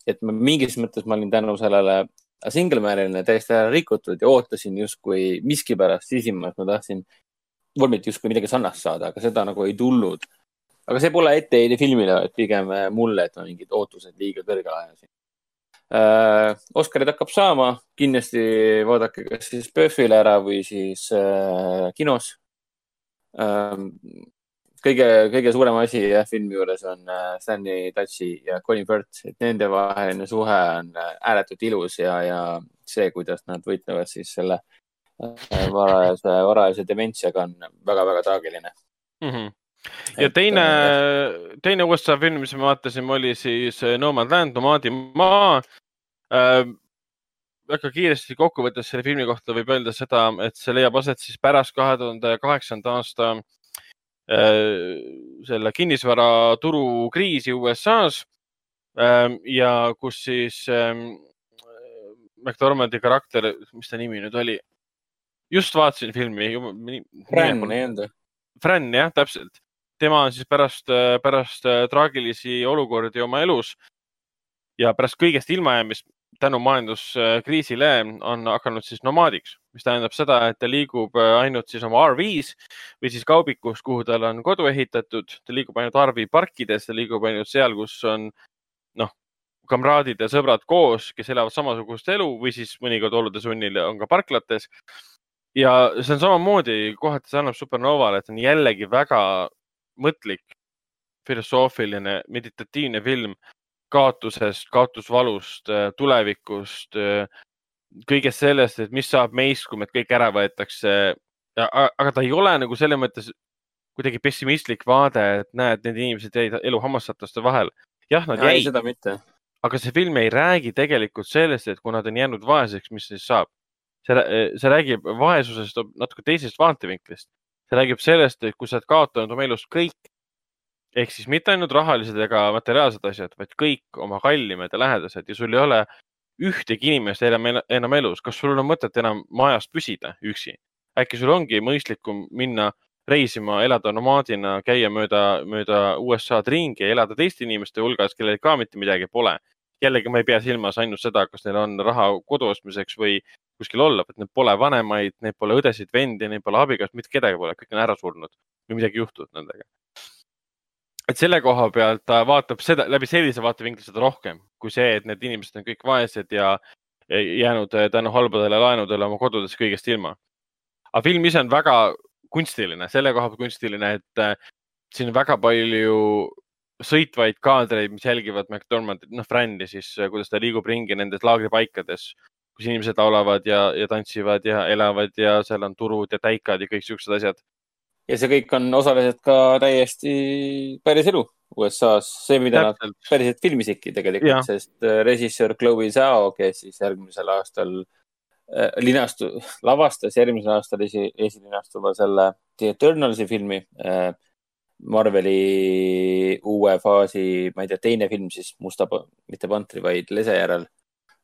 et ma mingis mõttes ma olin tänu sellele Single Manile täiesti ära rikutud ja ootasin justkui miskipärast sisimas, ma tahtsin vormilt justkui midagi sarnast saada, aga seda nagu ei tulnud. aga see pole etteheide filmile, vaid pigem äh, mulle, et ma mingid ootused liiga kõrgele ajasin äh,. Oscarid hakkab saama, kindlasti vaadake kas siis PÖFFile ära või siis äh, kinos äh, kõige, kõige suurem asi jah, filmi juures on äh, Stanley Tucci ja Colin Firth, et nende vaheline suhe on äh, ääretult ilus ja, ja see, kuidas nad võitlevad siis selle äh, varajase, varajase dementsiaga on väga-väga traagiline mm. -hmm ja teine, teine USA film, mis me vaatasime, oli siis Nomadland, Nomaadimaa äh,. väga kiiresti kokkuvõttes selle filmi kohta võib öelda seda, et see leiab aset siis pärast kahe tuhande kaheksanda aasta Äh, selle kinnisvaraturu kriisi USA-s ähm, ja kus siis ähm, McDormandi karakter, mis ta nimi nüüd oli? just vaatasin filmi. Fran või? Fran jah, täpselt. tema on siis pärast, äh, pärast äh, traagilisi olukordi oma elus ja pärast kõigest ilmajäämist tänu majanduskriisile on hakanud siis nomaadiks, mis tähendab seda, et ta liigub äh, ainult siis oma RV-s või siis kaubikus, kuhu tal on kodu ehitatud. ta liigub ainult RV parkides, ta liigub ainult seal, kus on noh, kamraadid ja sõbrad koos, kes elavad samasugust elu või siis mõnikord olude sunnil on ka parklates. ja see on samamoodi, kohati see annab Supernovale, et on jällegi väga mõtlik, filosoofiline, meditatiivne film kaotusest, kaotusvalust, äh, tulevikust, äh, kõigest sellest, et mis saab meist, kui meid kõik ära võetakse. aga ta ei ole nagu selles mõttes kuidagi pessimistlik vaade, et näed, need inimesed jäid elu hammasrataste vahel. jah, nad jäid. seda mitte. aga see film ei räägi tegelikult sellest, et kui nad on jäänud vaeseks, mis siis saab. see, see räägib vaesusest natuke teisest vaatevinklist. see räägib sellest, et kui sa oled kaotanud oma elus kõik, ehk siis mitte ainult rahalised ega materiaalsed asjad, vaid kõik oma kallimad ja lähedased ja sul ei ole ühtegi inimest enam, elus. kas sul on mõtet enam majas püsida üksi? äkki sul ongi mõistlikum minna reisima, elada nomaadina, käia mööda, mööda USA-d ringi elada teiste inimeste hulgas, kellel ka mitte midagi pole. jällegi, ma ei pea silmas ainult seda, kas neil on raha kodu ostmiseks või kuskil olla, et neil pole vanemaid, neil pole õdesid, vendi, neil pole abikaasa, mitte kedagi pole, kõik on ära surnud või midagi juhtunud nendega et selle koha pealt ta vaatab seda läbi sellise vaatevinkli seda rohkem kui see, et need inimesed on kõik vaesed ja jäänud eh, tänu halbadele laenudele oma kodudest kõigest ilma. aga film ise on väga kunstiline, selle koha pealt kunstiline, et äh, siin on väga palju sõitvaid kaadreid, mis jälgivad McDormandit, noh, Frani siis, eh, kuidas ta liigub ringi nendes laagripaikades, kus inimesed laulavad ja, ja tantsivad ja elavad ja seal on turud ja täikad ja kõik siuksed asjad ja see kõik on osaliselt ka täiesti päris elu USA-s, see, mida Täpselt. nad päriselt filmisidki tegelikult, sest äh, režissöör Chloe Zhao, kes siis järgmisel aastal äh, linastu-, lavastas järgmisel aastal esi, esilinastuva selle The Eternalsi filmi äh,. Marveli uue faasi, ma ei tea, teine film siis Musta, mitte Pantri, vaid Lese järel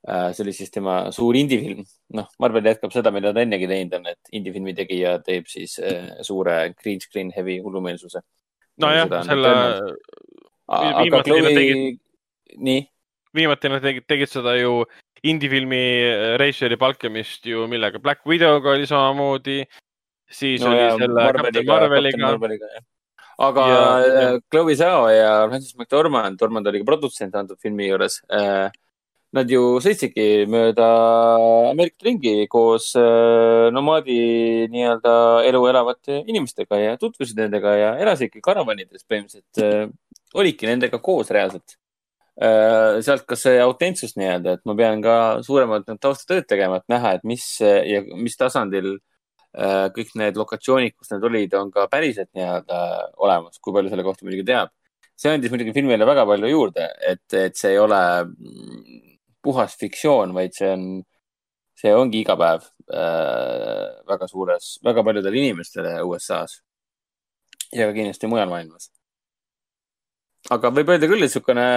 see oli siis tema suur indie-film. noh, Marvel jätkab seda, mida ta ennegi teinud on, et indie-filmi tegija teeb siis äh, suure green screen heavy hullumeelsuse. nojah, selle. aga Chloe, nii? viimati nad tegid, tegid seda ju indie-filmi äh, režissööri palkamist ju millega, Black Widow'ga oli samamoodi. siis no, oli ja, selle Marveliga, Marveliga. Marveliga aga ja, Chloe Zhao ja Francis McDormand, Dormand oli ka produtsent antud filmi juures äh, nad ju sõitsidki mööda Ameerikat ringi koos äh, nomaadi nii-öelda elu elavate inimestega ja tutvusid nendega ja elasidki karavanides põhimõtteliselt äh,. olidki nendega koos reaalselt äh,. sealt ka see autentsus nii-öelda, et ma pean ka suuremalt taustatööd tegema, et näha, et mis ja mis tasandil kõik need lokatsioonid, kus need olid, on ka päriselt nii-öelda olemas, kui palju selle kohta muidugi teab see andis muidugi filmile väga palju juurde, et, et see ei ole puhas fiktsioon, vaid see on, see ongi iga päev äh, väga suures, väga paljudele inimestele USA-s ja ka kindlasti mujal maailmas. aga võib öelda küll, et niisugune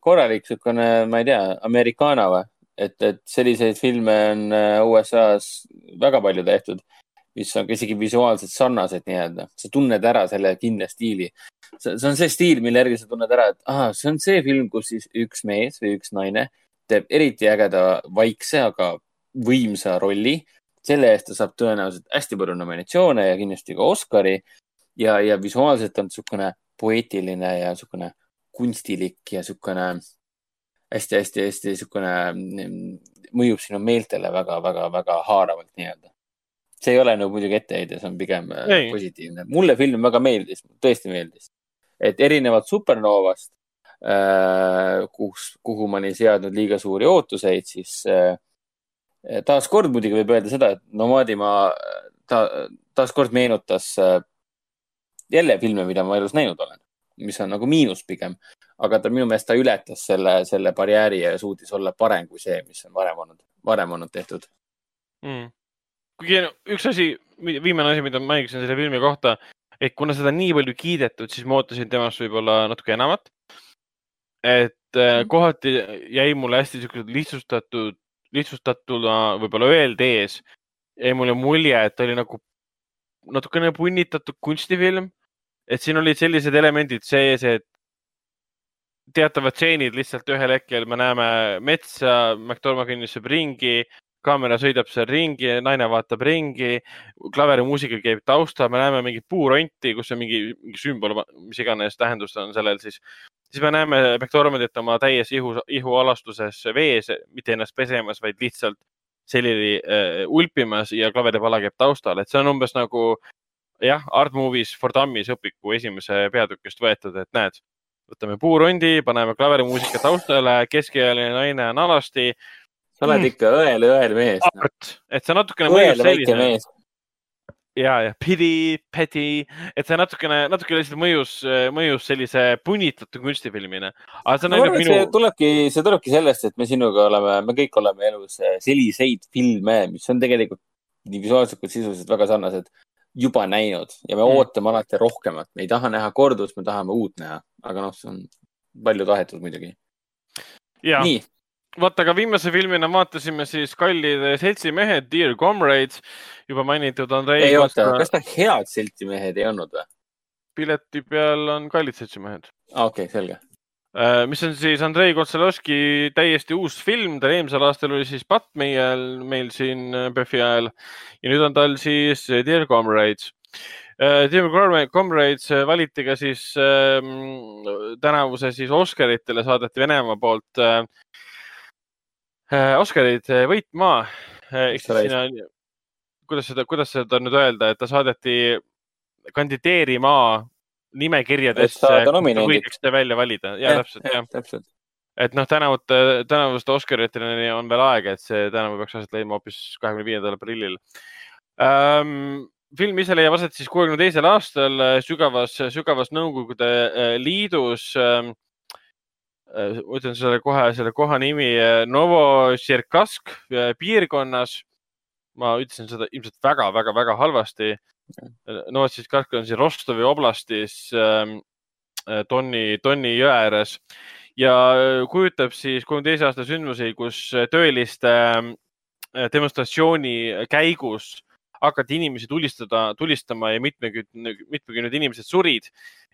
korralik, niisugune, ma ei tea, Americana või, et, et selliseid filme on äh, USA-s väga palju tehtud mis on ka isegi visuaalselt sarnased nii-öelda. sa tunned ära selle kindla stiili. see on see stiil, mille järgi sa tunned ära, et ahah, see on see film, kus siis üks mees või üks naine teeb eriti ägeda vaikse, aga võimsa rolli. selle eest ta saab tõenäoliselt hästi palju nominatsioone ja kindlasti ka Oscari. ja, ja visuaalselt on niisugune poeetiline ja niisugune kunstilik ja niisugune hästi-hästi-hästi niisugune mõjub sinu meeltele väga-väga-väga haaravalt nii-öelda. see ei ole nagu muidugi etteheide, see on pigem äh, ei. positiivne. mulle film väga meeldis, tõesti meeldis. et erinevalt Supernovast kus, kuhu ma olin seadnud liiga suuri ootuseid, siis äh, taaskord muidugi võib öelda seda, et Nomadimaa ta, taaskord meenutas äh, jälle filme, mida ma elus näinud olen, mis on nagu miinus pigem. Aga ta minu meelest ta ületas selle, selle barjääri ja suutis olla parem kui see, mis on varem olnud, varem olnud tehtud. Mm.. kuigi üks asi, viimane asi, mida ma mainisin selle filmi kohta, et kuna seda nii palju kiidetud, siis ma ootasin temast võib-olla natuke enamat. Et mm. kohati jäi mulle hästi siuksed lihtsustatud, lihtsustatuna võib-olla öeldes jäi mulle mulje, et oli nagu natukene punnitatud kunstifilm. et siin olid sellised elemendid sees, et teatavad stseenid lihtsalt ühel hetkel me näeme metsa, McDormand kõnnib ringi, kaamera sõidab seal ringi, naine vaatab ringi, klaverimuusika käib taustal, me näeme mingit puuronti, kus on mingi, mingi sümbol, mis iganes tähendus on sellel siis. Siis me näeme McDormandit oma täies ihu, ihualastuses vees, mitte ennast pesemas, vaid lihtsalt selili äh, ulpimas ja klaveripala käib taustal, et see on umbes nagu jah, Art Movies for Dummies õpiku esimese peatükist võetud, et näed võtame puurondi, paneme klaverimuusika taustale, keskealine naine on alasti. sa oled mm. ikka õel-õel mees no.. et see natukene mõjus selline. Ja, ja pidi, peti, et see natukene, natuke lihtsalt mõjus, mõjus sellise punnitatud kunstifilmina. aga see on no, ainult minu. see tulebki, see tulebki sellest, et me sinuga oleme, me kõik oleme elus eh, selliseid filme, mis on tegelikult nii visuaalselt kui sisuliselt väga sarnased juba näinud ja me mm. ootame alati rohkemat, me ei taha näha kordust, me tahame uut näha, aga noh, see on palju tahetud muidugi. nii. Vaata, aga viimase filmina vaatasime siis Kallid seltsimehed, Dear Comrades, juba mainitud Andrei. ei oota, kas ta Head seltsimehed ei olnud või? pileti peal on Kallid seltsimehed. okei okay,, selge Äh, mis on siis Andrei Kotsalovski täiesti uus film, ta eelmisel aastal oli siis Batmanil meil siin äh, PÖFFi ajal ja nüüd on tal siis äh, Dear Comrades. Dear Comrades valiti ka siis äh, tänavuse siis Oscaritele saadeti Venemaa poolt äh, Oscarid võitma äh,. ehk siis sinna, kuidas seda, kuidas seda nüüd öelda, et ta saadeti kandideerima nimekirjadesse võidakse välja valida. ja, ja täpselt, jah täpselt. et noh, tänavute, tänavuste Oscariteni on veel aega, et see tänavu peaks aset leidma hoopis kahekümne viiendal aprillil um, film ise leiab aset siis kuuekümne teisel aastal äh, sügavas, sügavas Nõukogude äh, Liidus ähm,. Äh, ütlen selle kohe, selle koha nimi Novosirkask piirkonnas. ma ütlesin seda ilmselt väga-väga-väga halvasti. Novosibirsk on siin Rostovi oblastis ähm, äh, Tonni, Tonni jõe ääres. Ja äh, kujutab siis kolmekümne teise aasta sündmusi, kus tööliste äh, demonstratsiooni käigus hakati inimesi tulistada, tulistama ja mitmekümne, mitmekümned inimesed surid.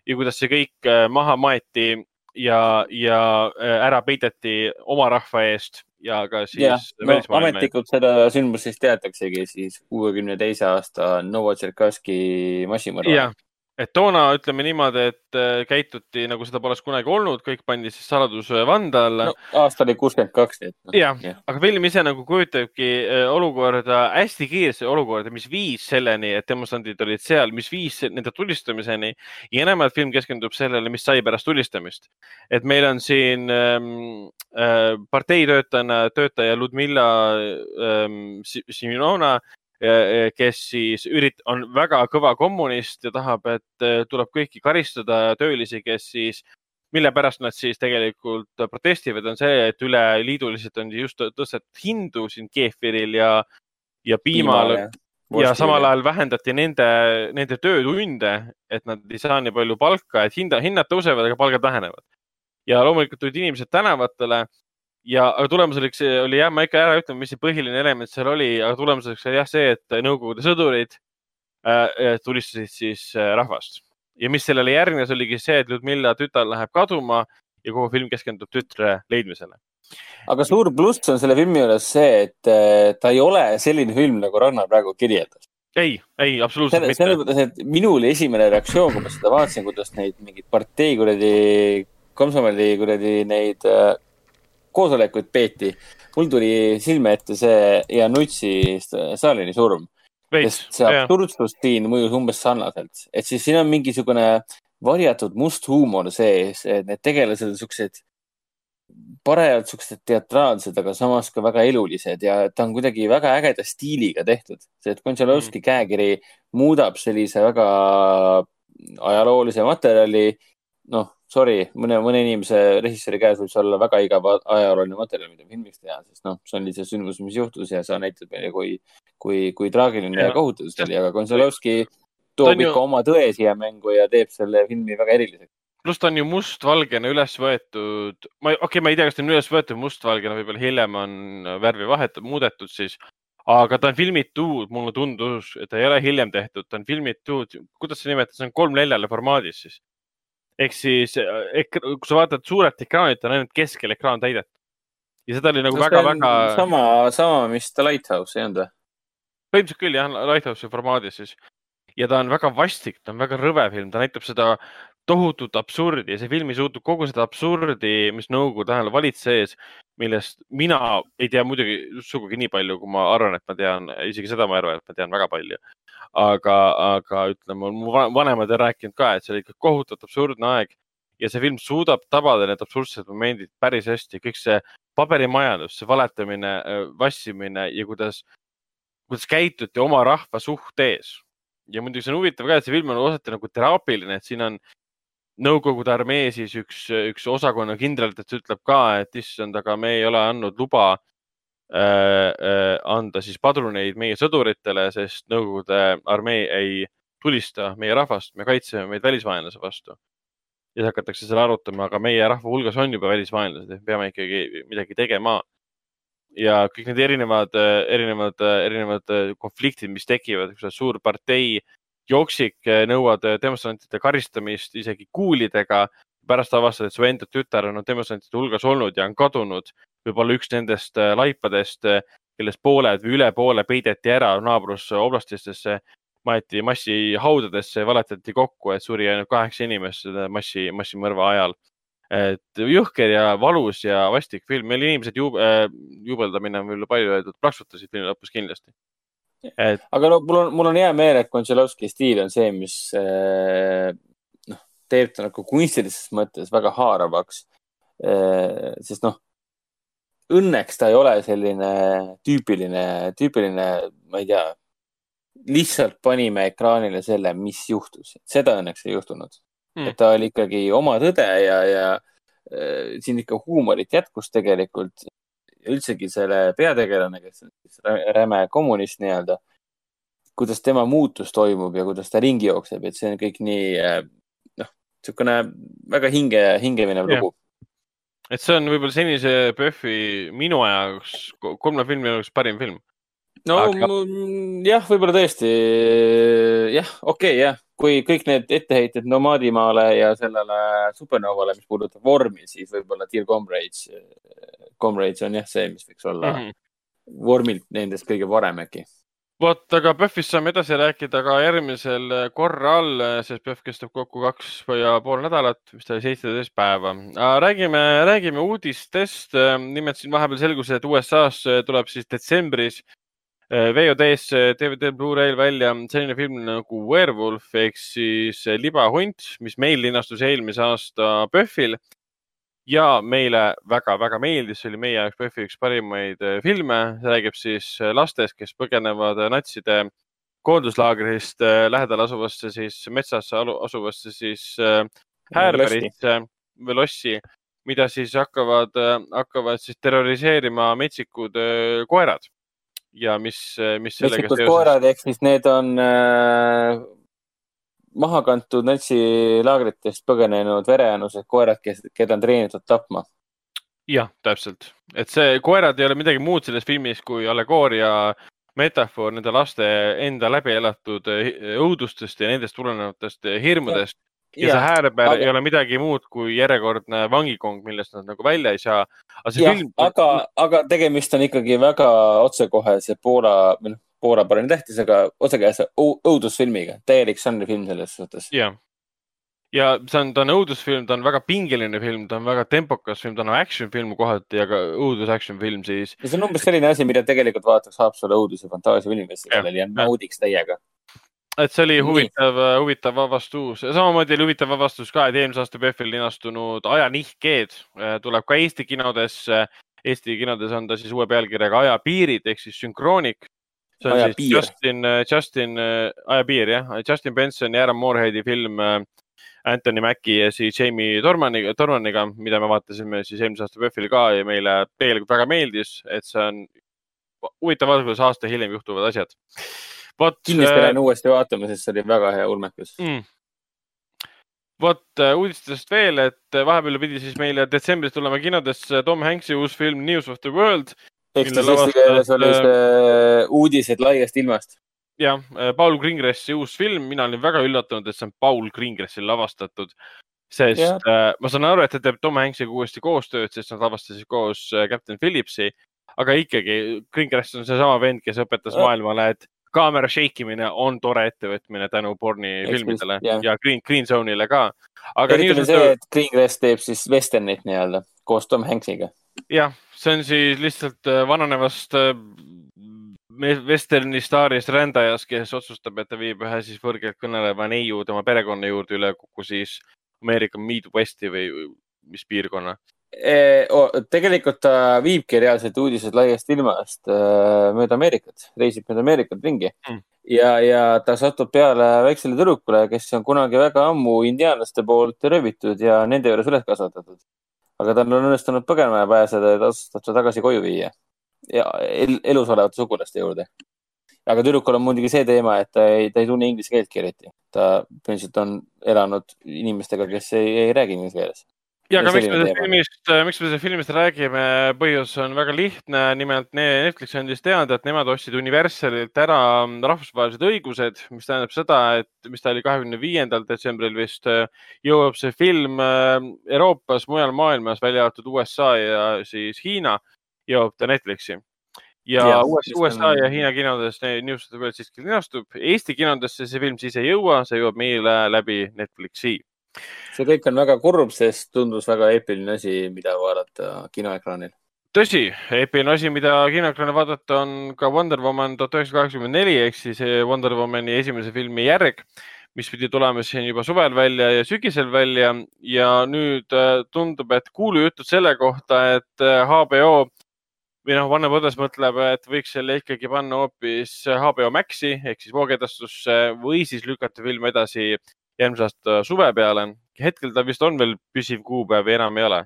Ja kuidas see kõik maha maeti ja, ja ära peideti oma rahva eest ja ka siis. No, ametlikult seda sündmust siis teataksegi siis kuuekümne teise aasta Novotšerkaski massimõrva et toona ütleme niimoodi, et äh, käituti nagu seda poleks kunagi olnud, kõik pandi siis saladusvande alla no,. aasta oli kuuskümmend kaks, nii et no,. jah ja., aga film ise nagu kujutabki äh, olukorda, hästi kiiresti olukorda, mis viis selleni, et demonstrandid olid seal, mis viis nende tulistamiseni ja enamalt film keskendub sellele, mis sai pärast tulistamist. et meil on siin ähm, äh, parteitöötajana töötaja Ludmilla ähm, Simonova kes siis ürit-, on väga kõva kommunist ja tahab, et äh, tuleb kõiki karistada, töölisi, kes siis, mille pärast nad siis tegelikult protestivad, on see, et üleliiduliselt on just tõstetud hindu siin keefiril ja, ja piimal Piima, ja samal ajal vähendati nende, nende töötunde, et nad ei saa nii palju palka, et hinda, hinnad tõusevad, aga palgad vähenevad. ja loomulikult tulid inimesed tänavatele ja, aga tulemuseks oli jah, ma ikka ära ütlen, mis see põhiline element seal oli, aga tulemuseks oli jah see, et Nõukogude sõdurid äh, tulistasid siis äh, rahvast. ja mis sellele järgnes, oligi see, et Ludmilla tütar läheb kaduma ja kogu film keskendub tütre leidmisele. aga suur pluss on selle filmi juures see, et ta ei ole selline film, nagu Ragnar praegu kirjeldas. ei, ei, absoluutselt mitte. selles mõttes, et minul esimene reaktsioon, kui ma seda vaatasin, kuidas neid mingeid partei kuradi, komsomoli kuradi neid äh, koosolekuid peeti, mul tuli silme ette see Janutsi Stalini surm. sest see absurdsus siin mõjus umbes sarnaselt, et siis siin on mingisugune varjatud must huumor sees, et need tegelased on siuksed parajalt siuksed teatraalsed, aga samas ka väga elulised ja ta on kuidagi väga ägeda stiiliga tehtud. see, et Konchalovski mm. käekiri muudab sellise väga ajaloolise materjali, noh, sorry, mõne, mõne inimese, režissööri käes võib see olla väga igav ajalooline materjal, mida filmiks teha, sest noh, see on lihtsalt sündmus, mis juhtus ja sa näitad meile, kui, kui, kui traagiline ja, ja kohutav see oli, aga Konsolovski toob ikka ju... oma tõe siia mängu ja teeb selle filmi väga eriliseks. pluss ta on ju mustvalgena üles võetud, ma, okei okay,, ma ei tea, kas ta on üles võetud mustvalgena, võib-olla hiljem on värvi vahetud, muudetud siis aga ta on filmitud, mulle tundus, et ta ei ole hiljem tehtud, ta on filmitud, kuidas sa nimetad, see on kolm neljale formaadis siis ehk siis eh, kui sa vaatad suurelt ekraanilt, on ainult keskel ekraan täidetud. ja seda oli nagu väga-väga. sama, sama, mis The Lighthouse ei olnud või? põhimõtteliselt küll jah, Lighthouse'i formaadis siis. ja ta on väga vastik, ta on väga rõve film, ta näitab seda tohutut absurdi ja see film ei suutnud kogu seda absurdi, mis Nõukogude ajal valitses, millest mina ei tea muidugi sugugi nii palju, kui ma arvan, et ma tean, isegi seda ma arvan, et ma tean väga palju aga, aga ütleme, mu vanemad on rääkinud ka, et see oli ikka kohutavalt absurdne aeg ja see film suudab tabada need absurdsed momendid päris hästi, kõik see paberimajandus, see valetamine, vassimine ja kuidas, kuidas käituti oma rahva suhtes. ja muidugi see on huvitav ka, et see film on osati nagu teraapiline, et siin on Nõukogude armee siis üks, üks osakonna kindralitest ütleb ka, et issand, aga me ei ole andnud luba Äh, äh, anda siis padruneid meie sõduritele, sest Nõukogude armee ei tulista meie rahvast, me kaitseme meid välisvaenlase vastu. ja siis hakatakse seal arutama, aga meie rahva hulgas on juba välisvaenlased, et peame ikkagi midagi tegema. ja kõik need erinevad, erinevad, erinevad konfliktid, mis tekivad, üks suur partei jooksik nõuad demonstrantide karistamist isegi kuulidega. pärast avastad, et su enda tütar on demonstrantide hulgas olnud ja on kadunud võib-olla üks nendest äh, laipadest, kellest pooled või üle poole peideti ära naabrusoblastistesse, maeti massihaudadesse ja valetati kokku, et suri ainult kaheksa inimest selle massi, massimõrva ajal. et jõhker ja valus ja vastik film, meil inimesed jube, äh, jubeldamine on võib-olla palju öeldud, plaksutasid filmi lõpus kindlasti et.... aga no mul on, mul on hea meel, et Konchalovski stiil on see, mis noh, teeb ta nagu kunstilises mõttes väga haaravaks. sest noh, õnneks ta ei ole selline tüüpiline, tüüpiline, ma ei tea, lihtsalt panime ekraanile selle, mis juhtus. seda õnneks ei juhtunud mm.. et ta oli ikkagi oma tõde ja, ja äh, siin ikka huumorit jätkus tegelikult. Üldsegi selle peategelane, kes on siis räme kommunist nii-öelda, kuidas tema muutus toimub ja kuidas ta ringi jookseb, et see on kõik nii äh, noh, niisugune väga hinge, hingeminev lugu. Et see on võib-olla senise PÖFFi minu jaoks, kolme filmi jaoks parim film. no Aga... jah, võib-olla tõesti jah, okei okay, jah, kui kõik need etteheited Nomaadimaale ja sellele Supernovale, mis puudutab vormi, siis võib-olla Dear Comrades, Comrades on jah see, mis võiks olla mm -hmm. vormilt nendest kõige parem äkki vot, aga PÖFFist saame edasi rääkida ka järgmisel korral, sest PÖFF kestab kokku kaks ja pool nädalat, vist oli seitseteist päeva. räägime, räägime uudistest. nimelt siin vahepeal selgus, et USA-s tuleb siis detsembris eh, VOD-s DVD Blu-ray'l välja. Selline film nagu Werewolf ehk siis libahunt, mis meil linastus eelmise aasta PÖFFil. Ja meile väga-väga meeldis, see oli meie jaoks PÖFFi üks parimaid äh, filme, see räägib siis äh, lastest, kes põgenevad äh, natside koonduslaagrist lähedal asuvasse siis metsasse asuvasse siis häärberisse või lossi, mida siis hakkavad, hakkavad siis terroriseerima metsikud koerad ja mis, mis sellega seoses. koerad ehk siis need on äh, maha kantud natsilaagritest põgenenud verejanused koerad, kes, keda on treenitud tapma. jah, täpselt, et see koerad ei ole midagi muud selles filmis kui allegooria metafoor nende laste enda läbi elatud eh, õudustest ja nendest tulenevatest eh, hirmudest. Ja see Häälepäär aga- ei ole midagi muud kui järjekordne vangikong, millest nad nagu välja ei saa. aga jah film,, aga, aga tegemist on ikkagi väga otsekohese Poola, või noh, Poola pole nii tähtis, aga otsekohese õu- õudusfilmiga, täielik žanrifilm selles suhtes. jah. ja see on, ta on õudusfilm, ta on väga pingeline film, ta on väga tempokas film, ta on action film kohati, aga õudus action film siis. ja see on umbes selline asi, mida tegelikult vaataks Haapsalu õudus- ja fantaasiafilmifestivalil ja naudiks täiega. Et see oli huvitav, huvitav avastus, samamoodi oli huvitav avastus ka, et eelmise aasta PÖFFil linastunud Ajanihkeed äh, tuleb ka Eesti kinodesse. Eesti kinodes on ta siis uue pealkirjaga Ajapiirid ehk siis sünkroonik. see on siis Ajapiir. Justin, Justin, Ajapiir jah, Justin Benson ja Aaron Mooreheadi film äh, Anthony Mackie ja siis Jamie Dormaniga, Dormaniga, mida me vaatasime siis eelmise aasta PÖFFil ka ja meile tegelikult väga meeldis, et see on huvitav kuidas aasta hiljem juhtuvad asjad. vot. kindlasti lähen uuesti vaatama, sest see oli väga hea ulmekus. mm.. vot äh, uudistest veel, et äh, vahepeal pidi siis meile detsembris tulema kinodesse Tom Hanks'i uus film News of the World. Mille siis eesti keeles oli lavastas, see uudised laiast ilmast. jah, Paul Greengrassi uus film, mina olin väga üllatunud, et see on Paul Greengrassil lavastatud. sest Jah. äh, ma saan aru, et ta teeb Tom Hanks'iga uuesti koostööd, sest nad lavastasid koos äh, Captain Phillipsi. aga ikkagi, Greengrass on seesama vend, kes õpetas Jah. maailmale, et kaamera shake imine on tore ettevõtmine tänu porni Eks filmidele jah. ja Green, Green Zone'ile ka. aga eriti the see, et Greengrass teeb siis Westernit nii-öelda koos Tom Hanksiga. jah, see on siis lihtsalt äh, vananevast äh, Westerni staarist rändajast, kes otsustab, et ta viib ühe siis võõrkeelt kõneleva neiu tema perekonna juurde üle kogu siis Ameerika Midwesti või mis piirkonna. Tegelikult ta viibki reaalselt uudised laiast ilmast äh, mööda Ameerikat, reisib mööda Ameerikat ringi Mm. ja, ja ta satub peale väiksele tüdrukule, kes on kunagi väga ammu indiaanlaste poolt röövitud ja nende juures üles kasvatatud. aga tal on õnnestunud põgenema pääseda ja ta otsustab ta tagasi koju viia ja el elus olevate sugulaste juurde. aga tüdrukul on muidugi see teema, et ta ei, ta ei tunne inglise keeltki eriti. ta põhimõtteliselt on elanud inimestega, kes ei, ei räägi inglise keeles. Ja aga Ja miks me sellest filmist, miks me sellest filmist räägime, põhjus on väga lihtne, nimelt ne- Netflix andis teada, et nemad ostsid Universalilt ära rahvusvahelised õigused, mis tähendab seda, et mis ta oli kahekümne viiendal detsembril vist, jõuab see film äh, Euroopas, mujal maailmas, välja arvatud USA ja siis Hiina, jõuab ta Netflixi. ja Jah, US, mis on- USA ja Hiina kinodes the World siiski linastub, Eesti kinodesse see film siis ei jõua, see jõuab meile läbi Netflixi see kõik on väga kurb, sest tundus väga eepiline asi, mida vaadata kinoekraanil. tõsi, eepiline asi, mida kinoekraanil vaadata, on ka Wonder Woman tuhat üheksasada kaheksakümmend neli ehk siis eh, Wonder Womani esimese filmi järg, mis pidi tulema siin juba suvel välja ja sügisel välja ja nüüd äh, tundub, et kuulujutud selle kohta, et HBO või noh, Warner Brothers mõtleb, et võiks selle ikkagi panna hoopis HBO Maxi ehk siis voogedastusse või siis lükata film edasi järgmise aasta suve peale. hetkel ta vist on veel püsiv kuupäev ja enam ei ole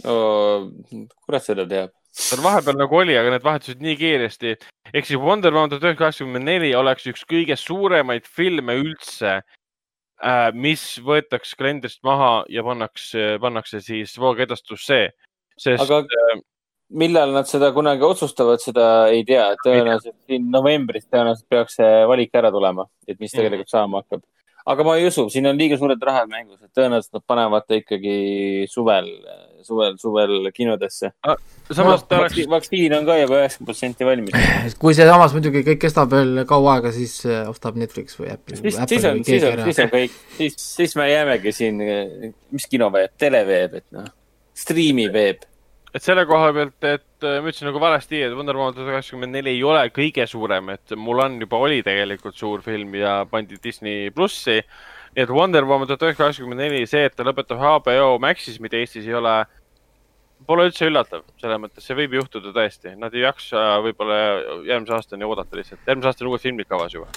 kurat seda teab. seal vahepeal nagu oli, aga need vahetusid nii kiiresti. ehk siis Wonder Woman tuhat üheksasada kaheksakümmend neli oleks üks kõige suuremaid filme üldse, mis võetakse kalendrist maha ja pannakse, pannakse siis voogedastusse. sest aga millal nad seda kunagi otsustavad, seda ei tea. tõenäoliselt siin novembris tõenäoliselt peaks see valik ära tulema, et mis tegelikult saama hakkab. aga ma ei usu, siin on liiga suured rahad mängus, et tõenäoliselt nad panevad ta ikkagi suvel, suvel, suvel kinodesse. samas ta oleks, vaktsiin on ka juba üheksakümmend protsenti valmis. kui see samas muidugi kõik kestab veel kaua aega, siis äh, ostab Netflix või Apple. siis, siis on, siis on, siis on kõik, siis, siis me jäämegi siin, mis kino veeb, tele veeb, et noh, striimi veeb. Et selle koha pealt, et äh, ma ütlesin nagu valesti, et Wonder Woman tuhat kaheksakümmend neli ei ole kõige suurem, et Mulan juba oli tegelikult suur film ja pandi Disney plussi. nii et Wonder Woman tuhat üheksasada kaheksakümmend neli, see, et ta lõpetab HBO Maxis, mida Eestis ei ole, pole üldse üllatav, selles mõttes see võib juhtuda tõesti, nad ei jaksa võib-olla järgmise aastani oodata lihtsalt, järgmise aastani uued filmid kavas juba.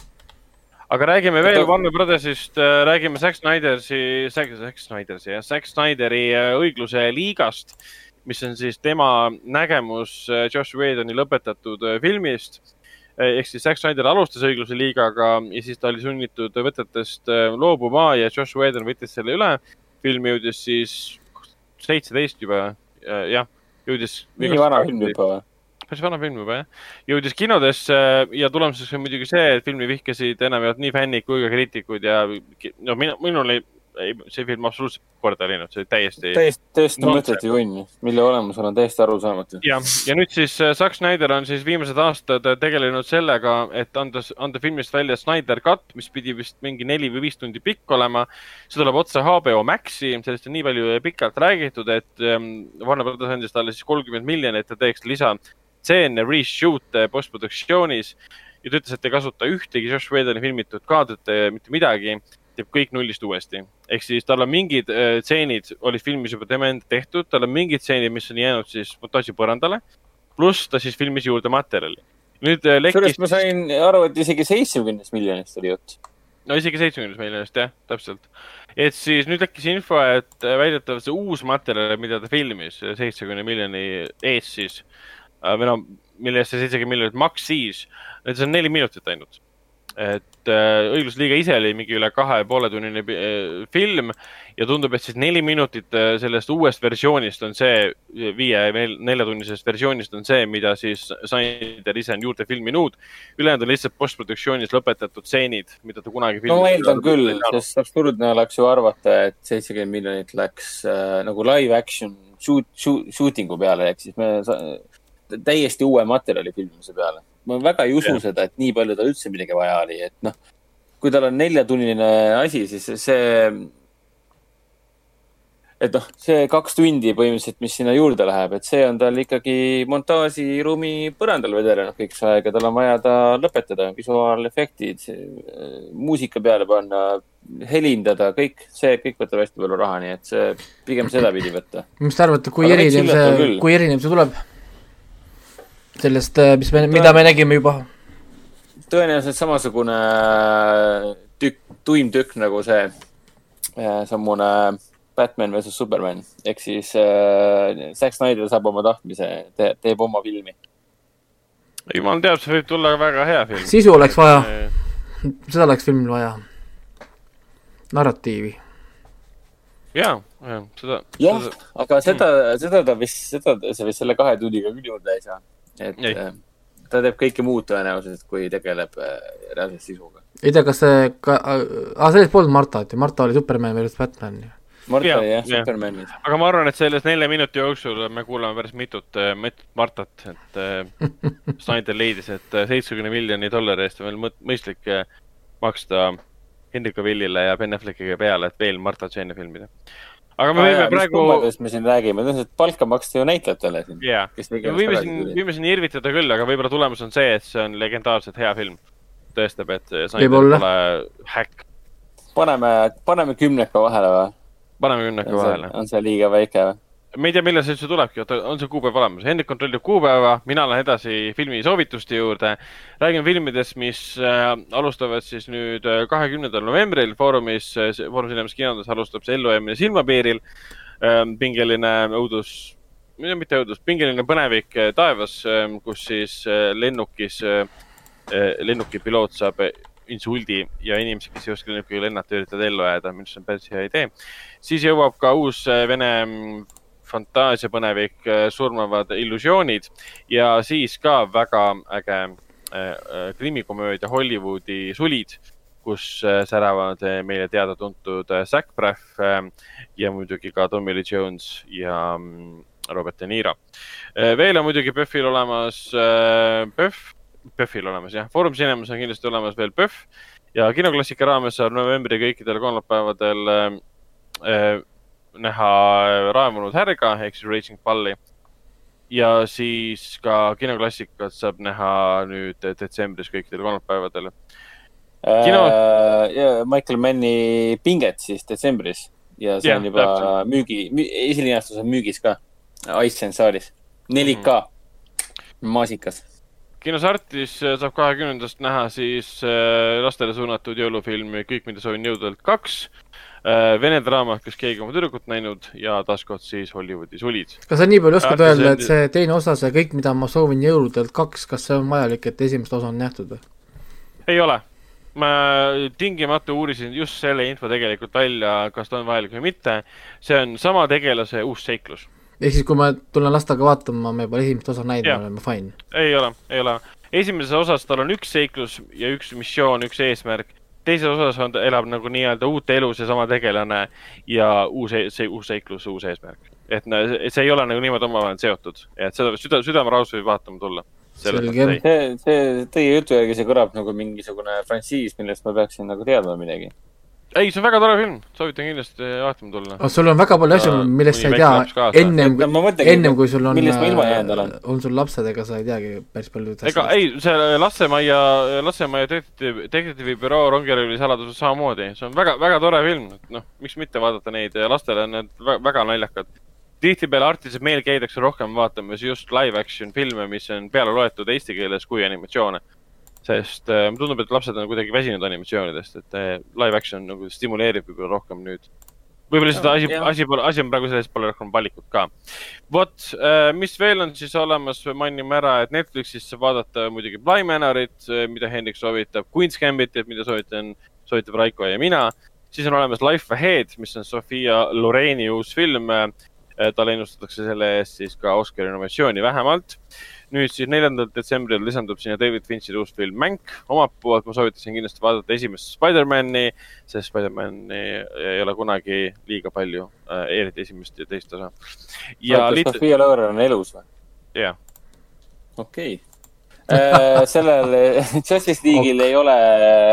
aga räägime veel Oota- Warner Brothersist, räägime Zack Snydersi, Zack Zack Snydersi ja Zack Snyderi äh, õigluse liigast, mis on siis tema nägemus äh, Josh Whedoni lõpetatud äh, filmist. ehk siis Zack Snyder alustas õigluse liigaga ja siis ta oli sunnitud võtetest äh, loobuma ja Josh Whedon võttis selle üle. film jõudis siis seitseteist juba, jah, jõudis. nii vana film juba või? päris vana film juba jah. jõudis kinodesse ja tulemuseks on muidugi see, et filmi vihkasid enamjaolt nii fännid kui ka kriitikud ja no minu, minul ei ei, see film absoluutselt korda ei läinud, see oli täiesti. täiesti, täiesti mõttetu junn, mille olemusel on täiesti arusaamatu. ja, ja nüüd siis äh, Zack Snyder on siis viimased aastad äh, tegelenud sellega, et anda, anda filmist välja Snyder Cut, mis pidi vist mingi neli või viis tundi pikk olema. see tuleb otse HBO Maxi, sellest on nii palju pikalt räägitud, et ähm, Warner Brothers andis talle siis kolmkümmend miljonit, et ta teeks lisatseene reshoot'e postproduktsioonis ja ta ütles, et ei kasuta ühtegi Josh Whedoni filmitud kaadrit, mitte midagi teeb kõik nullist uuesti. ehk siis tal on mingid äh, tseenid äh, olid filmis juba tema enda tehtud, tal on mingid tseenid, mis on jäänud siis montaaži põrandale. pluss ta siis filmis juurde materjali. nüüd äh, lekkis. sellest ma sain aru, et isegi seitsmekümnest miljonist oli jutt. no isegi seitsmekümnest miljonist jah, täpselt. et siis nüüd tekkis info, et äh, väidetavalt see uus materjal, mida ta filmis seitsmekümne miljoni eest siis äh, või noh, mille eest see seitsekümmend miljonit maksis, et see on neli minutit ainult et äh, õiglusliiga ise oli mingi üle kahe poole tunnine äh, film ja tundub, et siis neli minutit äh, sellest uuest versioonist on see, viie, neljatunnisest versioonist on see, mida siis Snyder ise on juurde filminud. ülejäänud on lihtsalt postproduktsioonis lõpetatud stseenid, mida ta kunagi. no ma eeldan küll, sest absurdne oleks ju arvata, et seitsekümmend miljonit läks äh, nagu live action shoot, shoot, shooting'u peale, ehk siis me täiesti uue materjali filmimise peale ma väga ei usu ja. seda, et nii palju tal üldse midagi vaja oli, et noh, kui tal on neljatunnine asi, siis see, et noh, see kaks tundi põhimõtteliselt, mis sinna juurde läheb, et see on tal ikkagi montaažiruumi põrandal vedelenud kõik see aeg ja tal on vaja ta lõpetada, visuaalefektid, muusika peale panna, helindada, kõik see, kõik võtab hästi palju raha, nii et see pigem sedapidi võtta. mis te arvate, kui erinev see, kui erinev see tuleb? Sellest, äh, mis me, mida me nägime juba? tõenäoliselt samasugune äh, tükk, tuim tükk nagu see äh, sammune Batman versus Superman ehk siis äh, Zack Snyder saab oma tahtmise te,, teeb oma filmi. jumal teab, see võib tulla väga hea film. sisu oleks vaja, seda oleks filmil vaja, narratiivi. ja, ja seda. jah, aga seda, seda ta vist, seda sa vist selle kahe tunniga küll juurde ei saa et ei. Äh, ta teeb kõike muud tõenäoliselt, kui tegeleb äh, reaalselt sisuga. ei tea, kas see ka, aa, selles polnud Martat ju, Marta oli Superman versus Batman ju. Marta oli jah, Supermanid. aga ma arvan, et selles nelja minuti jooksul me kuulame päris mitut, äh, mitut Martat, et Snyder leidis, et seitsmekümne miljoni dollari eest on veel mõistlik maksta Henry Cavillile ja Ben Affleckile peale, et veel Marta Jane filmida aga me võime praegu. me siin räägime, tõenäoliselt palka maksti ju näitlejatele siin. jaa, me võime siin, võime siin irvitada küll, aga võib-olla tulemus on see, et see on legendaarselt hea film. tõestab, et Snyder pole häkk. paneme, paneme kümneka vahele või? paneme kümneka vahele. on see liiga väike või? Me ei tea, millal see üldse tulebki, oota, on see kuupäev olemas? Hendrik kontrollib kuupäeva, mina lähen edasi filmi soovituste juurde. räägin filmidest, mis äh, alustavad siis nüüd äh, kahekümnendal novembril Foorumis äh,, Foorum Cinemas kinodes alustab see ellujäämine silmapiiril ähm,. pingeline õudus, mitte õudus, pingeline põnevik taevas äh,, kus siis lennukis lennuki piloot saab insuldi ja inimesed, kes ei oska lennukiga lennata, üritavad ellu jääda, mis on päris hea idee. siis jõuab ka uus Vene mm, fantaasiapõnevik, äh, surmavad illusioonid ja siis ka väga äge äh, äh, krimikomöödia Hollywoodi sulid, kus säravad meile teada-tuntud Zac Braff ja muidugi ka Tommy Lee Jones ja mm, Robert De Niro. veel on muidugi PÖFFil olemas PÖFF, PÖFFil olemas jah, Foorum Cinemas on kindlasti olemas veel PÖFF ja kinoklassika raames saab novembri kõikidel kolmapäevadel näha raevunud härga ehk siis Raging Balli. ja siis ka kinoklassikat saab näha nüüd detsembris kõikidel kolmapäevadel. Kino... äh,. Michael Manni Pinget siis detsembris. Ja see ja, on juba täpselt. müügi müü,, esilinastus on müügis ka, Iceland saalis, 4K mm, maasikas. Kinos Artis saab kahekümnendast näha siis äh, lastele suunatud jõulufilmi Kõik, mida soovin jõudvalt kaks Vene draama, kas keegi oma tüdrukut näinud ja taaskord siis Hollywoodi sulid. kas sa nii palju oskad Artis öelda, et see teine osa, see kõik, mida ma soovin jõuludelt kaks, kas see on vajalik, et esimest osa on nähtud või? ei ole. ma tingimata uurisin just selle info tegelikult välja, kas ta on vajalik või mitte. see on sama tegelase uus seiklus ehk siis, kui ma tulen lastega vaatama, ma pole esimest osa näinud, me oleme fine. ei ole, ei ole. esimeses osas tal on üks seiklus ja üks missioon, üks eesmärk. Teises osas on, elab nagu nii-öelda uut elu seesama tegelane ja uus, see uus seiklus, uus eesmärk. et no, see- ei ole nagu niimoodi omavahel seotud, et seda süda, südamerahus võib vaatama tulla. See, see teie jutu järgi see kõlab nagu mingisugune frantsiis, millest ma peaksin nagu teadma midagi. ei, see on väga tore film, soovitan kindlasti vaatama tulla. aga sul on väga palju asju millest sa ei tea ennem Et, ennem kui sul on, olen. on sul lapsed, ega sa ei teagi päris palju ega ei, see Lastemajja, Lastemajja detektiiv, detektiivibüroo Rongerivi saladused samamoodi, see on väga, väga tore film, noh, miks mitte vaadata neid ja lastele on need vä- väga naljakad. tihtipeale artiliselt meil käidakse rohkem vaatamas just live action filme, mis on peale loetud eesti keeles kui animatsioone. Sest äh, mulle tundub, et lapsed on kuidagi väsinud animatsioonidest, et äh, live action nagu stimuleerib võib-olla rohkem nüüd. võib-olla lihtsalt asi, asi pole, asi on praegu selles, pole rohkem valikut ka vot, mis veel on siis olemas, mainime ära, et Netflixis saab vaadata muidugi Bly Manorit, mida Hendrik soovitab, Queen's Gambitit, mida soovitan, soovitab Raiko ja mina. siis on olemas Life Ahead, mis on Sofia Loreni uus film. talle ennustatakse selle eest siis ka Oscari nominatsiooni vähemalt. Nüüd siis neljandal detsembril lisandub sinna David Fincheri uus film Mänk. omalt poolt ma soovitaksin kindlasti vaadata esimest Spider-man'i, sest Spider-man'i ei ole kunagi liiga palju, eriti esimest ja teist osa. ja kas liit-, Sofia Loren on elus või? jah, okei okay. sellel Justice League'il ei ole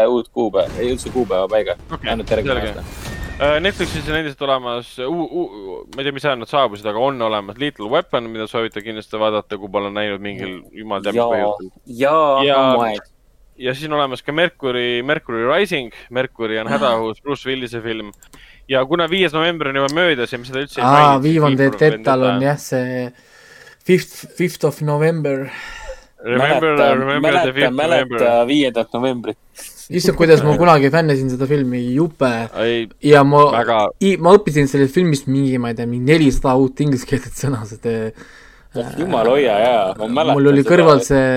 uut kuupäeva, ei üldse kuupäeva paigas Okei, ainult järgmine aasta. Äh, Netflixis on endiselt olemas, ma ei tea, mis ajal nad saabusid, aga on olemas Little Weapon, mida soovitan kindlasti vaadata, kui pole näinud mingil jumal teab mis ja põhjusel., ja Ja- aeg. ja siis on olemas ka Mercury, Mercury Rising, Mercury on hädaohus, Bruce Willise film. ja kuna viies november on juba möödas ja me seda üldse ei aa, maininud. Viivon Dettal on jah, see fifth, fifth of November. Remember, mäleta, remember the mäleta, fifth mäleta november. viiendat novembrit. issand, kuidas ma kunagi fännasin seda filmi jube ei, ja ma väga, ma õppisin sellest filmist mingi, ma ei tea, mingi nelisada uut ingliskeelset sõna, sest äh, jumal hoia ja, ma mäletan. mul oli kõrval. see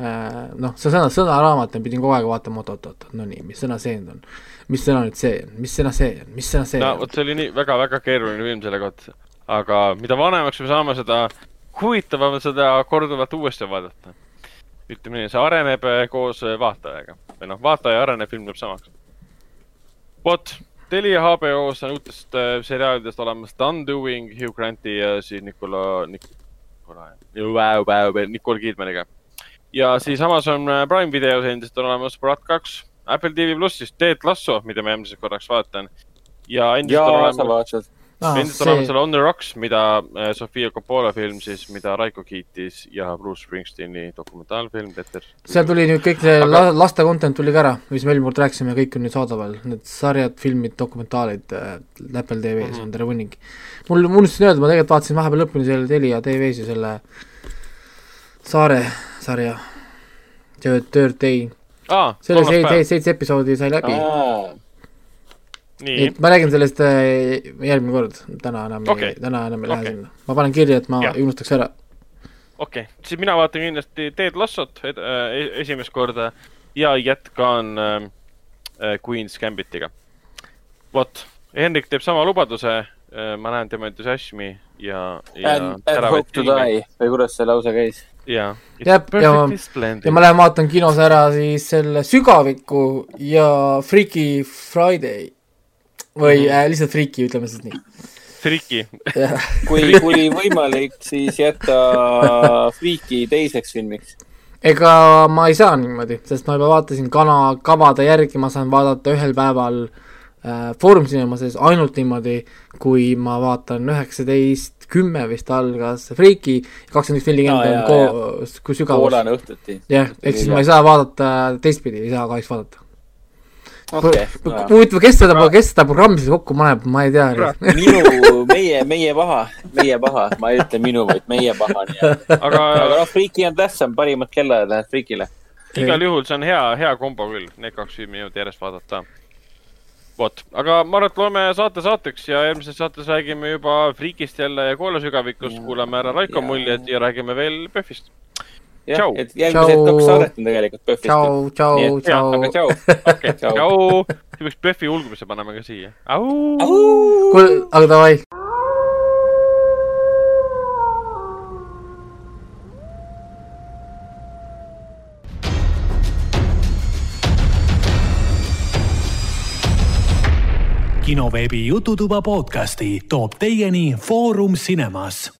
äh, noh, see sõna, sõnaraamat, ma pidin kogu aeg vaatama, oot, oot, oot, no nii, mis sõna see nüüd on? mis sõna nüüd see on, mis sõna see on, mis sõna see no on? vot, see oli nii väga-väga keeruline film selle kohta. aga mida vanemaks me saame, seda huvitavam seda korduvalt uuesti vaadata. Ütleme nii, see areneb eh, koos eh, vaatajaga või noh, vaataja areneb, film jääb samaks. vot, Telia HBO-s on uutest äh, seriaalidest olemas The Undoing, Hugh Granti ja siis Nicola, Nicola, Wow, Wow, Nicole Kidmaniga. ja siis Amazon äh, Prime videos endiselt on olemas Brat kaks, Apple TV plussis Ted Lasso, mida ma järgmiseks korraks vaatan. ja endiselt on ja olemas sa vaatasid. Ah, endiselt on olemas seal On the Rocks, mida äh, Sofia Coppola film siis, mida Raiko kiitis ja Bruce Springsteeni dokumentaalfilm, Peeter. seal tuli nüüd kõik see Aga- la- laste content tuli ka ära, mis me eelmine kord rääkisime, kõik on nüüd saadaval, need sarjad, filmid, dokumentaalid äh, Apple TV-s mm. -hmm. on terve hunnik. mul, ma unustasin öelda, ma tegelikult vaatasin vahepeal lõpuni selle Telia TV-s ju selle Saare sarja, see Third Day, aa, selle kolmas seitse, seitse episoodi sai läbi. nii, et ma räägin sellest äh, järgmine kord, täna enam okay. Täna enam ei lähe Okei. sinna. ma panen kirja, et ma Jah. ei unustaks ära. okei okay., siis mina vaatan kindlasti Ted Lassot äh, esimest korda ja jätkan äh, äh, Queen's Gambitiga. vot, Henrik teeb sama lubaduse äh,, ma näen tema entusiasmi ja, ja And, and hope to die või kuidas see lause käis? ja, Jep, ja- ja ma lähen vaatan kinos ära siis selle Sügaviku ja Freaky Friday või äh, lihtsalt Freaky, ütleme siis nii. Friki, kui, kui võimalik, siis jäta Freaky teiseks filmiks. ega ma ei saa niimoodi, sest ma juba vaatasin kana kavade järgi, ma saan vaadata ühel päeval äh, Foorum Cinemases ainult niimoodi, kui ma vaatan üheksateist kümme vist algas Freaky, kakskümmend üks nelikümmend on jaa, ko-, kui sügavus. poolane õhtuti. jah, ehk siis ma ei saa vaadata teistpidi, ei saa kahjuks vaadata. okei, huvitav, kes seda, kes seda programmi siis kokku paneb, ma ei tea. minu, meie, meie paha, meie paha, ma ei ütle minu, vaid meie paha, nii et. aga aga noh, Freaky on tähtsam, parimad kellaajad lähevad Freakile. igal juhul see on hea, hea kombo küll, need kaks filmi jõuda järjest vaadata. vot, aga ma arvan, et loeme saate saateks ja järgmises saates räägime juba Freakist jälle ja koolasügavikust, kuulame ära Raiko Ja- muljed ja räägime veel PÖFFist jah, et järgmised kaks saadet on tegelikult PÖFFist. tšau, tšau, tšau. aga tšau, okei, tšau. siis peaks PÖFFi julguse panema ka siia. kuule, aga davai. kinoveebi Jututuba podcasti toob teieni Foorum Cinemas.